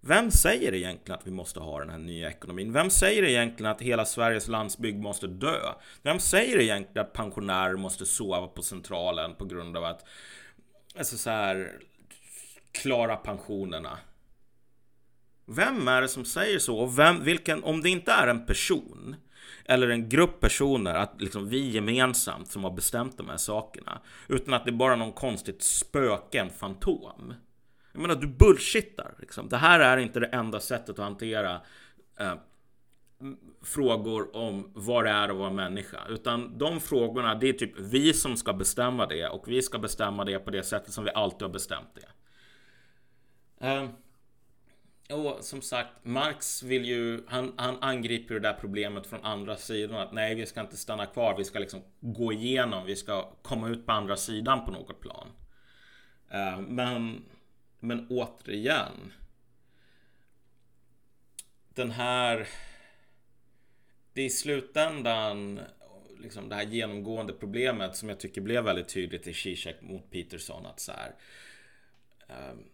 Vem säger egentligen att vi måste ha den här nya ekonomin? Vem säger egentligen att hela Sveriges landsbygd måste dö? Vem säger egentligen att pensionärer måste sova på Centralen på grund av att alltså så här, klara pensionerna? Vem är det som säger så? Och vem, vilken, om det inte är en person eller en grupp personer, att liksom vi gemensamt som har bestämt de här sakerna, utan att det är bara någon konstigt spöke, en fantom. Jag menar, du bullshittar. Liksom. Det här är inte det enda sättet att hantera eh, frågor om vad det är att vara människa. Utan de frågorna, det är typ vi som ska bestämma det och vi ska bestämma det på det sättet som vi alltid har bestämt det. Eh, och som sagt, Marx vill ju, han, han angriper det där problemet från andra sidan. Att nej, vi ska inte stanna kvar, vi ska liksom gå igenom, vi ska komma ut på andra sidan på något plan. Eh, men men återigen. Den här... Det är i slutändan liksom det här genomgående problemet som jag tycker blev väldigt tydligt i Zizek mot Peterson att så här, um,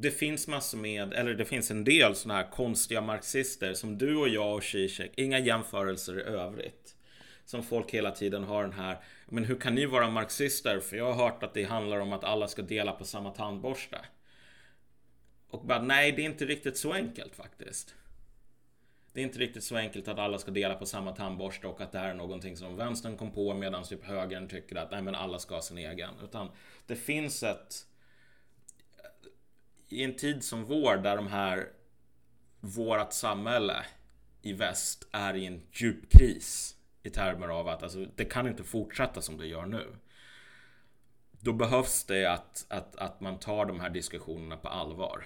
det finns massor med, eller det finns en del sådana här konstiga marxister som du och jag och Zizek, inga jämförelser i övrigt som folk hela tiden har den här Men hur kan ni vara marxister? För jag har hört att det handlar om att alla ska dela på samma tandborste. Och bara nej, det är inte riktigt så enkelt faktiskt. Det är inte riktigt så enkelt att alla ska dela på samma tandborste och att det här är någonting som vänstern kom på medan typ högern tycker att nej men alla ska ha sin egen. Utan det finns ett... I en tid som vår där de här... Vårat samhälle i väst är i en djup kris i termer av att alltså, det kan inte fortsätta som det gör nu. Då behövs det att, att, att man tar de här diskussionerna på allvar.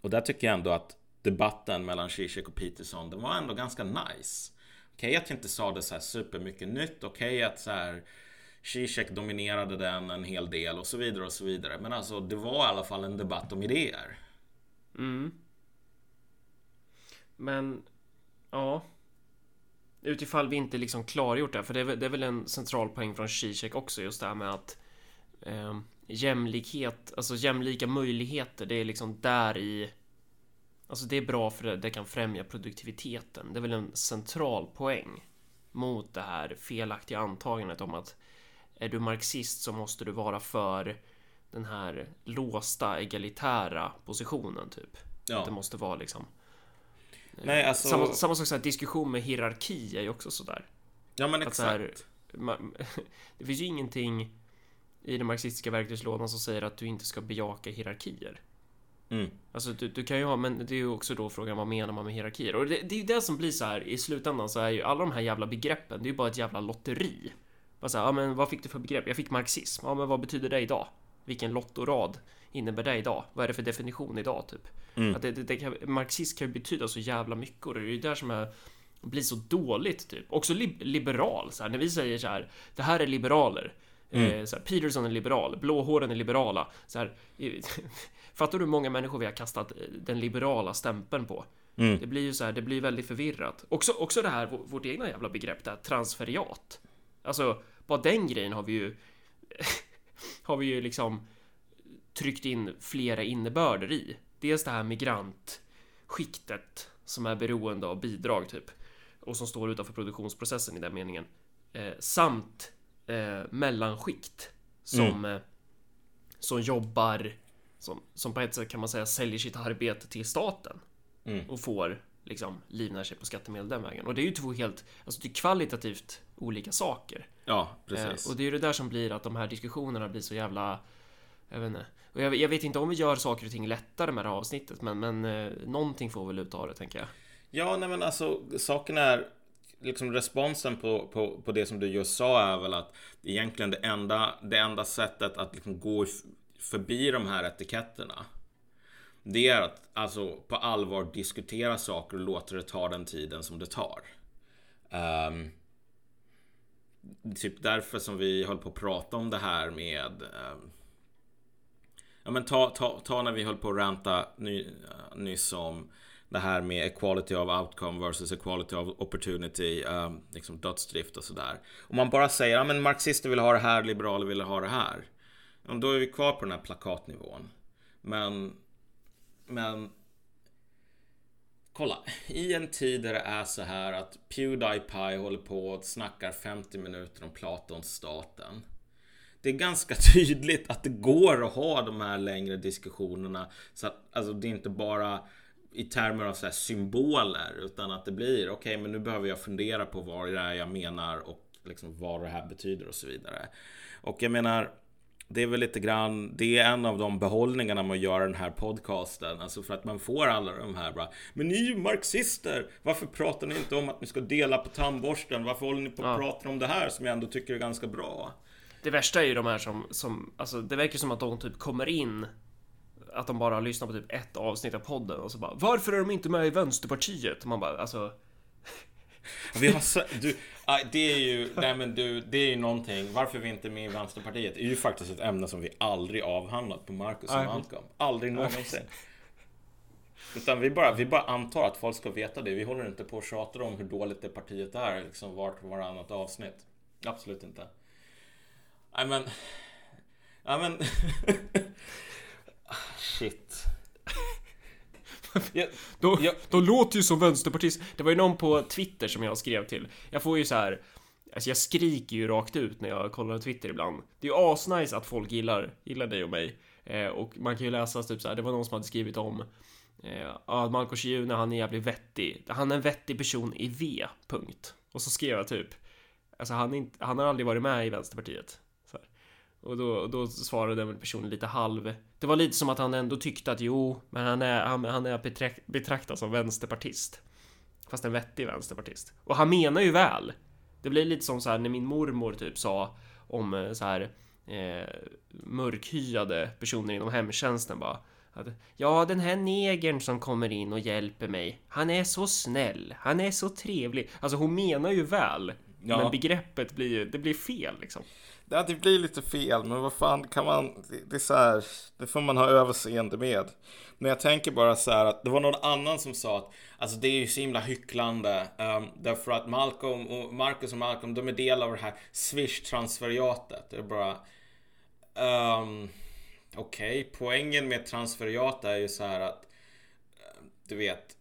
Och där tycker jag ändå att debatten mellan Zizek och Peterson, den var ändå ganska nice. Okej okay, att jag inte sa det så här supermycket nytt, okej okay, att så här Zizek dominerade den en hel del och så vidare och så vidare. Men alltså det var i alla fall en debatt om idéer. Mm. Men, ja utifall vi inte liksom klargjort det, för det är, det är väl en central poäng från Zizek också, just det här med att eh, jämlikhet, alltså jämlika möjligheter, det är liksom där i Alltså det är bra för det, det kan främja produktiviteten. Det är väl en central poäng mot det här felaktiga antagandet om att är du marxist så måste du vara för den här låsta egalitära positionen typ. Ja. Det måste vara liksom Nej, alltså... Samma, samma sak, så här, diskussion med hierarki är ju också sådär. Ja, men exakt. Här, man, det finns ju ingenting i den marxistiska verktygslådan som säger att du inte ska bejaka hierarkier. Mm. Alltså du, du, kan ju ha, men det är ju också då frågan vad menar man med hierarkier? Och det, det är ju det som blir så här i slutändan så är ju alla de här jävla begreppen, det är ju bara ett jävla lotteri. Bara så här, ja men vad fick du för begrepp? Jag fick marxism. Ja men vad betyder det idag? Vilken lottorad innebär det idag? Vad är det för definition idag typ? Mm. Att det, det, det kan, marxism kan ju betyda så jävla mycket och det är ju där som är blir så dåligt typ. Också li liberal, så här, när vi säger så här, det här är liberaler. Mm. Eh, så här, Peterson är liberal, blåhåren är liberala. Så här, fattar du hur många människor vi har kastat eh, den liberala stämpeln på? Mm. Det blir ju så här, det blir väldigt förvirrat. Också, också det här, vårt egna jävla begrepp, det här transferiat. Alltså, bara den grejen har vi ju har vi ju liksom tryckt in flera innebörder i. Dels det här migrantskiktet som är beroende av bidrag typ och som står utanför produktionsprocessen i den meningen. Eh, samt eh, mellanskikt som, mm. eh, som jobbar som, som på ett sätt kan man säga säljer sitt arbete till staten mm. och får liksom livnär sig på skattemedel den vägen. Och det är ju två helt, alltså det är kvalitativt olika saker. Ja, precis. Eh, och det är ju det där som blir att de här diskussionerna blir så jävla, jag vet inte. Och jag, jag vet inte om vi gör saker och ting lättare med det här avsnittet, men, men eh, någonting får väl ut av det, tänker jag. Ja, nej men alltså saken är liksom responsen på, på, på det som du just sa är väl att egentligen det enda, det enda sättet att liksom gå förbi de här etiketterna det är att alltså på allvar diskutera saker och låta det ta den tiden som det tar. Um, typ därför som vi höll på att prata om det här med ehm, Ja men ta, ta, ta när vi höll på att ranta ny, eh, nyss om det här med equality of outcome versus equality of opportunity, um, liksom dödsdrift och sådär. Om man bara säger, ja men marxister vill ha det här, liberaler vill ha det här. Då är vi kvar på den här plakatnivån. Men, men Kolla, i en tid där det är så här att Pewdiepie håller på och snackar 50 minuter om Platons staten. Det är ganska tydligt att det går att ha de här längre diskussionerna. Så att alltså, det är inte bara i termer av så symboler utan att det blir okej, okay, men nu behöver jag fundera på vad det är jag menar och liksom vad det här betyder och så vidare. Och jag menar, det är väl lite grann, det är en av de behållningarna med att göra den här podcasten. Alltså för att man får alla de här bara, men ni är ju marxister! Varför pratar ni inte om att ni ska dela på tandborsten? Varför håller ni på att ja. prata om det här som jag ändå tycker är ganska bra? Det värsta är ju de här som, som alltså det verkar som att de typ kommer in att de bara har lyssnat på typ ett avsnitt av podden och så bara Varför är de inte med i Vänsterpartiet? Och man bara alltså vi har så, du, det är ju, nej men du, det är ju någonting. Varför vi inte är med i Vänsterpartiet är ju faktiskt ett ämne som vi aldrig avhandlat på Marcus och Malcolm. Aldrig någonsin. Utan vi bara, vi bara antar att folk ska veta det. Vi håller inte på och tjatar om hur dåligt det partiet är liksom vart och varannat avsnitt. Absolut inte. Nej men... Ja men... Shit. jag, då, jag, de låter ju som vänsterpartist. Det var ju någon på Twitter som jag skrev till. Jag får ju så här. Alltså jag skriker ju rakt ut när jag kollar Twitter ibland. Det är ju asnice att folk gillar, gillar dig och mig. Eh, och man kan ju läsa typ så här, det var någon som hade skrivit om eh, att Marco Schiune, han är jävligt vettig. Han är en vettig person i V, punkt. Och så skrev jag typ, alltså han, inte, han har aldrig varit med i Vänsterpartiet. Och då, då svarade den personen lite halv. Det var lite som att han ändå tyckte att jo, men han är, han, han är betraktad som vänsterpartist. Fast en vettig vänsterpartist. Och han menar ju väl. Det blir lite som så här när min mormor typ sa om eh, så här eh, mörkhyade personer inom hemtjänsten bara. Att, ja, den här negern som kommer in och hjälper mig. Han är så snäll. Han är så trevlig. Alltså hon menar ju väl. Ja. Men begreppet blir ju, det blir fel liksom. Ja, det blir lite fel, men vad fan kan man, det, är så här, det får man ha överseende med. Men jag tänker bara så här att det var någon annan som sa att alltså det är ju så himla hycklande um, därför att Malcolm och Marcus och Malcolm de är del av det här Swish-transferiatet. Det är bara um, Okej, okay. poängen med transferiat är ju så här att ehm, du vet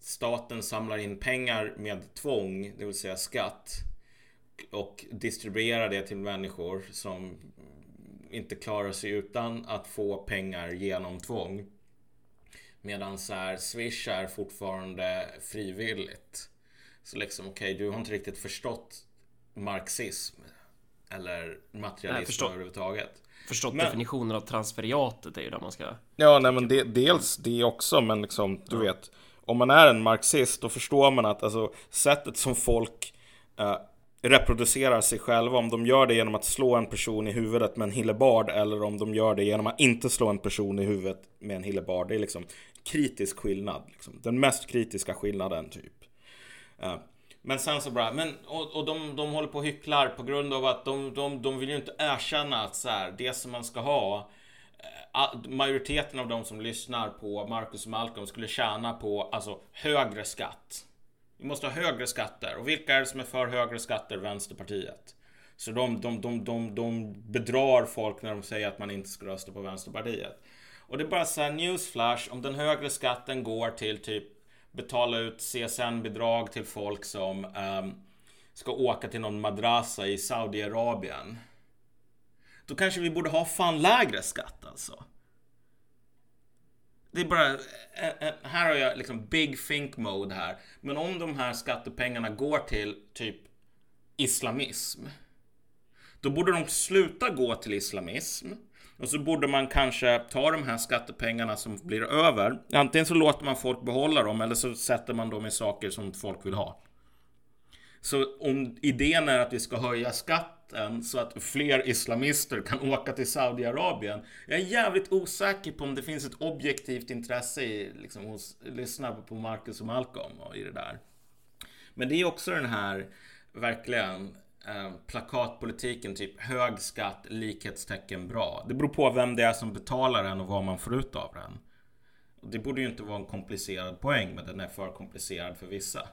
staten samlar in pengar med tvång, det vill säga skatt och distribuera det till människor som inte klarar sig utan att få pengar genom tvång. Medan så här, Swish är fortfarande frivilligt. Så liksom okej, okay, du har inte riktigt förstått marxism eller materialism överhuvudtaget. Förstått men, definitionen av transferiatet är ju där man ska... Ja, nej men det, dels det också, men liksom, du ja. vet. Om man är en marxist, då förstår man att alltså, sättet som folk uh, reproducerar sig själva, om de gör det genom att slå en person i huvudet med en hillebard eller om de gör det genom att inte slå en person i huvudet med en hillebard. Det är liksom kritisk skillnad. Liksom. Den mest kritiska skillnaden typ. Uh, men sen så bara, men och, och de, de håller på och hycklar på grund av att de, de, de vill ju inte erkänna att så här, det som man ska ha eh, Majoriteten av de som lyssnar på Marcus och Malcolm skulle tjäna på alltså högre skatt. Vi måste ha högre skatter. Och vilka är det som är för högre skatter? Vänsterpartiet. Så de, de, de, de, de bedrar folk när de säger att man inte ska rösta på Vänsterpartiet. Och det är bara så här newsflash. Om den högre skatten går till typ betala ut CSN-bidrag till folk som um, ska åka till någon madrassa i Saudiarabien. Då kanske vi borde ha fan lägre skatt alltså. Det är bara, eh, eh, här har jag liksom big think mode här. Men om de här skattepengarna går till typ islamism. Då borde de sluta gå till islamism. Och så borde man kanske ta de här skattepengarna som blir över. Antingen så låter man folk behålla dem eller så sätter man dem i saker som folk vill ha. Så om idén är att vi ska höja skatten så att fler islamister kan åka till Saudiarabien. Jag är jävligt osäker på om det finns ett objektivt intresse i, liksom, hos lyssnare på Marcus och Malcolm och i det där. Men det är också den här verkligen eh, plakatpolitiken, typ hög skatt, likhetstecken bra. Det beror på vem det är som betalar den och vad man får ut av den. Det borde ju inte vara en komplicerad poäng, men den är för komplicerad för vissa.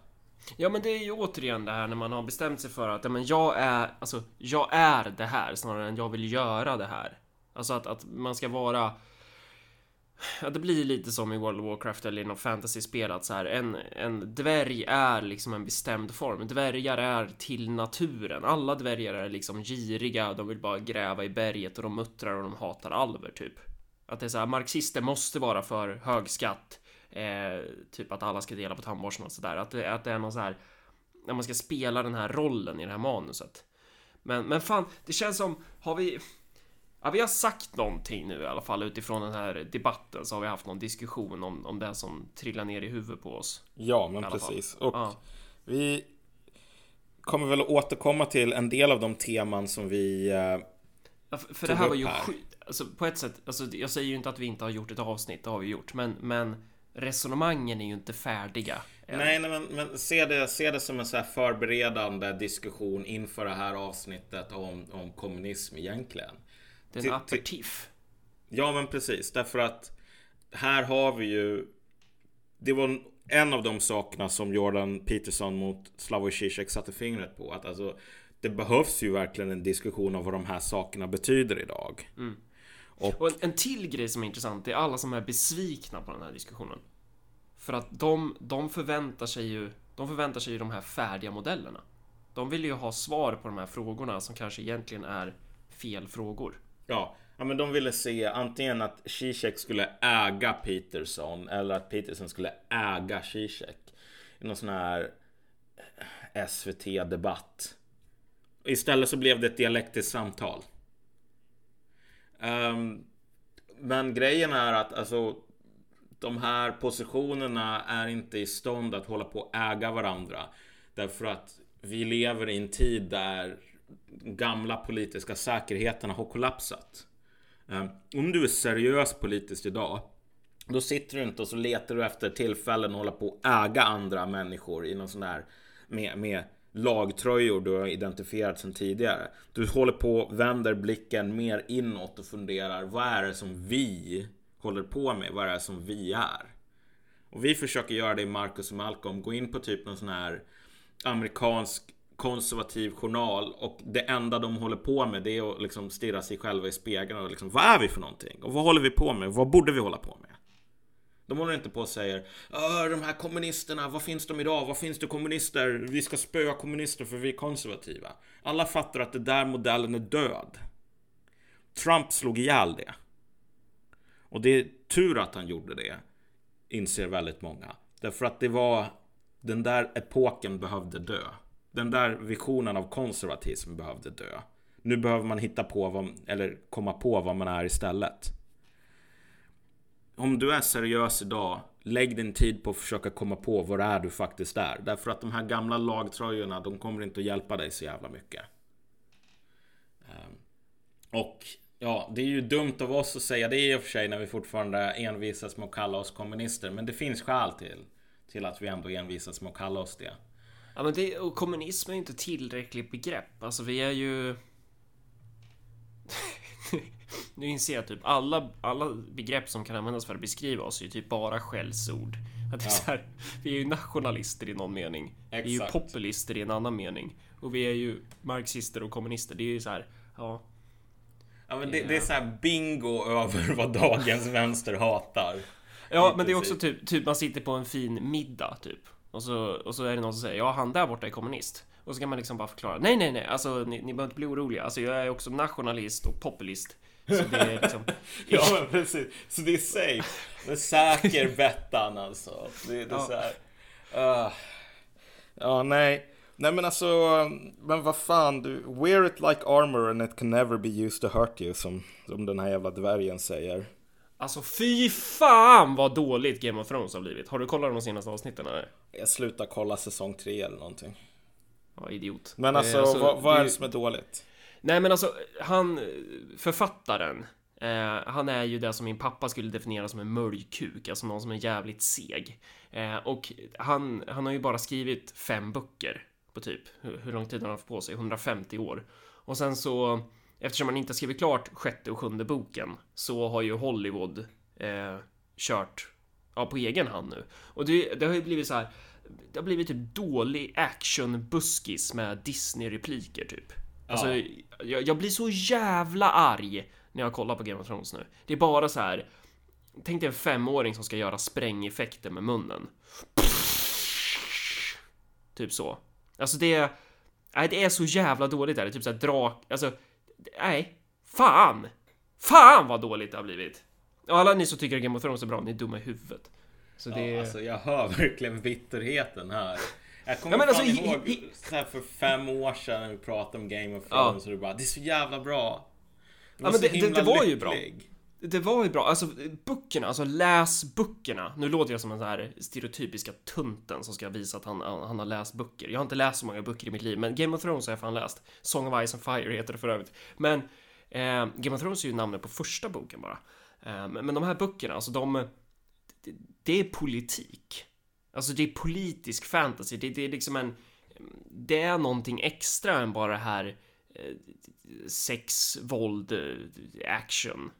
Ja men det är ju återigen det här när man har bestämt sig för att ja, men jag är, alltså, jag är det här snarare än jag vill göra det här. Alltså att, att man ska vara Ja, det blir lite som i World of Warcraft eller i något fantasy-spel att så här, en, en dvärg är liksom en bestämd form. Dvärgar är till naturen. Alla dvärgar är liksom giriga, de vill bara gräva i berget och de muttrar och de hatar alver typ. Att det är så här, marxister måste vara för hög skatt. Eh, typ att alla ska dela på tandborsten och sådär. Att, att det är någon så här, när man ska spela den här rollen i det här manuset. Men, men fan, det känns som, har vi Ja, vi har sagt någonting nu i alla fall utifrån den här debatten så har vi haft någon diskussion om, om det som trillar ner i huvudet på oss. Ja, men precis. Och ja. vi kommer väl att återkomma till en del av de teman som vi eh, ja, för, för det här var ju skit. Alltså, på ett sätt, alltså, jag säger ju inte att vi inte har gjort ett avsnitt, det har vi gjort, men, men resonemangen är ju inte färdiga. Nej, nej men, men se, det, se det som en så förberedande diskussion inför det här avsnittet om, om kommunism egentligen. Det är en aperitif. Ja, men precis. Därför att här har vi ju... Det var en av de sakerna som Jordan Peterson mot Slavoj Zizek satte fingret på. Att alltså, det behövs ju verkligen en diskussion om vad de här sakerna betyder idag. Mm. Och, och en, en, till grej som är intressant är alla som är besvikna på den här diskussionen. För att de, de förväntar sig ju De förväntar sig ju de här färdiga modellerna. De vill ju ha svar på de här frågorna som kanske egentligen är fel frågor. Ja, ja men de ville se antingen att Zizek skulle äga Peterson eller att Peterson skulle äga Zizek. I någon sån här eh, SVT-debatt. Istället så blev det ett dialektiskt samtal. Um, men grejen är att alltså de här positionerna är inte i stånd att hålla på och äga varandra. Därför att vi lever i en tid där gamla politiska säkerheterna har kollapsat. Ehm, om du är seriös politiskt idag då sitter du inte och så letar du efter tillfällen att hålla på och äga andra människor i någon sån där med, med lagtröjor du har identifierat sedan tidigare. Du håller på och vänder blicken mer inåt och funderar vad är det som vi håller på med? Vad det är som vi är? Och vi försöker göra det i Marcus och Malcolm. Gå in på typ någon sån här amerikansk konservativ journal och det enda de håller på med det är att liksom stirra sig själva i spegeln och liksom vad är vi för någonting? Och vad håller vi på med? Vad borde vi hålla på med? De håller inte på och säger de här kommunisterna, vad finns de idag? Vad finns det kommunister? Vi ska spöa kommunister för vi är konservativa. Alla fattar att det där modellen är död. Trump slog ihjäl det. Och det är tur att han gjorde det, inser väldigt många. Därför att det var den där epoken behövde dö. Den där visionen av konservatism behövde dö. Nu behöver man hitta på vad, eller komma på vad man är istället. Om du är seriös idag, lägg din tid på att försöka komma på vad det är du faktiskt är. Därför att de här gamla lagtröjorna, de kommer inte att hjälpa dig så jävla mycket. Ehm, och ja, det är ju dumt av oss att säga det i och för sig när vi fortfarande envisas med att kalla oss kommunister. Men det finns skäl till, till att vi ändå envisas med att kalla oss det. Ja, men det, och kommunism är inte tillräckligt begrepp. Alltså, vi är ju... nu inser jag typ alla, alla begrepp som kan användas för att beskriva oss är ju typ bara skällsord. Att det är Ja. så här, vi är ju nationalister i någon mening. Vi är ju Exakt. populister i en annan mening. Och vi är ju marxister och kommunister. Det är ju så här, ja. Ja, men det, det är så här bingo över vad dagens vänster hatar. Ja, men det är också typ, typ man sitter på en fin middag typ. Och så, och så är det någon som säger ja, han där borta är kommunist. Och så kan man liksom bara förklara. Nej, nej, nej, alltså ni, ni behöver inte bli oroliga. Alltså jag är också nationalist och populist. Så det är liksom... Ja, men precis. Så det är safe. Det är säker bettan alltså. Det, det är Ja. så här. ah. ja, nej. Nej men alltså, men vad fan du. Wear it like armor and it can never be used to hurt you som, som den här jävla dvärgen säger. Alltså fy fan vad dåligt Game of Thrones har blivit. Har du kollat de senaste avsnitten eller? Jag slutar kolla säsong 3 eller någonting. Ja, idiot. Men Eh, alltså, vad, vad det är det som är dåligt? Nej men alltså, han, författaren, eh, han är ju det som min pappa skulle definiera som en mörjkuk, alltså någon som är jävligt seg. Eh, och han, han har ju bara skrivit fem böcker på typ, hur, lång tid har han haft på sig? 150 år. Och sen så, eftersom han inte skrivit klart sjätte och sjunde boken, så har ju Hollywood eh, kört ja, på egen hand nu. Och det, det har ju blivit så här, det har blivit typ dålig action-buskis med Disney-repliker typ. Alltså, Ja. jag, jag blir så jävla arg när jag kollar på Game of Thrones nu. Det är bara så här. Tänk dig en femåring som ska göra sprängeffekter med munnen. Typ så. Alltså det... Nej, det är så jävla dåligt där. Det är typ så här drak... Alltså... Nej. Fan! Fan vad dåligt det har blivit. Och alla ni som tycker att Game of Thrones är bra, ni är dumma i huvudet. Så det... Ja, alltså jag hör verkligen bitterheten här. Jag kommer Ja, fan alltså, i- ihåg i- här för fem år sedan när vi pratade om Game of Ja. Thrones och du bara Det är så jävla bra. Du Ja, men det- det- det var ju bra. Det var ju bra, alltså böckerna, alltså läs böckerna. Nu låter jag som den här stereotypiska tunten som ska visa att han, han, har läst böcker. Jag har inte läst så många böcker i mitt liv, men Game of Thrones har jag fan läst. Song of Ice and Fire heter det för övrigt. Men eh, Game of Thrones är ju namnet på första boken bara. Eh, men, de här böckerna, alltså de... Det, det är politik. Alltså det är politisk fantasy, det, det är liksom en... Det är någonting extra än bara det här eh, sex, våld, eh, action.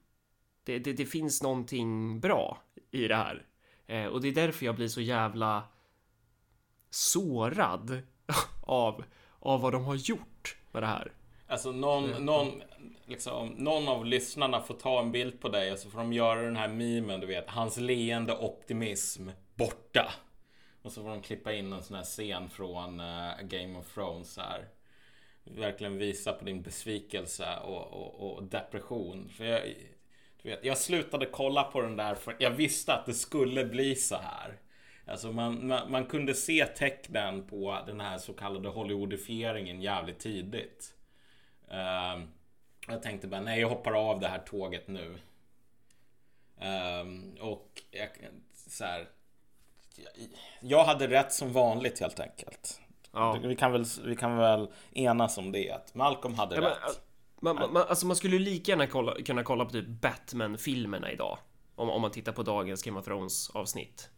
Det, det, det finns någonting bra i det här. Eh, och det är därför jag blir så jävla sårad av, av vad de har gjort med det här. Alltså någon, någon, liksom, någon av lyssnarna får ta en bild på dig och så får de göra den här memen, du vet. Hans leende optimism borta. Och så får de klippa in en sån här scen från eh, Game of Thrones här. Verkligen visa på din besvikelse och, och, och depression. För jag, du vet, jag slutade kolla på den där för jag visste att det skulle bli så här. Alltså man, man, man kunde se tecknen på den här så kallade Hollywoodifieringen jävligt tidigt. Ehm, jag tänkte bara, nej jag hoppar av det här tåget nu. Ehm, och jag, så här, jag hade rätt som vanligt helt enkelt. Ja. Vi, kan väl, vi kan väl enas om det. Att Malcolm hade Ja, rätt. Man, man, alltså man skulle ju lika gärna kolla, kunna kolla på typ Batman-filmerna idag. Om, om man tittar på dagens Game of Thrones avsnitt.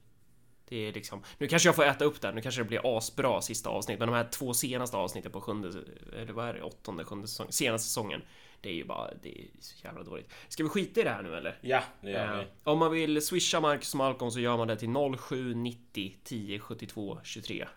Det är liksom, nu kanske jag får äta upp där, nu kanske det blir asbra sista avsnitt, men de här två senaste avsnitten på sjunde, eller vad är det, åttonde, sjunde säsong, senaste säsongen. Det är ju bara, det är så jävla dåligt. Ska vi skita i det här nu eller? Ja, det gör Eh, vi. om man vill swisha Marcus Malcolm så gör man det till 0790 10 72 23.